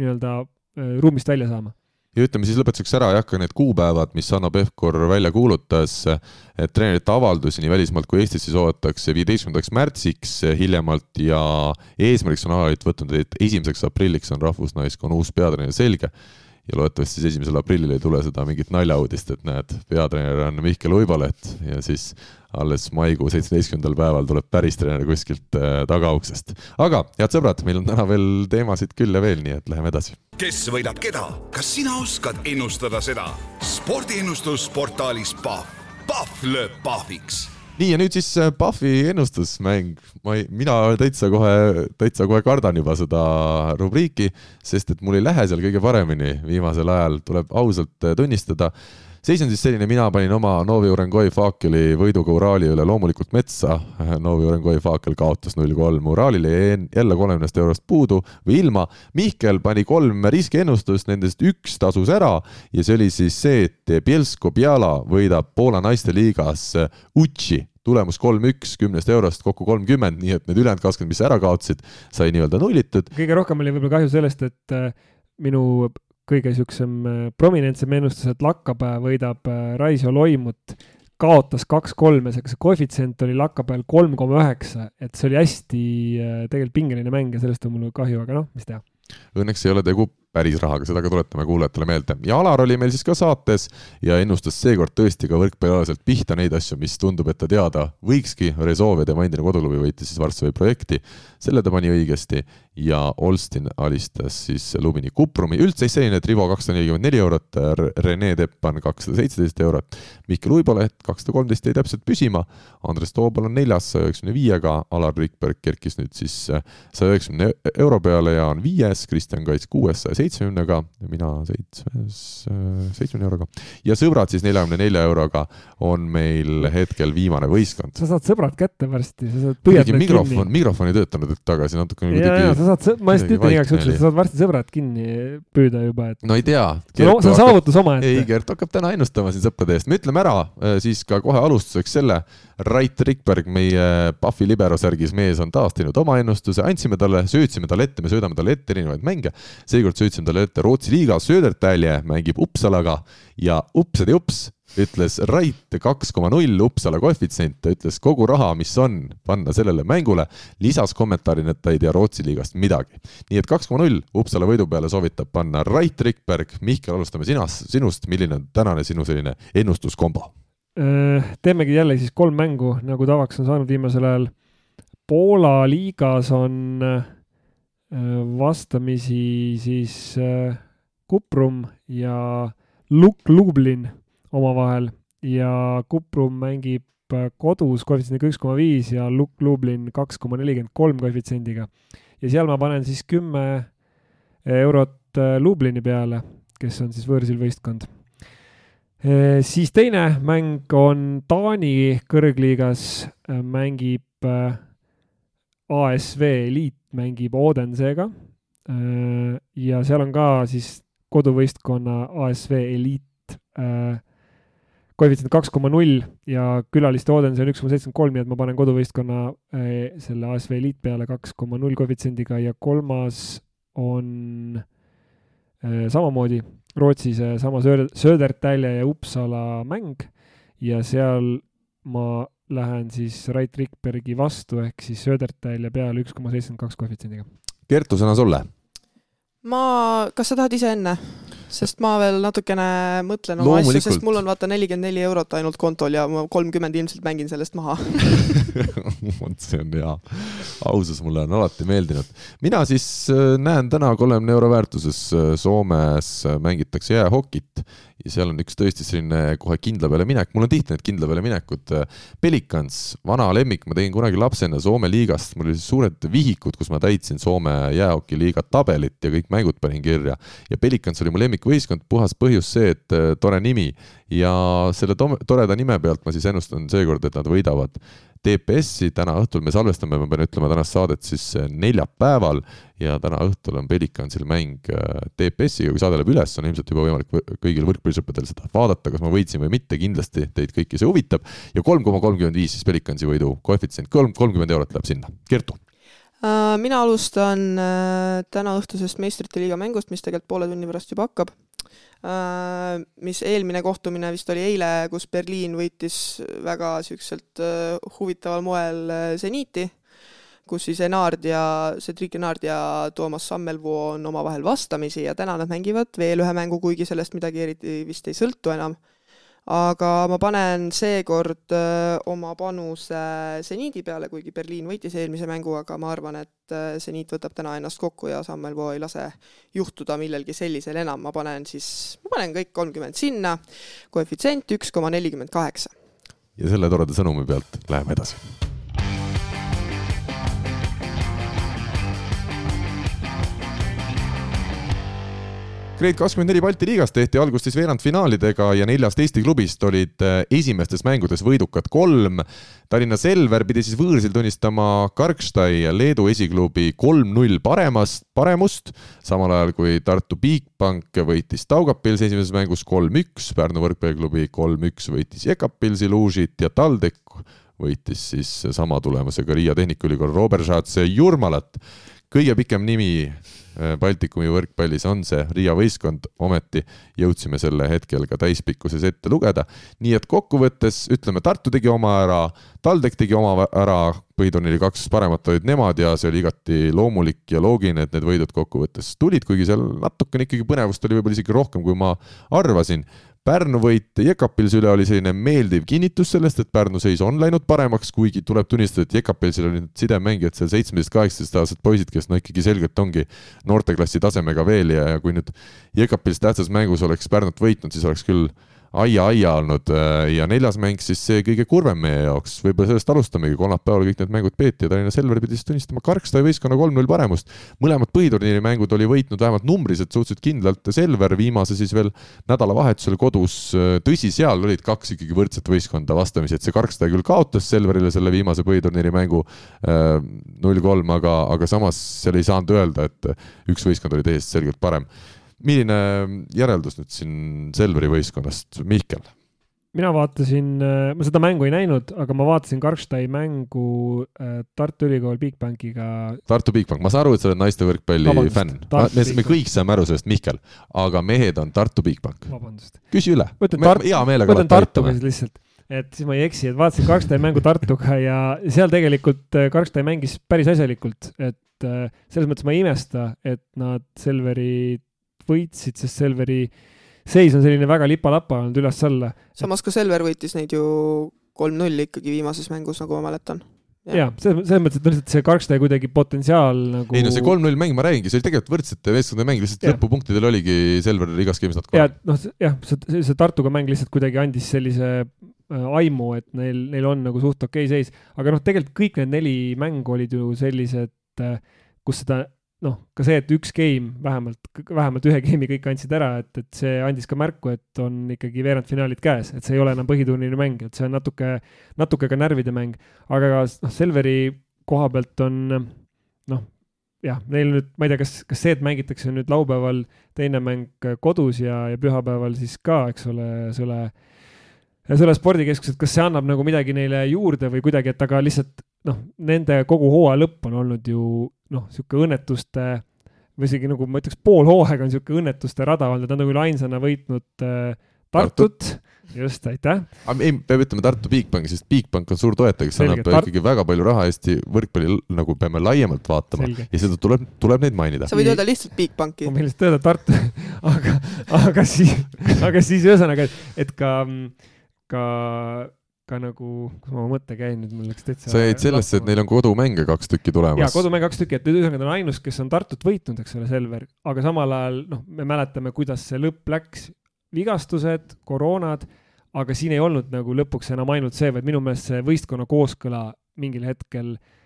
nii-öelda äh, ruumist välja saama. Ja ütleme siis lõpetuseks ära, ei hakka need kuupäevad, mis Hanno Pevkur välja kuulutas, et treenerite avaldusi nii välismaalt kui Eestisse soovitakse viieteistkümnendaks märtsiks hiljemalt ja eesmärgiks on alaliit võtnud, et esimeseks aprilliks on rahvusnaiskonna uus peatreener. Selge ja loodetavasti siis esimesel aprillil ei tule seda mingit naljauudist, et näed, peatreener on Mihkel Uibolet ja siis alles maikuu seitsmeteistkümnendal päeval tuleb päris treener kuskilt äh, tagauksest. aga head sõbrad, meil on täna veel teemasid küll ja veel, nii et läheme edasi. kes võidab keda, kas sina oskad ennustada seda? spordiennustus portaalis Pahv, Pahv lööb pahviks nii ja nüüd siis Pahvi ennustusmäng, ma ei, mina täitsa kohe, täitsa kohe kardan juba seda rubriiki, sest et mul ei lähe seal kõige paremini. Viimasel ajal, tuleb ausalt tunnistada seis on siis selline, mina panin oma Novi Urengoi Faakeli võiduga Uraali üle loomulikult metsa. Novi Urengoi Faakel kaotas null kolm Uraalile, jäi jälle kolmekümnest eurost puudu või ilma. Mihkel pani kolm riskiennustust, nendest üks tasus ära ja see oli siis see, et Bielsko Biala võidab Poola naiste liigas Uchi tulemus kolm-üks kümnest eurost kokku kolmkümmend, nii et need ülejäänud kakskümmend, mis ära kaotasid, sai nii-öelda nullitud. kõige rohkem oli võib-olla kahju sellest, et äh, minu kõige niisugusem äh, prominentsem ennustus, et lakkapäev võidab äh, Raiso Loimut, kaotas kaks-kolm ja see koefitsient oli lakkapäeval kolm koma üheksa, et see oli hästi tegelikult pingeline mäng ja sellest on mul kahju, aga noh, mis teha. Õnneks ei ole tegu päris rahaga, seda ka tuletame kuulajatele meelde. ja Alar oli meil siis ka saates ja ennustas seekord tõesti ka võrkpallialaselt pihta neid asju, mis tundub, et ta teada võikski. Ja tema endine koduklubi võitis siis Varssavi projekti, selle ta pani õigesti ja Olstin alistas siis Lubini Kuprumi. üldseis selline, et Rivo kakssada nelikümmend neli eurot, Rene Teppan kakssada seitseteist eurot, Mihkel Uiboleht kakssada kolmteist jäi täpselt püsima, Andres Toobal on neljas saja üheksakümne viiega, Alar Rikberg kerkis nüüd siis saja üheksakümne euro peale ja on viies, Kristjan Kaits kuues saja seitsmekümnega, mina seitsmes, seitsmekümne euroga. ja sõbrad siis neljakümne nelja euroga on meil hetkel viimane võistkond. sa saad sõbrad kätte varsti, sa saad kuidagi mikrofon, mikrofon ei töötanud hetk tagasi natukene kuidagi. sa saad, ma just ütlen igaks juhuks, et sa saad varsti sõbrad kinni püüda juba, et. no ei tea. see on saavutus omaette. ei, Gert hakkab täna ennustama siin sõprade eest, me ütleme ära äh, siis ka kohe alustuseks selle. Rait Rikberg, meie Pahvi libero särgis mees on taas teinud oma ennustuse, andsime talle, söötsime talle ette, me söödame talle ette erinevaid mänge. seekord söötsime sõitsime talle ette Rootsi liiga, Södertälje mängib Uppsalaga ja upsade ups ütles Rait kaks koma null Uppsala koefitsient, ta ütles kogu raha, mis on, panna sellele mängule, lisas kommentaarina, et ta ei tea Rootsi liigast midagi. nii et kaks koma null Uppsala võidu peale soovitab panna Rait Rikberg, Mihkel, alustame sinast, sinust, milline on tänane sinu selline ennustuskombo? Äh, teemegi jälle siis kolm mängu, nagu tavaks on saanud viimasel ajal. Poola liigas on äh, vastamisi siis äh, Kuprum ja Luk-, Lublin omavahel ja Kuprum mängib äh, kodus koefitsiendiga üks koma viis ja Luk-, Lublin kaks koma nelikümmend kolm koefitsiendiga. ja seal ma panen siis kümme eurot äh, Lublini peale, kes on siis võõrsil võistkond. siis teine mäng on Taani kõrgliigas, mängib ASV Eliit mängib Odensega. Äh, ja seal on ka siis koduvõistkonna ASV Eliit äh, koefitsient kaks koma null ja külaliste Odense on üks koma seitsekümmend kolm, nii et ma panen koduvõistkonna äh, selle ASV Eliit peale kaks koma null koefitsiendiga ja kolmas on samamoodi Rootsi seesama Södertälje ja Uppsala mäng ja seal ma lähen siis Rait Rikbergi vastu ehk siis Södertälje peale üks koma seitsekümmend kaks koefitsiendiga. Kertu, sõna sulle. ma, kas sa tahad ise enne? sest ma veel natukene mõtlen oma asju, sest mul on vaata nelikümmend neli eurot ainult kontol ja ma kolmkümmend ilmselt mängin sellest maha vot see on hea. ausus mulle on alati meeldinud. mina siis äh, näen täna kolmekümne euro väärtuses äh, Soomes mängitakse jäähokit ja seal on üks tõesti selline kohe kindla peale minek, mul on tihti need kindla peale minekud. Pelikans, vana lemmik, ma tegin kunagi lapsena Soome liigast, mul olid suured vihikud, kus ma täitsin Soome jäähokiliiga tabelit ja kõik mängud panin kirja. ja Pelikans oli mu lemmik lemmikvõistkond, puhas põhjus see, et äh, tore nimi. Ja selle toreda nime pealt ma siis ennustan seekord, et nad võidavad TPS-i, täna õhtul me salvestame, ma pean ütlema, tänast saadet siis äh, neljapäeval ja täna õhtul on Pelicansil mäng äh, TPS-iga, kui saade läheb üles, on ilmselt juba võimalik kõigil võrkpallisõpradel seda vaadata, kas ma võitsin või mitte, kindlasti teid kõiki see huvitab. ja kolm koma kolmkümmend viis siis Pelicansi võidu koefitsient, kolm, kolmkümmend eurot läheb sinna. Kertu Äh, mina alustan äh, täna õhtusest meistrite liiga mängust, mis tegelikult poole tunni pärast juba hakkab. Äh, mis eelmine kohtumine vist oli eile, kus Berliin võitis väga niisuguselt huvitaval moel seniiti, kus siis Enard ja, Cedric Enard ja Toomas Sammelvoo on omavahel vastamisi ja täna nad mängivad veel ühe mängu, kuigi sellest midagi eriti vist ei sõltu enam aga ma panen seekord öö, oma panuse seniidi peale, kuigi Berliin võitis eelmise mängu, aga ma arvan, et seniit võtab täna ennast kokku ja Sammel Voo ei lase juhtuda millelgi sellisel enam, ma panen siis, ma panen kõik kolmkümmend sinna, koefitsient üks koma nelikümmend kaheksa. ja selle toreda sõnumi pealt läheme edasi Grade kakskümmend neli Balti liigas tehti algust siis veerandfinaalidega ja neljast Eesti klubist olid äh, esimestes mängudes võidukad kolm. Tallinna Selver pidi siis võõrsil tunnistama Karkstai Leedu esiklubi kolm-null paremast, paremust, samal ajal kui Tartu Bigbank võitis Taugapilsi esimeses mängus kolm-üks, Pärnu võrkpalliklubi kolm-üks võitis Jekapilsi Lužit ja TalTech võitis siis sama tulemusega Riia Tehnikaülikool Roberšats Jurmalat. Kõige pikem nimi Äh, Baltikumi võrkpallis on see Riia võistkond, ometi jõudsime selle hetkel ka täispikkuses ette lugeda. nii et kokkuvõttes ütleme, Tartu tegi oma ära, TalTech tegi oma ära, põhiturniiri kaks paremat olid nemad ja see oli igati loomulik ja loogiline, et need võidud kokkuvõttes tulid, kuigi seal natukene ikkagi põnevust oli võib-olla isegi rohkem, kui ma arvasin Pärnu võit Jekapilsi üle oli selline meeldiv kinnitus sellest, et Pärnu seis on läinud paremaks, kuigi tuleb tunnistada, et Jekapilsil olid sidemängijad seal seitsmeteist, kaheksateistaastased poisid, kes no ikkagi selgelt ongi noorteklassi tasemega veel ja, ja kui nüüd Jekapils tähtsas mängus oleks Pärnut võitnud, siis oleks küll aia-aia olnud äh, ja neljas mäng siis see kõige kurvem meie jaoks, võib-olla sellest alustamegi, kolmapäeval kõik need mängud peeti ja Tallinna Selver pidi siis tunnistama Karkstai võistkonna kolm-null paremust. mõlemad põhiturniiri mängud oli võitnud vähemalt numbriliselt suhteliselt kindlalt Selver, viimase siis veel nädalavahetusel kodus, äh, tõsi, seal olid kaks ikkagi võrdset võistkonda vastamisi, et see Karkstai küll kaotas Selverile selle viimase põhiturniiri mängu äh, null kolm, aga, aga samas seal ei saanud öelda, et üks võistkond oli teisest selgelt parem milline järeldus nüüd siin Selveri võistkonnast, Mihkel? mina vaatasin, äh, ma seda mängu ei näinud, aga ma vaatasin Karlstai mängu äh, Tartu Ülikool Bigbankiga. Tartu Bigbank, ma saan aru, et sa oled naiste võrkpalli fänn. me, me kõik saame aru sellest, Mihkel, aga mehed on Tartu Bigbank. küsi üle. hea meelega. võtan Tartuga siis lihtsalt, et siis ma ei eksi, et vaatasin Karlstai mängu Tartuga ja seal tegelikult äh, Karlstai mängis päris asjalikult, et selles mõttes ma ei imesta, et nad Selveri võitsid, sest Selveri seis on selline väga lipa-lapa olnud üles-alla. samas ka Selver võitis neid ju kolm-null ikkagi viimases mängus, nagu ma mäletan ja, ja, selles, selles mõttes, et lihtsalt see Karkstaja kuidagi potentsiaal nagu. ei no see kolm-null mäng, ma räägingi, see oli tegelikult võrdsete meeskondade mäng, lihtsalt lõpupunktidel oligi Selver igas skeemis natuke. ja noh, jah, see, see Tartuga mäng lihtsalt kuidagi andis sellise äh, aimu, et neil, neil on nagu suht okei okay seis, aga noh, tegelikult kõik need neli mängu olid ju sellised, äh, kus seda noh, ka see, et üks game vähemalt, vähemalt ühe game'i kõik andsid ära, et, et see andis ka märku, et on ikkagi veerandfinaalid käes, et see ei ole enam põhiturniiri mäng, et see on natuke, natuke ka närvide mäng. aga ka noh, Selveri koha pealt on noh, jah, neil nüüd, ma ei tea, kas, kas see, et mängitakse nüüd laupäeval teine mäng kodus ja, ja pühapäeval siis ka, eks ole, selle selle spordikeskuses, kas see annab nagu midagi neile juurde või kuidagi, et aga lihtsalt noh, nende kogu hooaja lõpp on olnud ju noh, niisugune õnnetuste või isegi nagu ma ütleks, pool hooaega on niisugune õnnetuste rada olnud, et nad on nagu ainsana võitnud äh, Tartut, Tartut., just, aitäh. aga ei, peab ütlema Tartu Bigbanki, sest Bigbank on suur toetaja, kes annab Tart... ikkagi väga palju raha Eesti võrkpalli nagu peame laiemalt vaatama Selge. ja seda tuleb, tuleb neid mainida. sa võid öelda lihtsalt Bigbanki. ma võin lihtsalt öelda Tartu aga, aga siis, aga siis ühesõnaga, et, et ka, ka ka nagu, kus ma oma mõtte käin nüüd, mul läks täitsa. sa jäid sellesse, et neil on kodumänge kaks tükki tulemas. jaa, kodumänge kaks tükki, et ühesõnaga ta on ainus, kes on Tartut võitnud, eks ole, Selver, aga samal ajal noh, me mäletame, kuidas see lõpp läks, vigastused, koroonad, aga siin ei olnud nagu lõpuks enam ainult see, vaid minu meelest see võistkonna kooskõla mingil hetkel äh,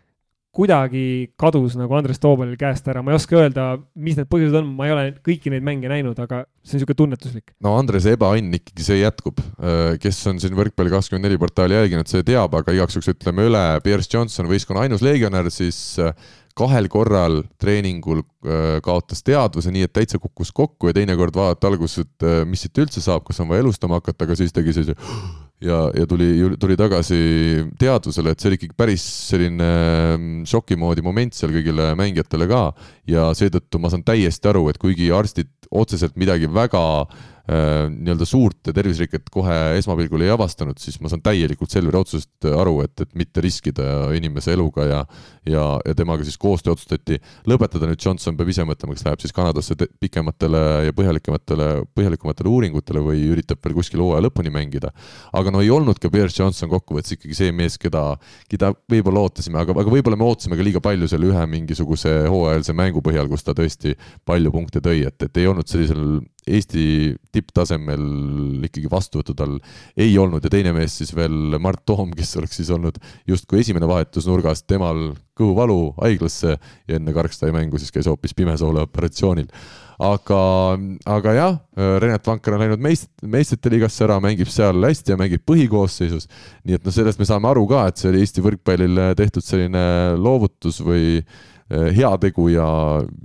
kuidagi kadus nagu Andres Toobalil käest ära, ma ei oska öelda, mis need põhjused on, ma ei ole kõiki neid mänge näinud, aga see on niisugune tunnetuslik. no Andrese ebaõnn ikkagi, see jätkub. Äh, kes on siin Võrkpalli kakskümmend neli portaali jälginud, see teab, aga igaks juhuks ütleme üle, Pierce Johnson, võistkonna ainus legionär, siis äh, kahel korral treeningul äh, kaotas teadvuse, nii et täitsa kukkus kokku ja teinekord vaadata alguses, et mis siit üldse saab, kas on vaja elustama hakata, aga siis tegi sellise ja, ja tuli, tuli tagasi teadvusele, et see oli ikkagi päris selline mm, šoki moodi moment seal kõigile mängijatele ka. Ja seetõttu ma saan täiesti aru, et kuigi arstid otseselt midagi väga äh, nii-öelda suurt terviseriket kohe esmapilgul ei avastanud, siis ma saan täielikult Selveri otsusest aru, et, et mitte riskida inimese eluga ja ja, ja temaga siis koostöö otsustati lõpetada, nüüd Johnson peab ise mõtlema, kas läheb siis Kanadasse pikematele ja põhjalikumatele, põhjalikumatele uuringutele või üritab veel kuskil hooaja lõpuni mängida. aga no ei olnud ka Pierce Johnson kokkuvõttes ikkagi see mees, keda, keda võib-olla ootasime, aga, aga võib-olla me ootasime ka liiga palju selle ühe mingisuguse hooajalise mängu põhjal, kus ta tõesti palju punkte tõi, et, et ei olnud sellisel Eesti tipptasemel ikkagi vastuvõtu tal ei olnud ja teine mees siis veel Mart Toom, kes oleks siis olnud justkui esimene vahetus nurgast, temal kõhuvalu haiglasse ja enne Karkstai mängu siis käis hoopis pimesoole operatsioonil aga, aga jah, Renat Vanker on läinud meist-, meistrite liigasse ära, mängib seal hästi ja mängib põhikoosseisus. nii et noh, sellest me saame aru ka, et see oli Eesti võrkpallile tehtud selline loovutus või heategu ja,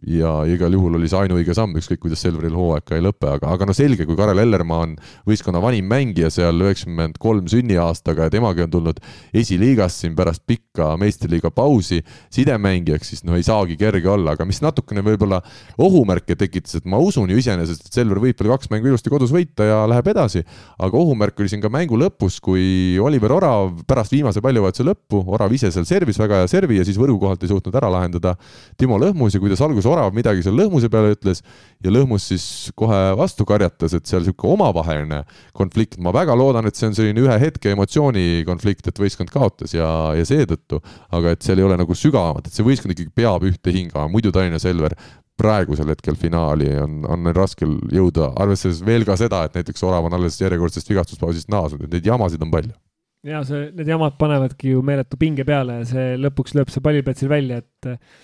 ja igal juhul oli see ainuõige samm, ükskõik kuidas Selveril hooaeg ka ei lõpe, aga, aga no selge, kui Karel Ellermaa on võistkonna vanim mängija seal üheksakümmend kolm sünniaastaga ja temagi on tulnud esiliigas siin pärast pikka meistriliiga pausi sidemängijaks, siis no ei saagi kerge olla, aga mis natukene võib-olla ohumärke tekitas, et ma usun ju iseenesest, et Selver võib veel kaks mängu ilusti kodus võita ja läheb edasi, aga ohumärk oli siin ka mängu lõpus, kui Oliver Orav pärast viimase pallivahetuse lõppu, Orav ise seal servis väga hea servi ja siis võrgu kohalt ei suutnud ära lahendada seda Timo Lõhmus ja kuidas alguses Orav midagi seal Lõhmuse peale ütles ja Lõhmus siis kohe vastu karjatas, et seal niisugune omavaheline konflikt, ma väga loodan, et see on selline ühe hetke emotsioonikonflikt, et võistkond kaotas ja, ja seetõttu, aga et seal ei ole nagu sügavamat, et see võistkond ikkagi peab ühte hingama, muidu Tallinna Selver praegusel hetkel finaali on, on neil raskel jõuda, arvestades veel ka seda, et näiteks Orav on alles järjekordsest vigastuspausist naasnud, et neid jamasid on palju ja see, need jamad panevadki ju meeletu pinge peale ja see lõpuks lööb see palliplatsil välja, et,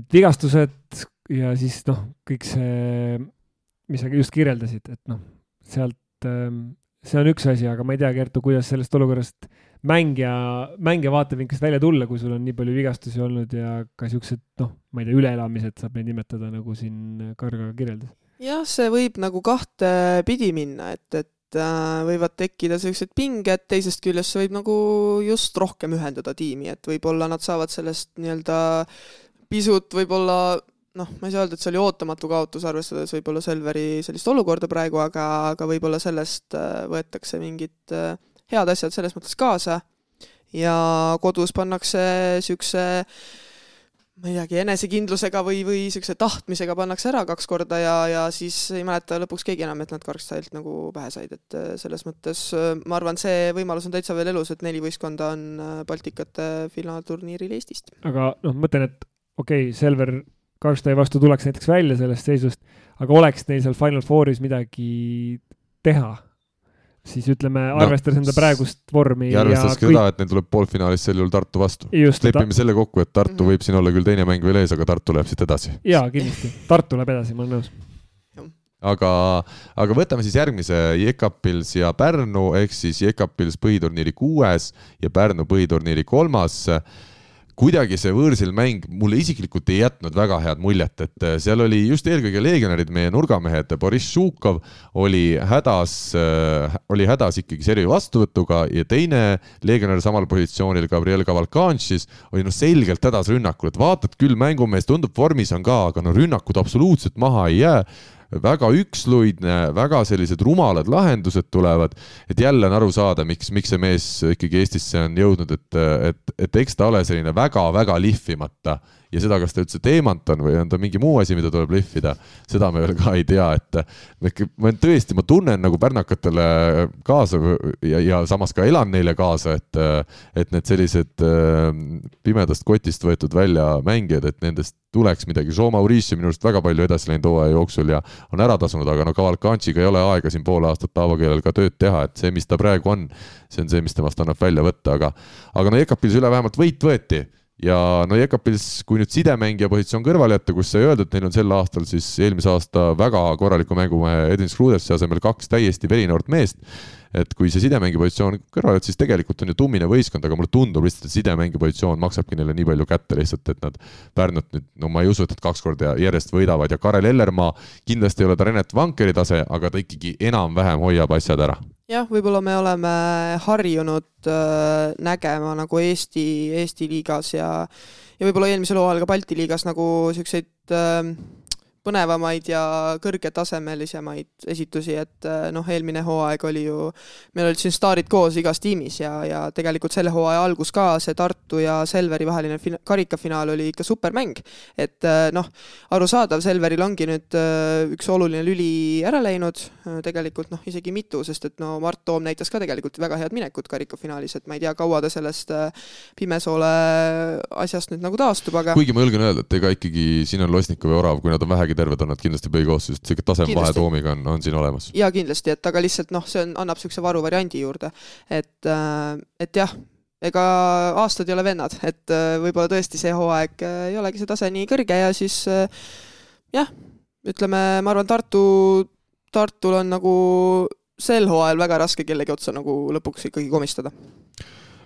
et vigastused ja siis noh, kõik see, mis sa just kirjeldasid, et noh, sealt, ähm, see on üks asi, aga ma ei tea, Kertu, kuidas sellest olukorrast mängija, mängija vaatevinklist välja tulla, kui sul on nii palju vigastusi olnud ja ka siuksed, noh, ma ei tea, üleelamised saab neid nimetada, nagu siin Karga kirjeldas. Jah, see võib nagu kahte pidi minna, et, et võivad tekkida sellised pinged, teisest küljest see võib nagu just rohkem ühendada tiimi, et võib-olla nad saavad sellest nii-öelda pisut võib-olla noh, ma ei saa öelda, et see oli ootamatu kaotus, arvestades võib-olla Selveri sellist olukorda praegu, aga, aga võib-olla sellest äh, võetakse mingid äh, head asjad selles mõttes kaasa. Ja kodus pannakse niisuguse ma ei teagi, enesekindlusega või, või niisuguse tahtmisega pannakse ära kaks korda ja, ja siis ei mäleta lõpuks keegi enam, et nad Karlstadilt nagu pähe said, et äh, selles mõttes äh, ma arvan, see võimalus on täitsa veel elus, et neli võistkonda on äh, Baltikate finaalturniiril Eestist. aga noh, mõtlen, et okei okay,, Selver Karlstadi vastu tuleks näiteks välja sellest seisust, aga oleks neil seal Final Fouris midagi teha siis ütleme, arvestades no, enda praegust vormi. ja arvestades ka kõik... seda, et neil tuleb poolfinaalis sel juhul Tartu vastu. lepime ta... selle kokku, et Tartu -hmm. võib siin olla küll teine mäng veel ees, aga Tartu läheb siit edasi. jaa, kindlasti, Tartu läheb edasi, ma olen nõus aga, aga võtame siis järgmise Jekapils ja Pärnu ehk siis Jekapils põhiturniiri kuues ja Pärnu põhiturniiri kolmas kuidagi see võõrsil mäng mulle isiklikult ei jätnud väga head muljet, et äh, seal oli just eelkõige legionärid, meie nurgamehed, Boriss Žukov oli hädas, äh, oli hädas ikkagi servi vastuvõtuga ja teine legionär samal positsioonil, Gabriel Cavalcanchis, oli noh, selgelt hädas rünnakul, et vaatad küll, mängumees tundub vormis on ka, aga no rünnakud absoluutselt maha ei jää väga üksluidne, väga sellised rumalad lahendused tulevad, et jälle on aru saada, miks, miks see mees ikkagi Eestisse on jõudnud, et, et, et eks ta ole selline väga-väga lihvimata ja seda, kas ta üldse teemant on või on ta mingi muu asi, mida tuleb lihvida, seda me veel ka ei tea, et ma tõesti, ma tunnen nagu pärnakatele kaasa ja, ja samas ka elan neile kaasa, et, et need sellised äh, pimedast kotist võetud välja mängijad, et nendest tuleks midagi. Jean Maurice minu arust väga palju edasi läinud hooaja jooksul ja on ära tasunud, aga no Cavalcanchiga ei ole aega siin pool aastat tavakeelel ka tööd teha, et see, mis ta praegu on, see on see, mis temast annab välja võtta, aga, aga no Jekapils üle vähemalt võit võeti ja no Jekapils, kui nüüd sidemängija positsioon kõrvale jätta, kus sai öelda, et neil on sel aastal siis eelmise aasta väga korraliku mängumehe Edwin Schrudesse asemel kaks täiesti verinoort meest, et kui see sidemängija positsioon kõrvale jätta, siis tegelikult on ju tummine võistkond, aga mulle tundub lihtsalt, et sidemängija positsioon maksabki neile nii palju kätte lihtsalt, et nad Pärnut nüüd, no ma ei usu, et nad kaks korda järjest võidavad. Ja Karel Ellermaa kindlasti ei ole ta Renet Vankeri tase, aga ta ikkagi enam-vähem hoiab asjad ära jah, võib-olla me oleme harjunud äh, nägema nagu Eesti, Eesti liigas ja ja võib-olla eelmisel hooajal ka Balti liigas nagu niisuguseid äh, põnevamaid ja kõrgetasemelisemaid esitusi, et äh, noh, eelmine hooaeg oli ju, meil olid siin staarid koos igas tiimis ja, ja tegelikult selle hooaja algus ka, see Tartu ja Selveri vaheline fina-, karikafinaal oli ikka supermäng. et äh, noh, arusaadav, Selveril ongi nüüd äh, üks oluline lüli ära läinud, tegelikult noh, isegi mitu, sest et no Mart Toom näitas ka tegelikult väga head minekut karikafinaalis, et ma ei tea, kaua ta sellest Pimesoole asjast nüüd nagu taastub, aga kuigi ma julgen öelda, et ega ikkagi siin on Losnikov ja Orav, kui nad on vähegi vähegi terved on nad kindlasti põhikoosseisust, sihuke tasemevahe Toomiga on, on siin olemas. jaa, kindlasti, et aga lihtsalt noh, see on, annab niisuguse varuvariandi juurde, et, äh, et jah, ega aastad ei ole vennad, et äh, võib-olla tõesti see hooaeg äh, ei olegi see tase nii kõrge ja siis jah, ütleme, ma arvan, Tartu, Tartul on nagu sel hooajal väga raske kellegi otsa nagu lõpuks ikkagi komistada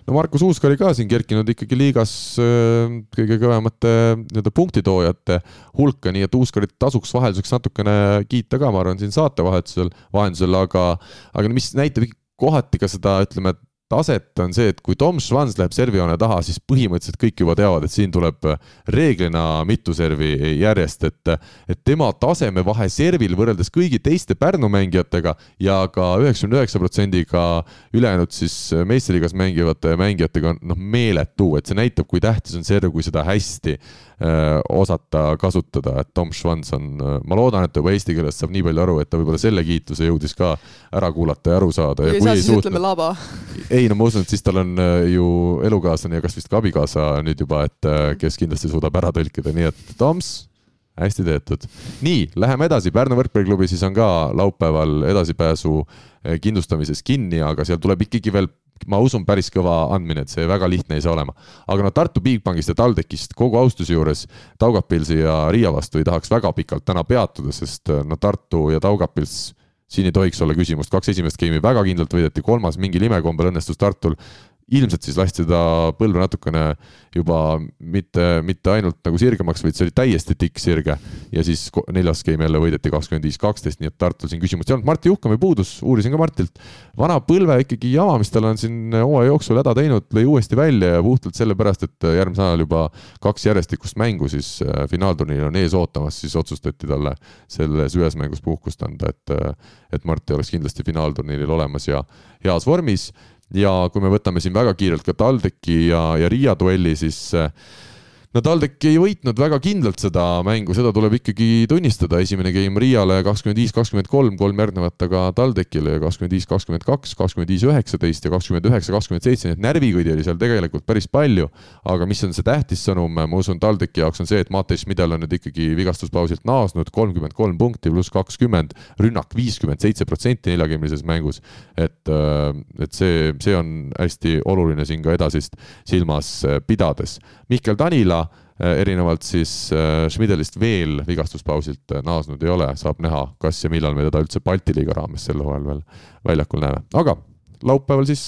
no Markus Uusk oli ka siin kerkinud ikkagi liigas äh, kõige kõvemate nii-öelda punktitoojate hulka, nii et Uuskarit tasuks vahelduseks natukene kiita ka, ma arvan, siin saate vahetusel, vahendusel, aga, aga mis näitab kohati ka seda, ütleme, taset on see, et kui Tom Schwanz läheb servijoone taha, siis põhimõtteliselt kõik juba teavad, et siin tuleb reeglina mitu servi järjest, et, et tema tasemevahe servil võrreldes kõigi teiste Pärnu mängijatega ja ka üheksakümne üheksa protsendiga ülejäänud siis meistriliigas mängivate mängijatega on noh, meeletu, et see näitab, kui tähtis on serv, kui seda hästi Äh, osata kasutada, et Tom Schwanz on, äh, ma loodan, et ta juba eesti keelest saab nii palju aru, et ta võib-olla selle kiituse jõudis ka ära kuulata ja aru saada. kui ei saa, siis suutnud... ütleme laba. Ei no ma usun, et siis tal on äh, ju elukaaslane ja kas vist ka abikaasa nüüd juba, et kes kindlasti suudab ära tõlkida, nii et Toms, hästi tehtud. nii, läheme edasi, Pärnu võrkpalliklubi siis on ka laupäeval edasipääsu kindlustamises kinni, aga seal tuleb ikkagi veel ma usun, päris kõva andmine, et see väga lihtne ei saa olema. aga no Tartu Bigbankist ja TalTechist kogu austuse juures Taugapilsi ja Riia vastu ei tahaks väga pikalt täna peatuda, sest no Tartu ja Taugapils siin ei tohiks olla küsimust, kaks esimest geimi väga kindlalt võideti, kolmas mingil imekombel õnnestus Tartul ilmselt siis lasti seda põlve natukene juba mitte, mitte ainult nagu sirgemaks, vaid see oli täiesti tikksirge. ja siis neljas game jälle võideti kakskümmend viis, kaksteist, nii et Tartul siin küsimust ei olnud. Martti Juhkami puudus, uurisin ka Martilt. vana põlve ikkagi jama, mis tal on siin hooaja jooksul häda teinud, lõi uuesti välja ja puhtalt sellepärast, et järgmisel nädalal juba kaks järjestikust mängu siis äh, finaalturniir on ees ootamas, siis otsustati talle selles ühes mängus puhkust anda, et, äh, et Martti oleks kindlasti finaalturniiril olemas ja heas vormis ja kui me võtame siin väga kiirelt ka TalTechi ja, ja Riia duelli, siis no TalTech ei võitnud väga kindlalt seda mängu, seda tuleb ikkagi tunnistada, esimene game Riiale kakskümmend viis, kakskümmend kolm, kolm järgnevat aga TalTechile kakskümmend viis, kakskümmend kaks, kakskümmend viis, üheksateist ja kakskümmend üheksa, kakskümmend seitse, nii et närvikõdi oli seal tegelikult päris palju. aga mis on see tähtis sõnum, ma usun, TalTechi jaoks on see, et Matej Schmidel on nüüd ikkagi vigastuspausilt naasnud, kolmkümmend kolm punkti pluss kakskümmend, rünnak viiskümmend seitse protsenti neljakümnelises mängus. et, äh, et see, see on hästi oluline siin ka edasist silmas pidades. Mihkel Tanila erinevalt siis äh, Schmidelist veel vigastuspausilt äh, naasnud ei ole, saab näha, kas ja millal me teda üldse Balti liiga raames sel hooajal veel väljakul näeme, aga laupäeval siis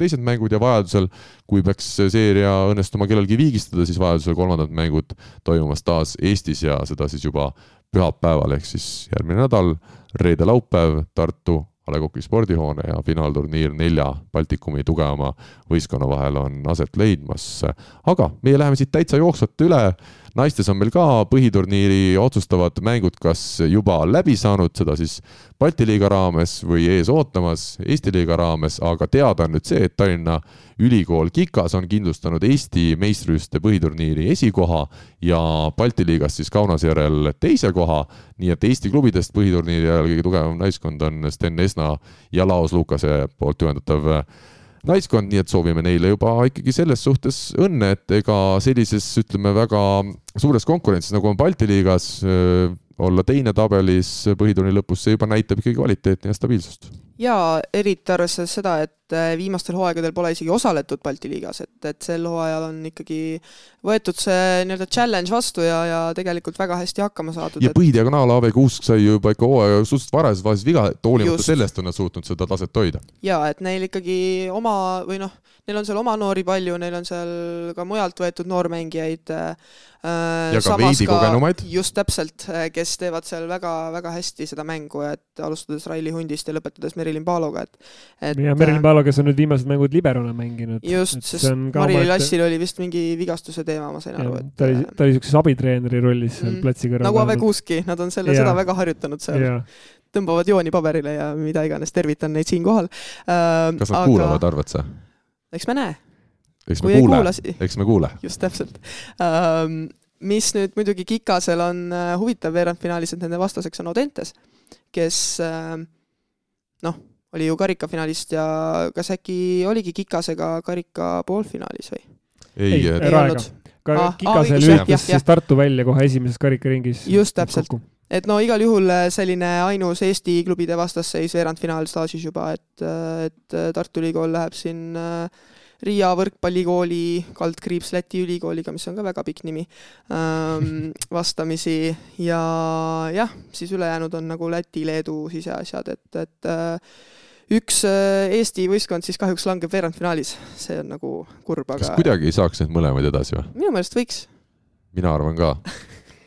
teised mängud ja vajadusel, kui peaks seeria õnnestuma kellelgi viigistada, siis vajadusel kolmandad mängud toimumas taas Eestis ja seda siis juba pühapäeval ehk siis järgmine nädal, reede-laupäev Tartu A Le Coq'i spordihoone ja finaalturniir nelja Baltikumi tugevama võistkonna vahel on aset leidmas. aga meie läheme siit täitsa jooksvalt üle naistes on meil ka põhiturniiri otsustavad mängud kas juba läbi saanud, seda siis Balti liiga raames või ees ootamas Eesti liiga raames, aga teada on nüüd see, et Tallinna Ülikool Kikas on kindlustanud Eesti meistrivõistluste põhiturniiri esikoha ja Balti liigas siis Kaunas järel teise koha. nii et Eesti klubidest põhiturniiri ajal kõige tugevam naiskond on Sten Esna ja Laos Lukase poolt juhendatav naiskond, nii et soovime neile juba ikkagi selles suhtes õnne, et ega sellises, ütleme, väga suures konkurentsis, nagu on Balti liigas, olla teine tabelis põhiturni lõpus, see juba näitab ikkagi kvaliteeti ja stabiilsust. jaa, eriti arvestades seda, et äh, viimastel hooaegadel pole isegi osaletud Balti liigas, et, et sel hooajal on ikkagi võetud see nii-öelda challenge vastu ja, ja tegelikult väga hästi hakkama saadud. ja et... põhidiagonaal AV Kuusk sai ju juba ikka hooaja suhteliselt varajases faasis viga, et hoolimata sellest on nad suutnud seda taset hoida. jaa, et neil ikkagi oma või noh, neil on seal oma noori palju, neil on seal ka mujalt võetud noormängijaid äh,. ja ka veidi ka, kogenumaid. just täpselt, äh, kes teevad seal väga-väga hästi seda mängu, et alustades Raili Hundist ja lõpetades Merilin Paaloga, et, et ja Merilin Paalo, kes on nüüd viimased mängud liberona mänginud. just, sest Marili Lassil oli vist mingi vigastuse teema, ma sain ja, aru, et ta oli, ta oli niisuguses abitreeneri rollis seal mm, platsi kõrval. nagu Ave Kuuski, nad on selle, seda väga harjutanud seal tõmbavad jooni paberile ja mida iganes, tervitan neid siinkohal äh,. kas nad aga... kuulavad, arvad sa? eks me näe. eks me kuule, eks me kuule. just täpselt um, mis nüüd muidugi Kikasel on uh, huvitav veerandfinaalis, et nende vastaseks on Audentes, kes uh, noh, oli ju karikafinaalist ja kas äkki oligi Kikasega karika poolfinaalis või? ei, ei, ei olnud. ka ah, Kikasel lülitas siis Tartu välja kohe esimeses karikaringis. just täpselt, et no igal juhul selline ainus Eesti klubide vastasseis veerandfinaalstaažis juba, et, et Tartu Ülikool läheb siin Riia võrkpallikooli kaldkriips Läti ülikooliga, mis on ka väga pikk nimi, vastamisi ja jah, siis ülejäänud on nagu Läti, Leedu siseasjad, et, et üks Eesti võistkond siis kahjuks langeb veerandfinaalis, see on nagu kurb, aga kas kuidagi ei saaks neid mõlemaid edasi või? minu meelest võiks. mina arvan ka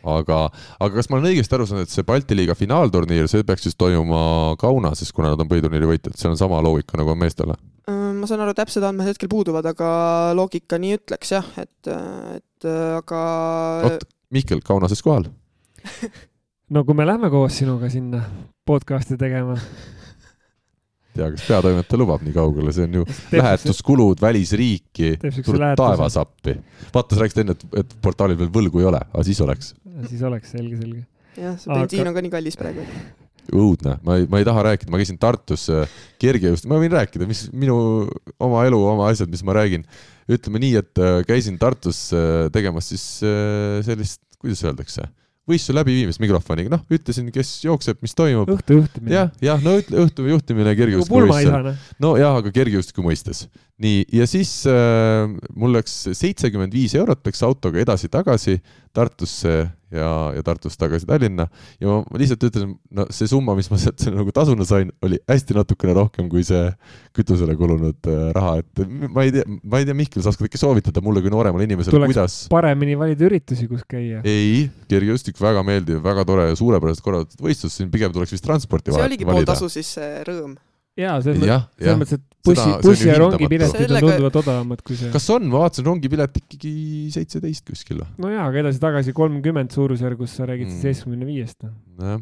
aga, aga kas ma olen õigesti aru saanud, et see Balti liiga finaalturniir, see peaks siis toimuma Kaunases, kuna nad on põhiturniiri võitjad, seal on sama loogika nagu on meestel? ma saan aru, täpsed andmed hetkel puuduvad, aga loogika nii ütleks jah, et, et aga. oot, Mihkel, Kaunases kohal no kui me lähme koos sinuga sinna podcast'i tegema tea, kas peatoimetaja lubab nii kaugele, see on ju lähetuskulud välisriiki, tuleb taevas appi. vaata, sa rääkisid enne, et, et portaalil veel võlgu ei ole, aga siis oleks. siis oleks, selge, selge. jah, see bensiin aga... on ka nii kallis praegu. õudne, ma ei, ma ei taha rääkida, ma käisin Tartus äh, kergejõust-, ma võin rääkida, mis minu oma elu, oma asjad, mis ma räägin. ütleme nii, et äh, käisin Tartus äh, tegemas siis sellist, kuidas öeldakse võistluse läbiviimist mikrofoniga, noh, ütlesin, kes jookseb, mis toimub. õhtu juhtimine. jah, jah, no ütle, õhtu juhtimine kergejõustiku võistlus. no jah, aga kergejõustiku mõistes. nii, ja siis äh, mul läks seitsekümmend viis eurot läks autoga edasi-tagasi Tartusse ja, ja Tartust tagasi Tallinna. Ja ma, ma lihtsalt ütlen, no see summa, mis ma sealt nagu tasuna sain, oli hästi natukene rohkem kui see kütusele kulunud äh, raha, et ma ei tea, ma ei tea, Mihkel, sa oskad äkki soovitada mulle kui nooremale inimesele, kuidas paremini valida üritusi, kus käia? ei, kergejõustik väga meeldiv, väga tore ja suurepäraselt korraldatud võistlus, siin pigem tuleks vist transporti see oligi pool tasu siis see rõõm jaa, selles mõttes, selles mõttes, et bussi, bussi ja rongipiletid Sellega... on tunduvalt odavamad kui see. kas on, ma vaatasin rongipilet ikkagi seitseteist kuskil või? no jaa, aga edasi-tagasi kolmkümmend suurusjärgus, sa räägid siis seitsmekümne viiest. Nojah,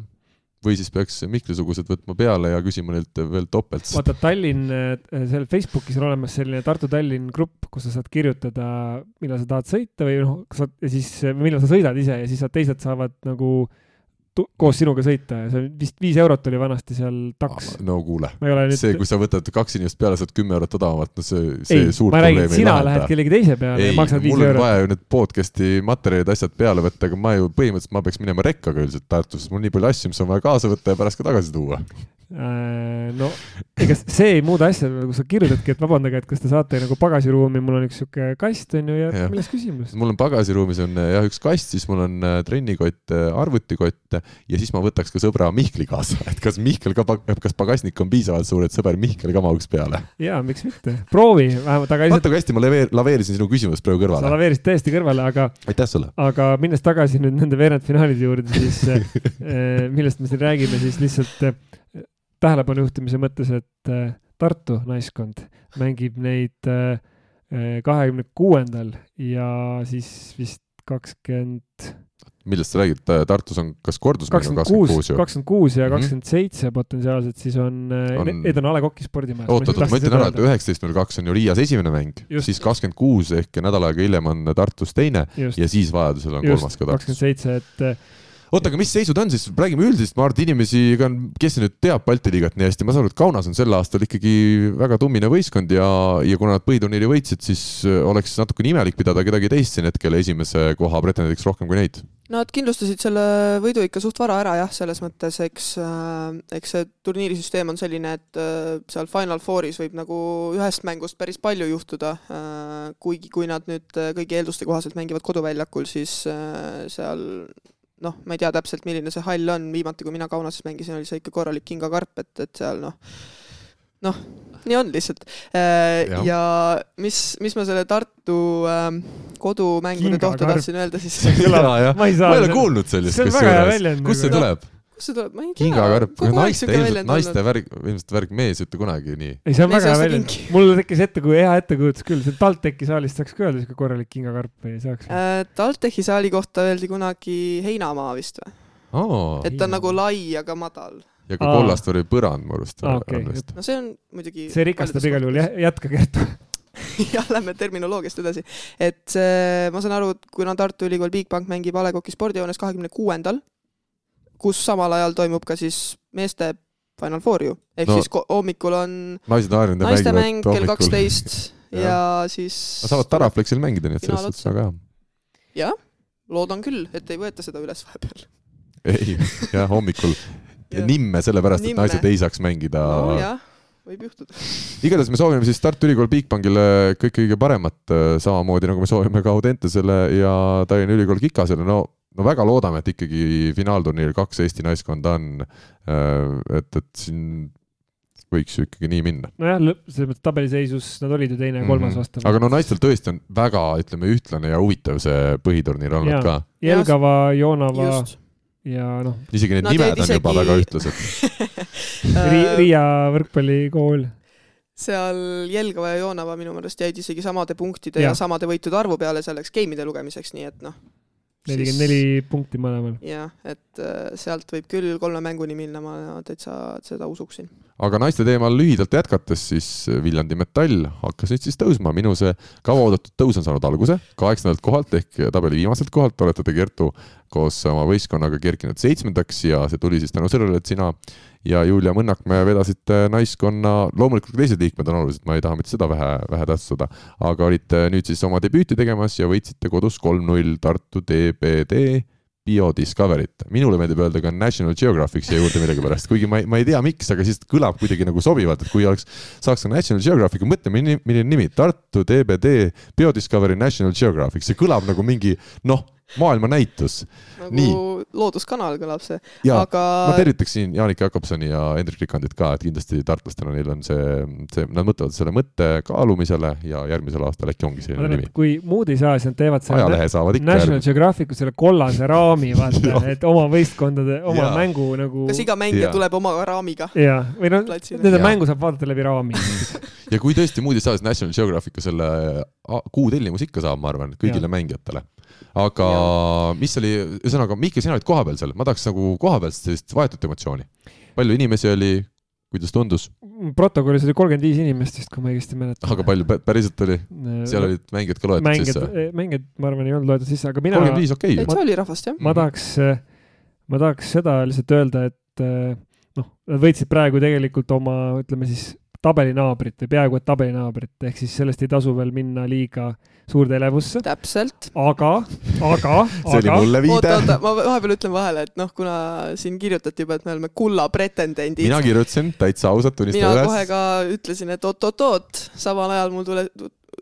või siis peaks Mihkli-sugused võtma peale ja küsima neilt veel topelt. vaata, Tallinn, äh, seal Facebookis on olemas selline Tartu-Tallinn grupp, kus sa saad kirjutada, millal sa tahad sõita või noh, kas sa, ja siis, millal sa sõidad ise ja siis teised saavad nagu äh, koos sinuga sõita ja see vist viis eurot oli vanasti seal taks. no kuule, nüüd... see, kui sa võtad kaks inimest peale, saad kümme eurot odavamalt, no see, see ei, suurt probleemi ei lahenda. sina lähed kellegi teise peale ei, ja maksad viis eurot. mul on vaja ju need podcast'i materjalid, asjad peale võtta, aga ma ju põhimõtteliselt ma peaks minema rekkaga üldiselt Tartusse, mul nii palju asju, mis on vaja kaasa võtta ja pärast ka tagasi tuua no ega see ei muuda asja, nagu sa kirjutadki, et vabandage, et kas te saate nagu pagasiruumi, mul on üks sihuke kast onju ja, ja milles küsimus? mul on pagasiruumis on jah üks kast, siis mul on äh, trennikott, äh, arvutikott ja siis ma võtaks ka sõbra Mihkli kaasa, et kas Mihkel ka, kas pagasnik on piisavalt suur, et sõber Mihkel ka mahuks peale? ja miks mitte, proovi vähemalt, aga vaata kui hästi ma laveer, laveerisin sinu küsimust praegu kõrvale. sa laveerisid täiesti kõrvale, aga. aitäh sulle. aga minnes tagasi nüüd nende veerandfinaalide juurde, siis millest me siin räägime, siis lihtsalt tähelepanu juhtimise mõttes, et äh, Tartu naiskond mängib neid äh, äh, kahekümne kuuendal ja siis vist kakskümmend millest sa räägid, Tartus on kas kordusmäng on kakskümmend kuus ju? kakskümmend kuus ja mhm. kakskümmend seitse potentsiaalselt, siis on, on..., need on A Le Coq'i spordimajas. oot, oot, ma ütlen ära, et üheksateist null kaks on ju Riias esimene mäng, siis kakskümmend kuus ehk nädal aega hiljem on Tartus teine Just. ja siis vajadusel on Just, kolmas ka Tartus. kakskümmend seitse, et oota, aga mis seisud on siis, räägime üldiselt, ma arvan, et inimesi, kes nüüd teab Balti liigat nii hästi, ma saan aru, et Kaunas on sel aastal ikkagi väga tummine võistkond ja, ja kuna nad põhiturniiri võitsid, siis äh, oleks natukene imelik pidada kedagi teist siin hetkel esimese koha pretendendiks rohkem kui neid. Nad kindlustasid selle võidu ikka suht vara ära jah, selles mõttes, eks äh,, eks see turniirisüsteem on selline, et äh, seal Final Fouris võib nagu ühest mängust päris palju juhtuda kuigi kui nad nüüd kõigi eelduste kohaselt mängivad koduväljakul, siis seal noh, ma ei tea täpselt, milline see hall on, viimati kui mina Kaunases mängisin, oli see ikka korralik kingakarp, et, et seal noh, noh, nii on lihtsalt. Äh, ja. mis, mis ma selle Tartu ähm, kodumängude kohta tahtsin öelda, siis ma ei ole kuulnud sellist, kusjuures, kust see tuleb? Kust see tuleb, ma ei tea. kingakarp, naiste, ilmselt naiste värg, ilmselt värg, mees ei ütle kunagi nii. ei, see on väga hea väljend. mul tekkis ette, kui hea ettekujutus küll, see TalTechi saalist saaks ka öelda siuke korralik kingakarp või ei saaks äh,? TalTechi saali kohta öeldi kunagi heinamaa vist või oh,? et ta on nagu lai, aga madal ja ka kollast oli põrand mu arust ah,. Okay. no see on muidugi. see rikastab igal juhul, jätka Kertu jah, lähme terminoloogiast edasi. et see, ma saan aru, et kuna Tartu Ülikool Bigbank mängib A Le Coq'i spordihoones kahekümne kuuendal, kus samal ajal toimub ka siis meeste Final Four ju, ehk no, siis hommikul on naiste mäng kell kaksteist ja, ja siis Nad saavad Taraflexil mängida, nii et selles suhtes väga hea. jah, loodan küll, et ei võeta seda üles vahepeal. Ei, jah, hommikul. Ja nimme sellepärast, et naised ei saaks mängida. No, jah, võib juhtuda. igatahes me soovime siis Tartu Ülikool Bigbankile kõike kõige paremat, äh, samamoodi nagu me soovime ka Audentesele ja Tallinna Ülikool Kikasele, no no väga loodame, et ikkagi finaalturniiril kaks Eesti naiskonda on. Äh, et, et siin võiks ju ikkagi nii minna. nojah, selles mõttes tabeliseisus nad olid ju teine ja kolmas mm -hmm. vastav. aga no naistel tõesti on väga, ütleme, ühtlane ja huvitav see põhiturniir olnud ja. ka. Jelgava, Joonava Just ja noh. isegi need Nad nimed on isegi... juba väga ühtlased Ri. Riia võrkpallikool. seal Jelgava ja Joonava minu meelest jäid isegi samade punktide ja, ja samade võitude arvu peale selleks game'ide lugemiseks, nii et noh. Nelikümmend neli punkti mõlemal. jah, et äh, sealt võib küll kolme mänguni minna, ma täitsa seda usuksin. Aga naiste teemal lühidalt jätkates, siis Viljandi Metall hakkas nüüd siis tõusma, minu see kauaoodatud tõus on saanud alguse. Kaheksandalt kohalt ehk tabeli viimaselt kohalt olete te, Kertu, koos oma võistkonnaga kerkinud seitsmendaks ja see tuli siis tänu sellele, et sina ja Julia Mõnnakmäe vedasite naiskonna, loomulikult ka teised liikmed on olulised, ma ei taha mitte seda vähe, vähe tähtsustada, aga olite nüüd siis oma debüüti tegemas ja võitsite kodus kolm-null Tartu DBD Biodiscovery't. minule meeldib öelda ka National Geographic siia juurde millegipärast, kuigi ma ei, ma ei tea, miks, aga siis kõlab kuidagi nagu sobivalt, et kui oleks, saaks ka National Geographic, mõtle, milline nimi, Tartu DBD Biodiscovery National Geographic, see kõlab nagu mingi noh maailmanäitus nagu nii. looduskanal kõlab see. aga. ma tervitaksin Jaanika Jakobsoni ja Hendrik Rikandit ka, et kindlasti tartlastena neil on see, see, nad mõtlevad selle mõtte kaalumisele ja järgmisel aastal äkki ongi selline nimi. kui muud ei saa, siis nad teevad selle ajalehe saavad ikka National Geographicu selle kollase raami, vaata et oma võistkondade, oma ja. mängu nagu. kas iga mängija ja. tuleb oma raamiga? jaa, või noh, nende mängu saab vaadata läbi raami ja kui tõesti muud ei saa, siis National Geographicu selle kuutellimus ikka saab, ma arvan, kõigile ja. mängijatele aga ja. mis oli, ühesõnaga, Mihkel, sina olid kohapeal seal, ma tahaks nagu kohapealset sellist vahetut emotsiooni. palju inimesi oli, kuidas tundus? protokollis oli kolmkümmend viis inimest vist, kui ma õigesti mäletan. aga palju päriselt oli? seal olid mängijad ka loetud mängijad, sisse? mängijad, ma arvan, ei olnud loetud sisse, aga mina. kolmkümmend viis, okei okay.. täitsa oli rahvast, jah. ma tahaks, ma tahaks seda lihtsalt öelda, et noh, nad võitsid praegu tegelikult oma, ütleme siis tabelinaabrit või peaaegu et tabelinaabrit, ehk siis sellest ei tasu veel minna liiga suurde elevusse. täpselt. aga, aga see aga... oli mulle viide. oota, oota, ma vahepeal ütlen vahele, et noh, kuna siin kirjutati juba, et me oleme kulla pretendendid. mina kirjutasin täitsa ausalt, tunnistan üles. mina kohe ka ütlesin, et oot-oot-oot, samal ajal mul tule,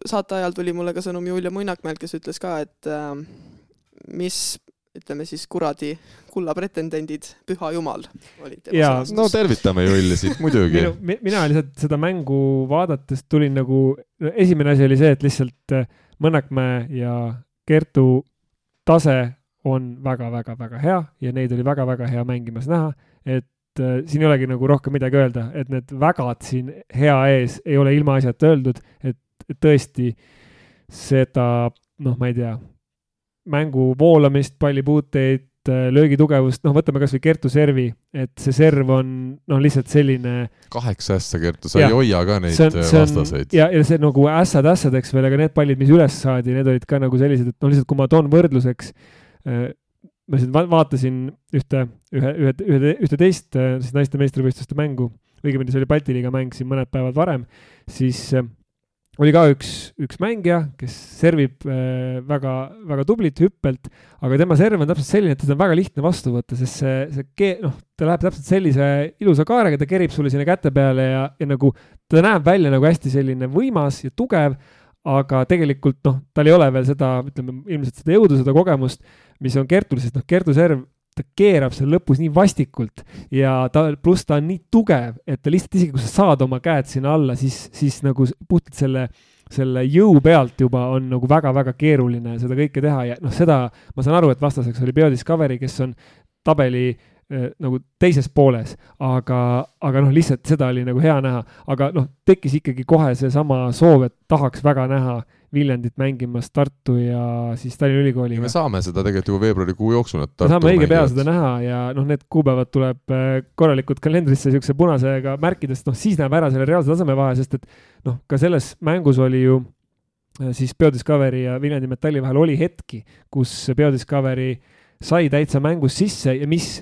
saate ajal tuli mulle ka sõnum Julia Muinakmäelt, kes ütles ka, et äh, mis ütleme siis kuradi kulla pretendendid, püha jumal olid jaa, no tervitame Julli siit muidugi mina lihtsalt seda mängu vaadates tulin nagu, esimene asi oli see, et lihtsalt äh, Mõnnakmäe ja Kertu tase on väga-väga-väga hea ja neid oli väga-väga hea mängimas näha, et äh, siin ei olegi nagu rohkem midagi öelda, et need vägad siin hea ees ei ole ilmaasjata öeldud, et tõesti seda, noh, ma ei tea, mängu voolamist, pallipuuteid, äh, löögitugevust, noh, võtame kasvõi Kertu servi, et see serv on noh, lihtsalt selline. kaheksa ässa, Kertu, sa ja, ei hoia ka neid on, äh, vastaseid. ja, ja see nagu ässad ässadeks veel, aga need pallid, mis üles saadi, need olid ka nagu sellised, et noh, lihtsalt kui ma toon võrdluseks äh, ma siin va vaatasin ühte, ühe, ühe, ühe, ühte teist siis naiste meistrivõistluste mängu, õigemini see oli Balti liiga mäng siin mõned päevad varem, siis oli ka üks, üks mängija, kes servib äh, väga, väga tublit hüppelt, aga tema serv on täpselt selline, et teda on väga lihtne vastu võtta, sest see, see noh, ta läheb täpselt sellise ilusa kaarega, ta kerib sulle sinna käte peale ja, ja nagu ta näeb välja nagu hästi selline võimas ja tugev, aga tegelikult noh, tal ei ole veel seda, ütleme ilmselt seda jõudu, seda kogemust, mis on Kertul, sest noh, Kertu serv ta keerab seal lõpus nii vastikult ja ta, pluss ta on nii tugev, et ta lihtsalt isegi kui sa saad oma käed sinna alla, siis, siis nagu puhtalt selle, selle jõu pealt juba on nagu väga-väga keeruline seda kõike teha ja noh, seda ma saan aru, et vastaseks oli Biodiscovery, kes on tabeli äh, nagu teises pooles, aga, aga noh, lihtsalt seda oli nagu hea näha, aga noh, tekkis ikkagi kohe seesama soov, et tahaks väga näha äh, Viljandit mängimas Tartu ja siis Tallinna Ülikooliga. me saame seda tegelikult juba veebruarikuu jooksul. me saame õige pea seda näha ja noh, need kuupäevad tuleb äh, korralikult kalendrisse niisuguse punasega märkida, sest noh, siis näeb ära selle reaalse taseme vahe, sest et noh, ka selles mängus oli ju äh, siis Biodiscovery ja Viljandi Metalli vahel oli hetki, kus Biodiscovery sai täitsa mängus sisse ja mis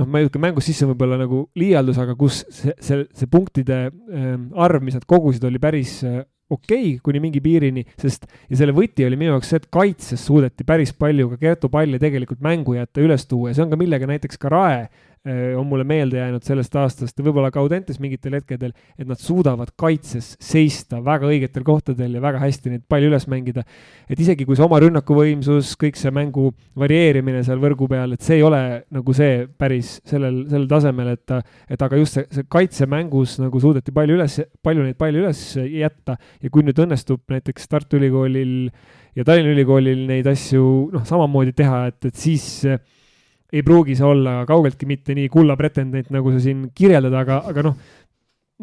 noh, ma ei ütle mängus sisse võib-olla nagu liialdus, aga kus see, see, see punktide äh, arv, mis nad kogusid, oli päris äh, okei okay, kuni mingi piirini, sest ja selle võti oli minu jaoks see, et kaitses suudeti päris palju ka Kertu palli tegelikult mängu jätta, üles tuua ja see on ka millega näiteks ka Rae on mulle meelde jäänud sellest aastast võib-olla ka Audentes mingitel hetkedel, et nad suudavad kaitses seista väga õigetel kohtadel ja väga hästi neid palle üles mängida. et isegi kui see oma rünnakuvõimsus, kõik see mängu varieerimine seal võrgu peal, et see ei ole nagu see päris sellel, sellel tasemel, et, et aga just see, see kaitsemängus nagu suudeti palju üles, palju neid palle üles jätta ja kui nüüd õnnestub näiteks Tartu Ülikoolil ja Tallinna Ülikoolil neid asju noh, samamoodi teha, et, et siis ei pruugi see olla kaugeltki mitte nii kulla pretendent, nagu sa siin kirjeldad, aga, aga noh,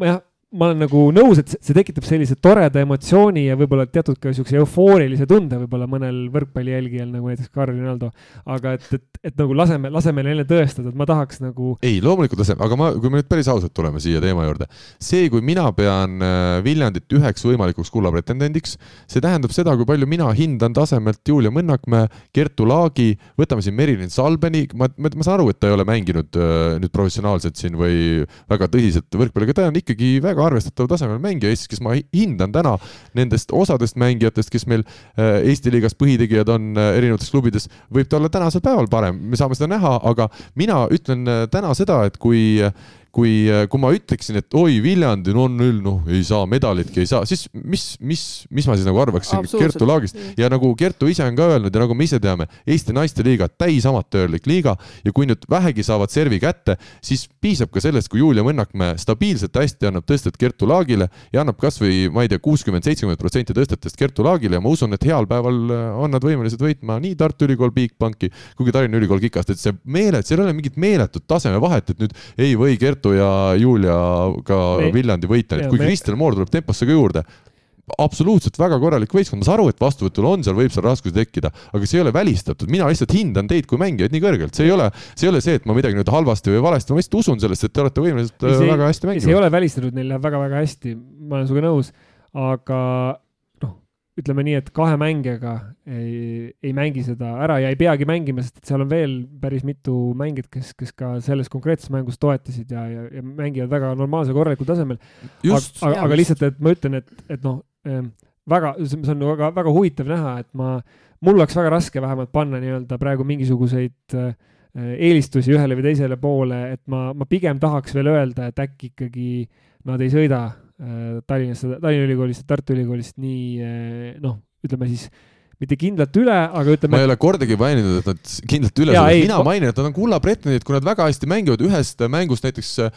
jah, ma olen nagu nõus, et see tekitab sellise toreda emotsiooni ja võib-olla teatud ka niisuguse eufoorilise tunde võib-olla mõnel võrkpallijälgijal nagu näiteks Carl Rinaldo. aga et, et, et nagu laseme, laseme neile tõestada, et ma tahaks nagu. ei, loomulikult laseme, aga ma, kui me nüüd päris ausalt tuleme siia teema juurde, see, kui mina pean äh, Viljandit üheks võimalikuks kulla pretendendiks, see tähendab seda, kui palju mina hindan tasemelt Julia Mõnnakmäe, Kertu Laagi, võtame siin Merilin Salbeni, ma, ma, ma saan aru, et ta ei ole mänginud äh, nüüd professionaalselt siin või väga tõsiselt võrkpalli, aga ta on ikkagi väga väga arvestataval tasemel mängija Eestis, kes ma hindan täna nendest osadest mängijatest, kes meil äh, Eesti liigas põhitegijad on äh, erinevates klubides, võib ta olla tänasel päeval parem, me saame seda näha, aga mina ütlen äh, täna seda, et kui kui, kui ma ütleksin, et oi, Viljandi on null, noh, ei saa medalitki, ei saa, siis mis, mis, mis ma siis nagu arvaksin Kertu Laagist? Ja nagu Kertu ise on ka öelnud ja nagu me ise teame, Eesti naiste liiga täisamatöörlik liiga ja kui nüüd vähegi saavad servi kätte, siis piisab ka sellest, kui Julia Mõnnakmäe stabiilselt hästi annab tõstet Kertu Laagile ja annab kasvõi, ma ei tea, kuuskümmend, seitsekümmend protsenti tõstetest Kertu Laagile ja ma usun, et heal päeval äh, on nad võimelised võitma nii Tartu Ülikool Bigbanki kui ka Tallinna Ülikool Kikast, et see meele, seal ei ole mingit meeletut tasemevahet, et nüüd ei või Kertu Kertu ja Julia ka me... Viljandi võita, et kui me... Kristel Moor tuleb temposse ka juurde, absoluutselt väga korralik võistkond, ma saan aru, et vastuvõtul on seal, võib seal raskusi tekkida, aga see ei ole välistatud, mina lihtsalt hindan teid kui mängijaid nii kõrgelt, see ei ole, see ei ole see, et ma midagi nüüd halvasti või valesti, ma lihtsalt usun sellest, et te olete võimelised see, väga hästi mängima. see ei ole välistatud, neil läheb väga-väga hästi, ma olen sinuga nõus, aga ütleme nii, et kahe mängijaga ei, ei mängi seda ära ja ei peagi mängima, sest et seal on veel päris mitu mängijat, kes, kes ka selles konkreetses mängus toetasid ja, ja, ja mängivad väga normaalsel, korralikul tasemel. aga, aga lihtsalt, et ma ütlen, et, et noh ähm,, väga, see on väga, väga huvitav näha, et ma, mul oleks väga raske vähemalt panna nii-öelda praegu mingisuguseid äh, eelistusi ühele või teisele poole, et ma, ma pigem tahaks veel öelda, et äkki ikkagi nad ei sõida Äh, Tallinnasse, Tallinna Ülikoolist ja Tartu Ülikoolist nii äh, noh, ütleme siis mitte kindlalt üle, aga ütleme. ma ei ole kordagi maininud, et nad kindlalt üle mina mainin, et nad on kulla pretendendid, kui nad väga hästi mängivad ühest mängust näiteks äh,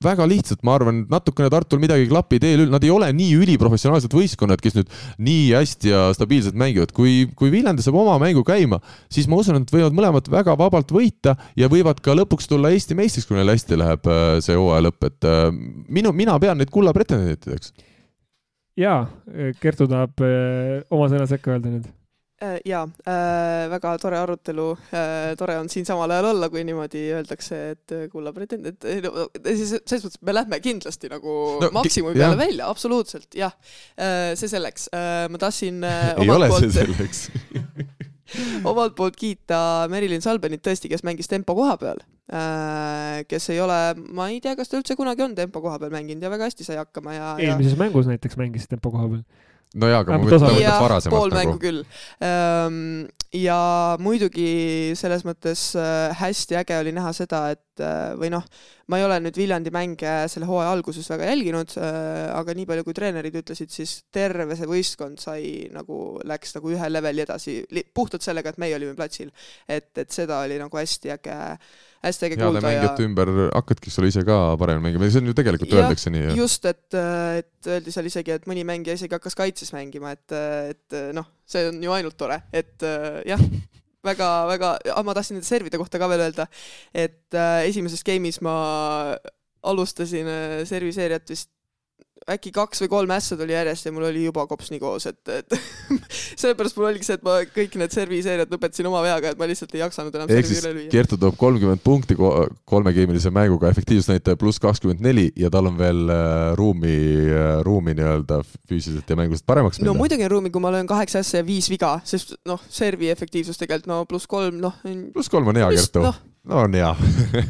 väga lihtsalt, ma arvan, natukene Tartul midagi ei klapi teel, nad ei ole nii üliprofessionaalsed võistkonnad, kes nüüd nii hästi ja stabiilselt mängivad. kui, kui Viljandi saab oma mängu käima, siis ma usun, et nad võivad mõlemad väga vabalt võita ja võivad ka lõpuks tulla Eesti meistriks, kui neil hästi läheb äh, see hooaja lõpp, et äh, minu, mina pean neid kulla pretendentideks. jaa, Kertu tahab äh, oma sõna sekka öelda nüüd jaa äh,, väga tore arutelu. Äh,, tore on siin samal ajal olla, kui niimoodi öeldakse, et äh, kulla pretendent, siis selles mõttes me lähme kindlasti nagu no, maksimumi peale jah. välja, absoluutselt, jah. Äh,. see selleks. Äh,, ma tahtsin äh, ei ole poolt, see selleks. omalt poolt kiita Merilin Salbenit tõesti, kes mängis tempo koha peal. Äh,, kes ei ole, ma ei tea, kas ta üldse kunagi on tempo koha peal mänginud ja väga hästi sai hakkama ja eelmises ja... mängus näiteks mängis tempo koha peal no jaa, aga ma mõtlen varasemalt. pool mängu nagu. küll. Ehm, ja muidugi selles mõttes äh, hästi äge oli näha seda, et äh, või noh, ma ei ole nüüd Viljandi mänge selle hooaja alguses väga jälginud, äh, aga nii palju, kui treenerid ütlesid, siis terve see võistkond sai nagu, läks nagu ühe leveli edasi, puhtalt sellega, et meie olime platsil. et, et seda oli nagu hästi äge hästi äge kuulda. mängijate ja... ümber hakkadki sulle ise ka paremini mängima, see on ju tegelikult ja, öeldakse nii. just, et, et öeldi seal isegi, et mõni mängija isegi hakkas kaitses mängima, et, et noh, see on ju ainult tore, et jah väga-väga, ma tahtsin nende servide kohta ka veel öelda, et äh, esimeses game'is ma alustasin äh, serviseeriat vist äkki kaks või kolm ässa tuli järjest ja mul oli juba kops nii koos, et, et sellepärast mul oligi see, et ma kõik need serviseeriad lõpetasin oma veaga, et ma lihtsalt ei jaksanud enam üle lüüa. Kertu toob kolmkümmend punkti kolmegeemilise mänguga, efektiivsusnäitaja pluss kakskümmend neli ja tal on veel äh, ruumi äh,, ruumi nii-öelda füüsiliselt ja mängust paremaks minna. no muidugi on ruumi, kui ma löön kaheksa ässa ja viis viga, sest noh, servi efektiivsus tegelikult no pluss kolm, noh. pluss kolm on hea, Kertu no no on hea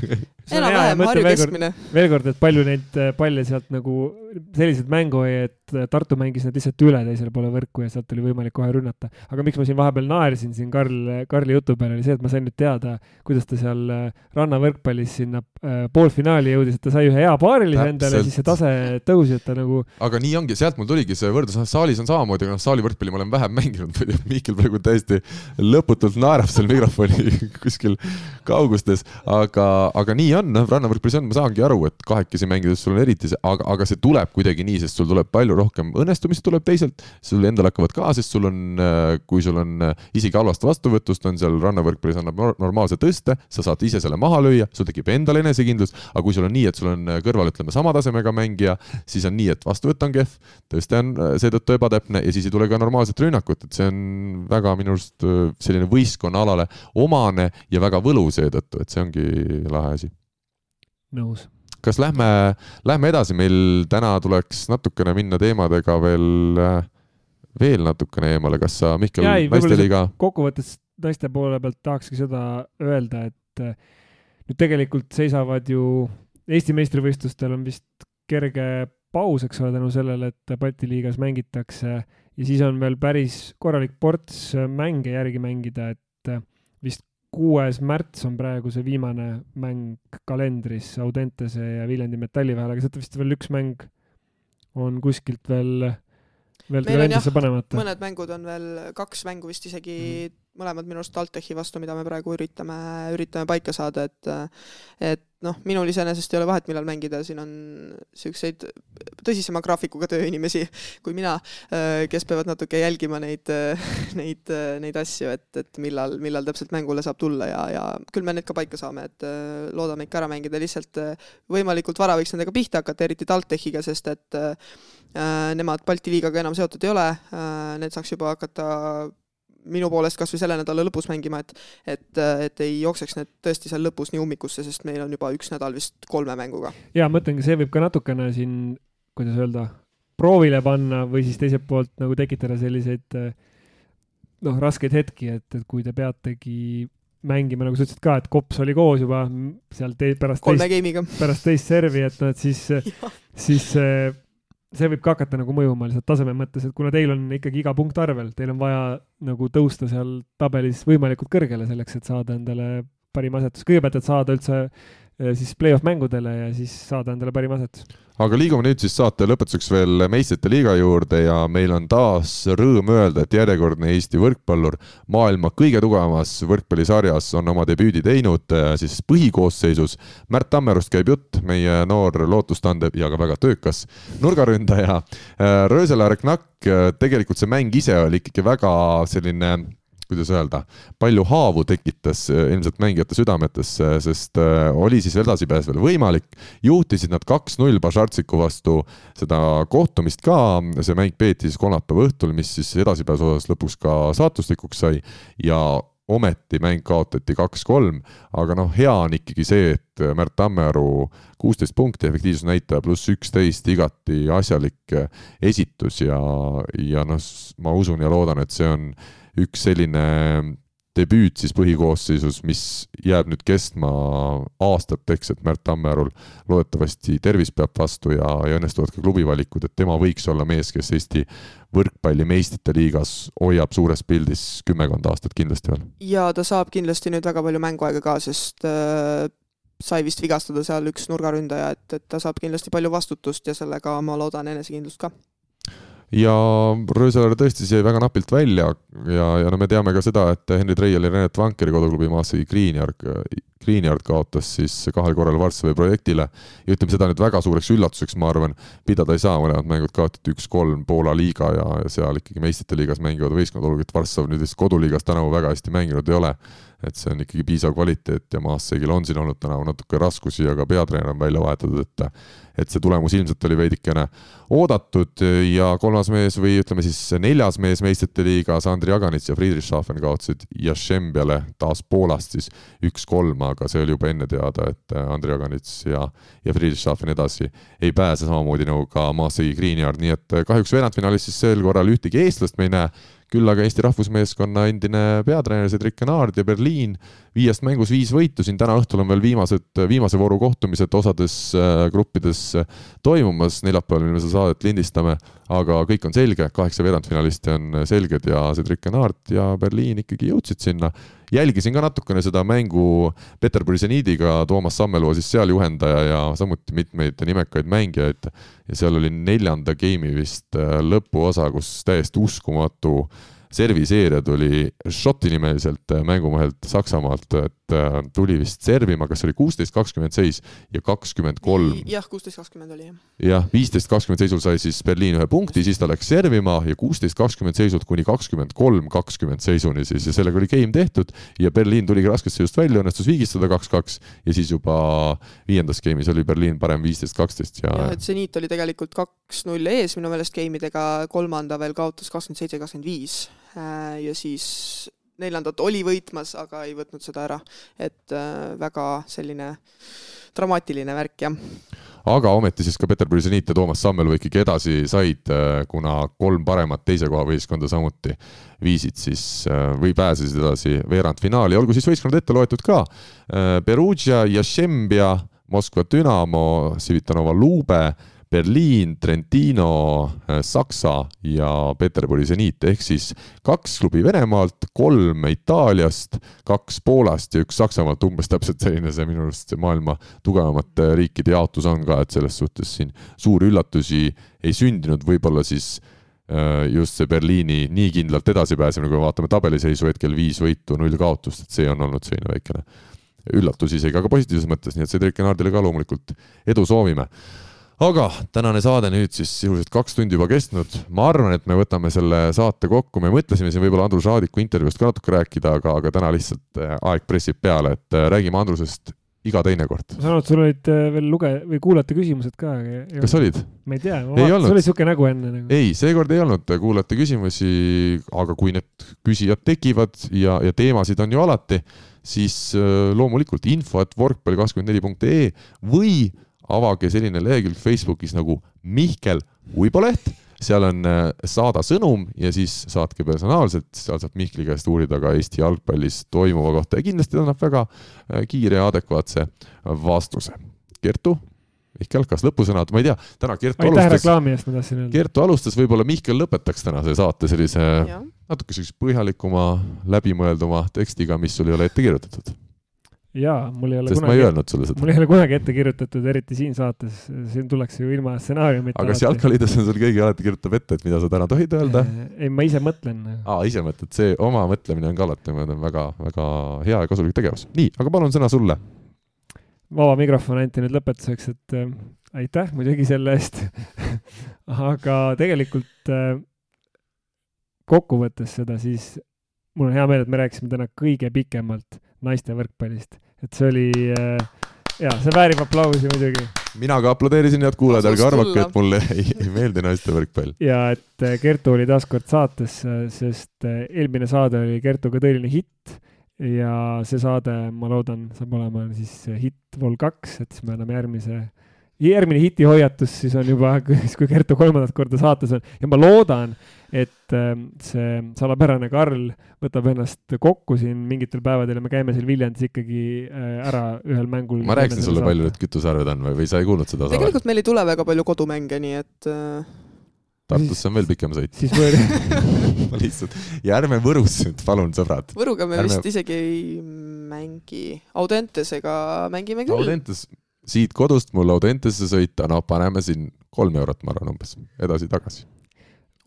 enam-vähem Harju keskmine. veel kord, et palju neid äh, palle sealt nagu, selliseid mängu oli, et äh, Tartu mängis need lihtsalt üle teisele poole võrku ja sealt oli võimalik kohe rünnata. aga miks ma siin vahepeal naersin siin Karl, Karli jutu peale, oli see, et ma sain nüüd teada, kuidas ta seal äh, rannavõrkpallis sinna poolfinaali jõudis, et ta sai ühe hea paarilise endale, siis see tase tõusis, et ta nagu. aga nii ongi, sealt mul tuligi see võrdlus, noh saalis on samamoodi, aga noh, saali võrkpalli ma olen vähem mänginud, Mihkel praegu täiesti lõputult naerab seal mikrofoni kuskil kaugustes, aga, aga nii on, noh, rannavõrkpallis on, ma saangi aru, et kahekesi mängides sul on eriti see, aga, aga see tuleb kuidagi nii, sest sul tuleb palju rohkem õnnestumist tuleb teiselt, sul endal hakkavad ka, sest sul on, kui sul on isegi halvast vastuvõtust on seal rannavõrkpallis annab normaalse tõste, sa saad ise selle maha lüüa, sul tekib endal enesekindlus, aga kui sul on nii, et sul on kõrval, ütleme, sama tasemega mängija, siis on nii, et vastuvõtt on kehv, tõste on seetõttu ebatäpne ja siis ei tule ka normaalset rünnakut, et see on väga minu arust selline võistkonnaalale omane ja väga võluv seetõttu, et see ongi lahe asi nõus. kas lähme, lähme edasi, meil täna tuleks natukene minna teemadega veel, veel natukene eemale, kas sa, Mihkel, naisteliiga? kokkuvõttes naiste poole pealt tahakski seda öelda, et nüüd tegelikult seisavad ju Eesti meistrivõistlustel on vist kerge paus, eks ole, tänu sellele, et Balti liigas mängitakse ja siis on veel päris korralik ports mänge järgi mängida, et vist kuues märts on praegu see viimane mäng kalendris Audentese ja Viljandi Metalli vahel, aga sealt vist veel üks mäng on kuskilt veel, veel kalendrisse panemata. mõned mängud on veel, kaks mängu vist isegi mm. Mõlemad minu arust TalTechi vastu, mida me praegu üritame, üritame paika saada, et et noh, minul iseenesest ei ole vahet, millal mängida, siin on niisuguseid tõsisema graafikuga tööinimesi kui mina, äh, kes peavad natuke jälgima neid, äh, neid, äh, neid asju, et, et millal, millal täpselt mängule saab tulla ja, ja küll me need ka paika saame, et loodame ikka ära mängida, lihtsalt võimalikult vara võiks nendega pihta hakata, eriti TalTechiga, sest et nemad Balti liigaga enam seotud ei ole, need saaks juba hakata minu poolest kas või selle nädala lõpus mängima, et et, et ei jookseks need tõesti seal lõpus nii ummikusse, sest meil on juba üks nädal vist kolme mänguga. jaa, mõtlengi, see võib ka natukene siin, kuidas öelda, proovile panna või siis teiselt poolt nagu tekitada selliseid noh, raskeid hetki, et, et kui te peategi mängima, nagu sa ütlesid ka, et kops oli koos juba seal te, pärast kolme game'iga. pärast teist servi, et noh, et siis siis see võib ka hakata nagu mõjuma lihtsalt taseme mõttes, et kuna teil on ikkagi iga punkt arvel, teil on vaja nagu tõusta seal tabelis võimalikult kõrgele selleks, et saada endale parim asetus, kõigepealt, et saada üldse eh, siis play-off mängudele ja siis saada endale parim asetus aga liigume nüüd siis saate lõpetuseks veel meistrite liiga juurde ja meil on taas rõõm öelda, et järjekordne Eesti võrkpallur maailma kõige tugevamas võrkpallisarjas on oma debüüdi teinud äh, siis põhikoosseisus. Märt Tammerust käib jutt, meie noor lootustandev ja ka väga töökas nurgaründaja. Röösela Reknak, äh, tegelikult see mäng ise oli ikkagi väga selline kuidas öelda, palju haavu tekitas äh, ilmselt mängijate südametesse, sest äh, oli siis edasipääs veel võimalik. juhtisid nad kaks-null Bažartsiku vastu seda kohtumist ka, see mäng peeti siis kolmapäeva õhtul, mis siis edasipääsu osas lõpuks ka saatuslikuks sai ja ometi mäng kaotati kaks-kolm, aga noh, hea on ikkagi see, et Märt Tammearu kuusteist punkti, efektiivsusnäitaja pluss üksteist, igati asjalik esitus ja, ja noh, ma usun ja loodan, et see on üks selline debüüt siis põhikoosseisus, mis jääb nüüd kestma aastateks, et Märt Tammearul loodetavasti tervis peab vastu ja, ja õnnestuvad ka klubivalikud, et tema võiks olla mees, kes Eesti võrkpalli meistrite liigas hoiab suures pildis kümmekond aastat kindlasti veel. ja ta saab kindlasti nüüd väga palju mänguaega ka, sest äh, sai vist vigastada seal üks nurgaründaja, et, et ta saab kindlasti palju vastutust ja sellega ma loodan enesekindlust ka ja Röösaar tõesti jäi väga napilt välja ja, ja no me teame ka seda, et Henri Treial ja Renat Vankeri koduklubi Maasai Greenyard, Greenyard kaotas siis kahel korral Varssavi projektile. Ja ütleme seda nüüd väga suureks üllatuseks, ma arvan, pidada ei saa, mõlemad mängud kaotati üks-kolm Poola liiga ja, ja seal ikkagi meistrite liigas mängivad võistkonnad, olgugi et Varssav nüüd vist koduliigas tänavu väga hästi mänginud ei ole et see on ikkagi piisav kvaliteet ja Maassegil on siin olnud tänavu natuke raskusi, aga peatreener on välja vahetatud, et et see tulemus ilmselt oli veidikene oodatud ja kolmas mees või ütleme siis neljas mees meistrite liigas, Andri Aganits ja Friedrich Schaffen kaotasid Jašembiale taas Poolast siis üks-kolm, aga see oli juba enne teada, et Andri Aganits ja, ja Friedrich Schaffen edasi ei pääse samamoodi nagu ka Maassegi Greenyard, nii et kahjuks veerandfinaalis siis sel korral ühtegi eestlast me ei näe küll aga Eesti rahvusmeeskonna endine peatreener Cedric Canard ja Berliin viiest mängus viis võitu, siin täna õhtul on veel viimased, viimase vooru kohtumised osades äh, gruppides toimumas, neljapäeval, mil me seda saadet lindistame, aga kõik on selge, kaheksa veerandfinalisti on selged ja Cedric Enart ja Berliin ikkagi jõudsid sinna. jälgisin ka natukene seda mängu Peterburi seniidiga, Toomas Sammeloo siis seal juhendaja ja samuti mitmeid nimekaid mängijaid. Ja seal oli neljanda game'i vist äh, lõpuosa, kus täiesti uskumatu serviseeria tuli Šoti nimeliselt äh, mängumehelt Saksamaalt, tuli vist servima, kas oli kuusteist, kakskümmend seis ja kakskümmend kolm. jah, kuusteist, kakskümmend oli jah. jah, viisteist, kakskümmend seisul sai siis Berliin ühe punkti, siis ta läks servima ja kuusteist, kakskümmend seisult kuni kakskümmend kolm, kakskümmend seisuni siis ja sellega oli game tehtud ja Berliin tuligi raskest seisust välja, õnnestus viigistada kaks-kaks ja siis juba viiendas game'is oli Berliin parem viisteist, kaksteist ja. jah, et seniit oli tegelikult kaks-null ees minu meelest game idega, kolmanda veel kaotas kakskümmend seitse, kakskümmend viis Äh, ja siis neljandat oli võitmas, aga ei võtnud seda ära. et äh, väga selline dramaatiline värk, jah. aga ometi siis ka Peterburi seniit ja Toomas Sammelu ikkagi edasi said, äh, kuna kolm paremat teise koha võistkonda samuti viisid siis või pääsesid edasi veerandfinaali, olgu siis võistkonnad ette loetud ka. Perugia, Jašembia, Moskva Dünamo, Civitanova Lube Berliin, Trentino, äh, Saksa ja Peterburi seniit ehk siis kaks klubi Venemaalt, kolm Itaaliast, kaks Poolast ja üks Saksamaalt, umbes täpselt selline see minu arust see maailma tugevamate riikide jaotus on ka, et selles suhtes siin suuri üllatusi ei sündinud, võib-olla siis äh, just see Berliini nii kindlalt edasipääsemine, kui me vaatame tabeliseisu hetkel viis võitu, null kaotust, et see on olnud selline väikene üllatus isegi, aga positiivses mõttes, nii et Cedric Enardile ka loomulikult edu soovime aga tänane saade nüüd siis sisuliselt kaks tundi juba kestnud, ma arvan, et me võtame selle saate kokku, me mõtlesime siin võib-olla Andrus Raadiku intervjuust ka natuke rääkida, aga, aga täna lihtsalt äh, aeg pressib peale, et äh, räägime Andrusest iga teine kord. ma saan aru, et sul olid äh, veel luge- või kuulajate küsimused ka. kas olid? ma ei tea, sul oli niisugune nägu enne nagu. ei, seekord ei olnud kuulajate küsimusi, aga kui need küsijad tekivad ja, ja teemasid on ju alati, siis loomulikult info at võrkpalli24.ee või avage selline lehekülg Facebookis nagu Mihkel Uiboleht, seal on äh, saada sõnum ja siis saatke personaalselt, seal saab Mihkli käest uurida ka Eesti jalgpallis toimuva kohta ja kindlasti ta annab väga äh, kiire ja adekvaatse vastuse. Kertu, Mihkel, kas lõpusõnad, ma ei tea, täna Kertu aitäh alustas. reklaami eest, ma tahtsin öelda. Kertu alustas, võib-olla Mihkel lõpetaks tänase saate sellise ja. natuke sellise põhjalikuma, läbimõelduma tekstiga, mis sul ei ole ette kirjutatud jaa, mul ei ole sest kunagi, ma ei öelnud sulle seda. mul ei ole kunagi ette kirjutatud, eriti siin saates, siin tullakse ju ilma stsenaariumita. aga kas jalkaliidus on sul keegi alati kirjutab ette, et mida sa täna tohid öelda? ei, ma ise mõtlen. aa, ise mõtled, see oma mõtlemine on ka alati, ma ütlen, väga, väga hea ja kasulik tegevus. nii, aga palun sõna sulle. vaba mikrofon anti nüüd lõpetuseks, et äh, aitäh muidugi selle eest aga tegelikult äh, kokkuvõttes seda siis mul on hea meel, et me rääkisime täna kõige pikemalt naiste võrkpallist, et see oli äh, ja see väärib aplausi muidugi. mina ka aplodeerisin, head kuulajad, ärge arvake, et mulle ei, ei meeldi naiste võrkpall. ja et äh, Kertu oli taas kord saates, äh, sest eelmine saade oli Kertuga tõeline hitt ja see saade, ma loodan, saab olema siis hitt vol kaks, et siis me anname järgmise järgmine hitihoiatus siis on juba, kui Kertu kolmandat korda saates on ja ma loodan, et ähm, see salapärane Karl võtab ennast kokku siin mingitel päevadel ja me käime seal Viljandis ikkagi äh, ära ühel mängul. ma rääkisin sulle, palju need kütusearved on või, või sa ei kuulnud seda? tegelikult meil ei tule väga palju kodumänge, nii et äh... Tartusse on veel pikem sõit. siis võõr ma lihtsalt, ja ärme Võrus nüüd, palun, sõbrad. Võruga me ärme... vist isegi ei mängi. Audentesega mängime küll. Audentes, siit kodust mul Audentesse sõita, no paneme siin kolm eurot, ma arvan, umbes edasi-tagasi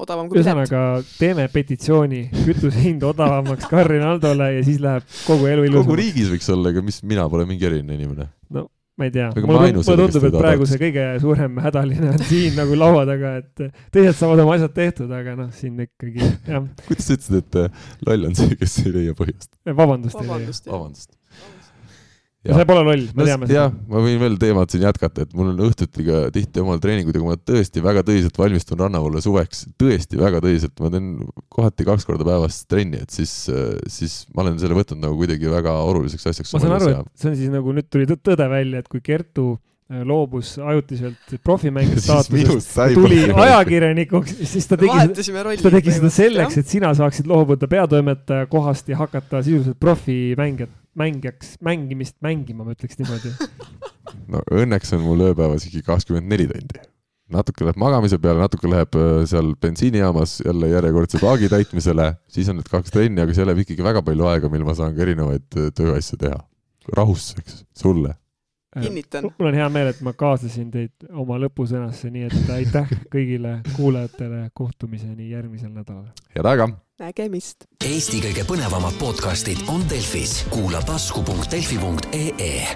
odavam kui ühesõnaga, teeme petitsiooni, kütuse hind odavamaks Carrinaldole ja siis läheb kogu elu ilusamaks. kogu riigis võiks olla, aga mis, mina pole mingi eriline inimene. no ma ei tea, mulle tundub, et praegu see kõige suurem hädaline on siin nagu laua taga, et teised saavad oma asjad tehtud, aga noh, siin ikkagi jah. kuidas sa ütlesid, et äh, loll on see, kes ei leia põhjust? vabandust, vabandust, vabandust ja sa pole loll, me teame seda. jah, ma võin veel teemat siin jätkata, et mul on õhtuti ka tihti omal treeningud ja kui ma tõesti väga tõsiselt valmistun rannavoole suveks, tõesti väga tõsiselt, ma teen kohati kaks korda päevas trenni, et siis, siis ma olen selle võtnud nagu kuidagi väga oluliseks asjaks. ma saan aru, et see on siis nagu nüüd tuli tõde välja, et kui Kertu äh, loobus ajutiselt profimängija staatusest, tuli ajakirjanikuks, siis ta tegi, ta tegi seda selleks, et sina saaksid loobuda peatoimetaja kohast ja hakata sisuliselt profimängijat mängijaks, mängimist mängima, ma ütleks niimoodi no õnneks on mul ööpäevas ikkagi kakskümmend neli tundi. natuke läheb magamise peale, natuke läheb äh, seal bensiinijaamas jälle järjekordse paagi täitmisele, siis on need kaks trenni, aga see läheb ikkagi väga palju aega, mil ma saan ka erinevaid äh, tööasju teha. rahustuseks, sulle kinnitan. mul on hea meel, et ma kaasasin teid oma lõpusõnasse, nii et aitäh kõigile kuulajatele, kohtumiseni järgmisel nädalal. head aega! nägemist! Eesti kõige põnevamad podcastid on Delfis, kuula tasku.delfi.ee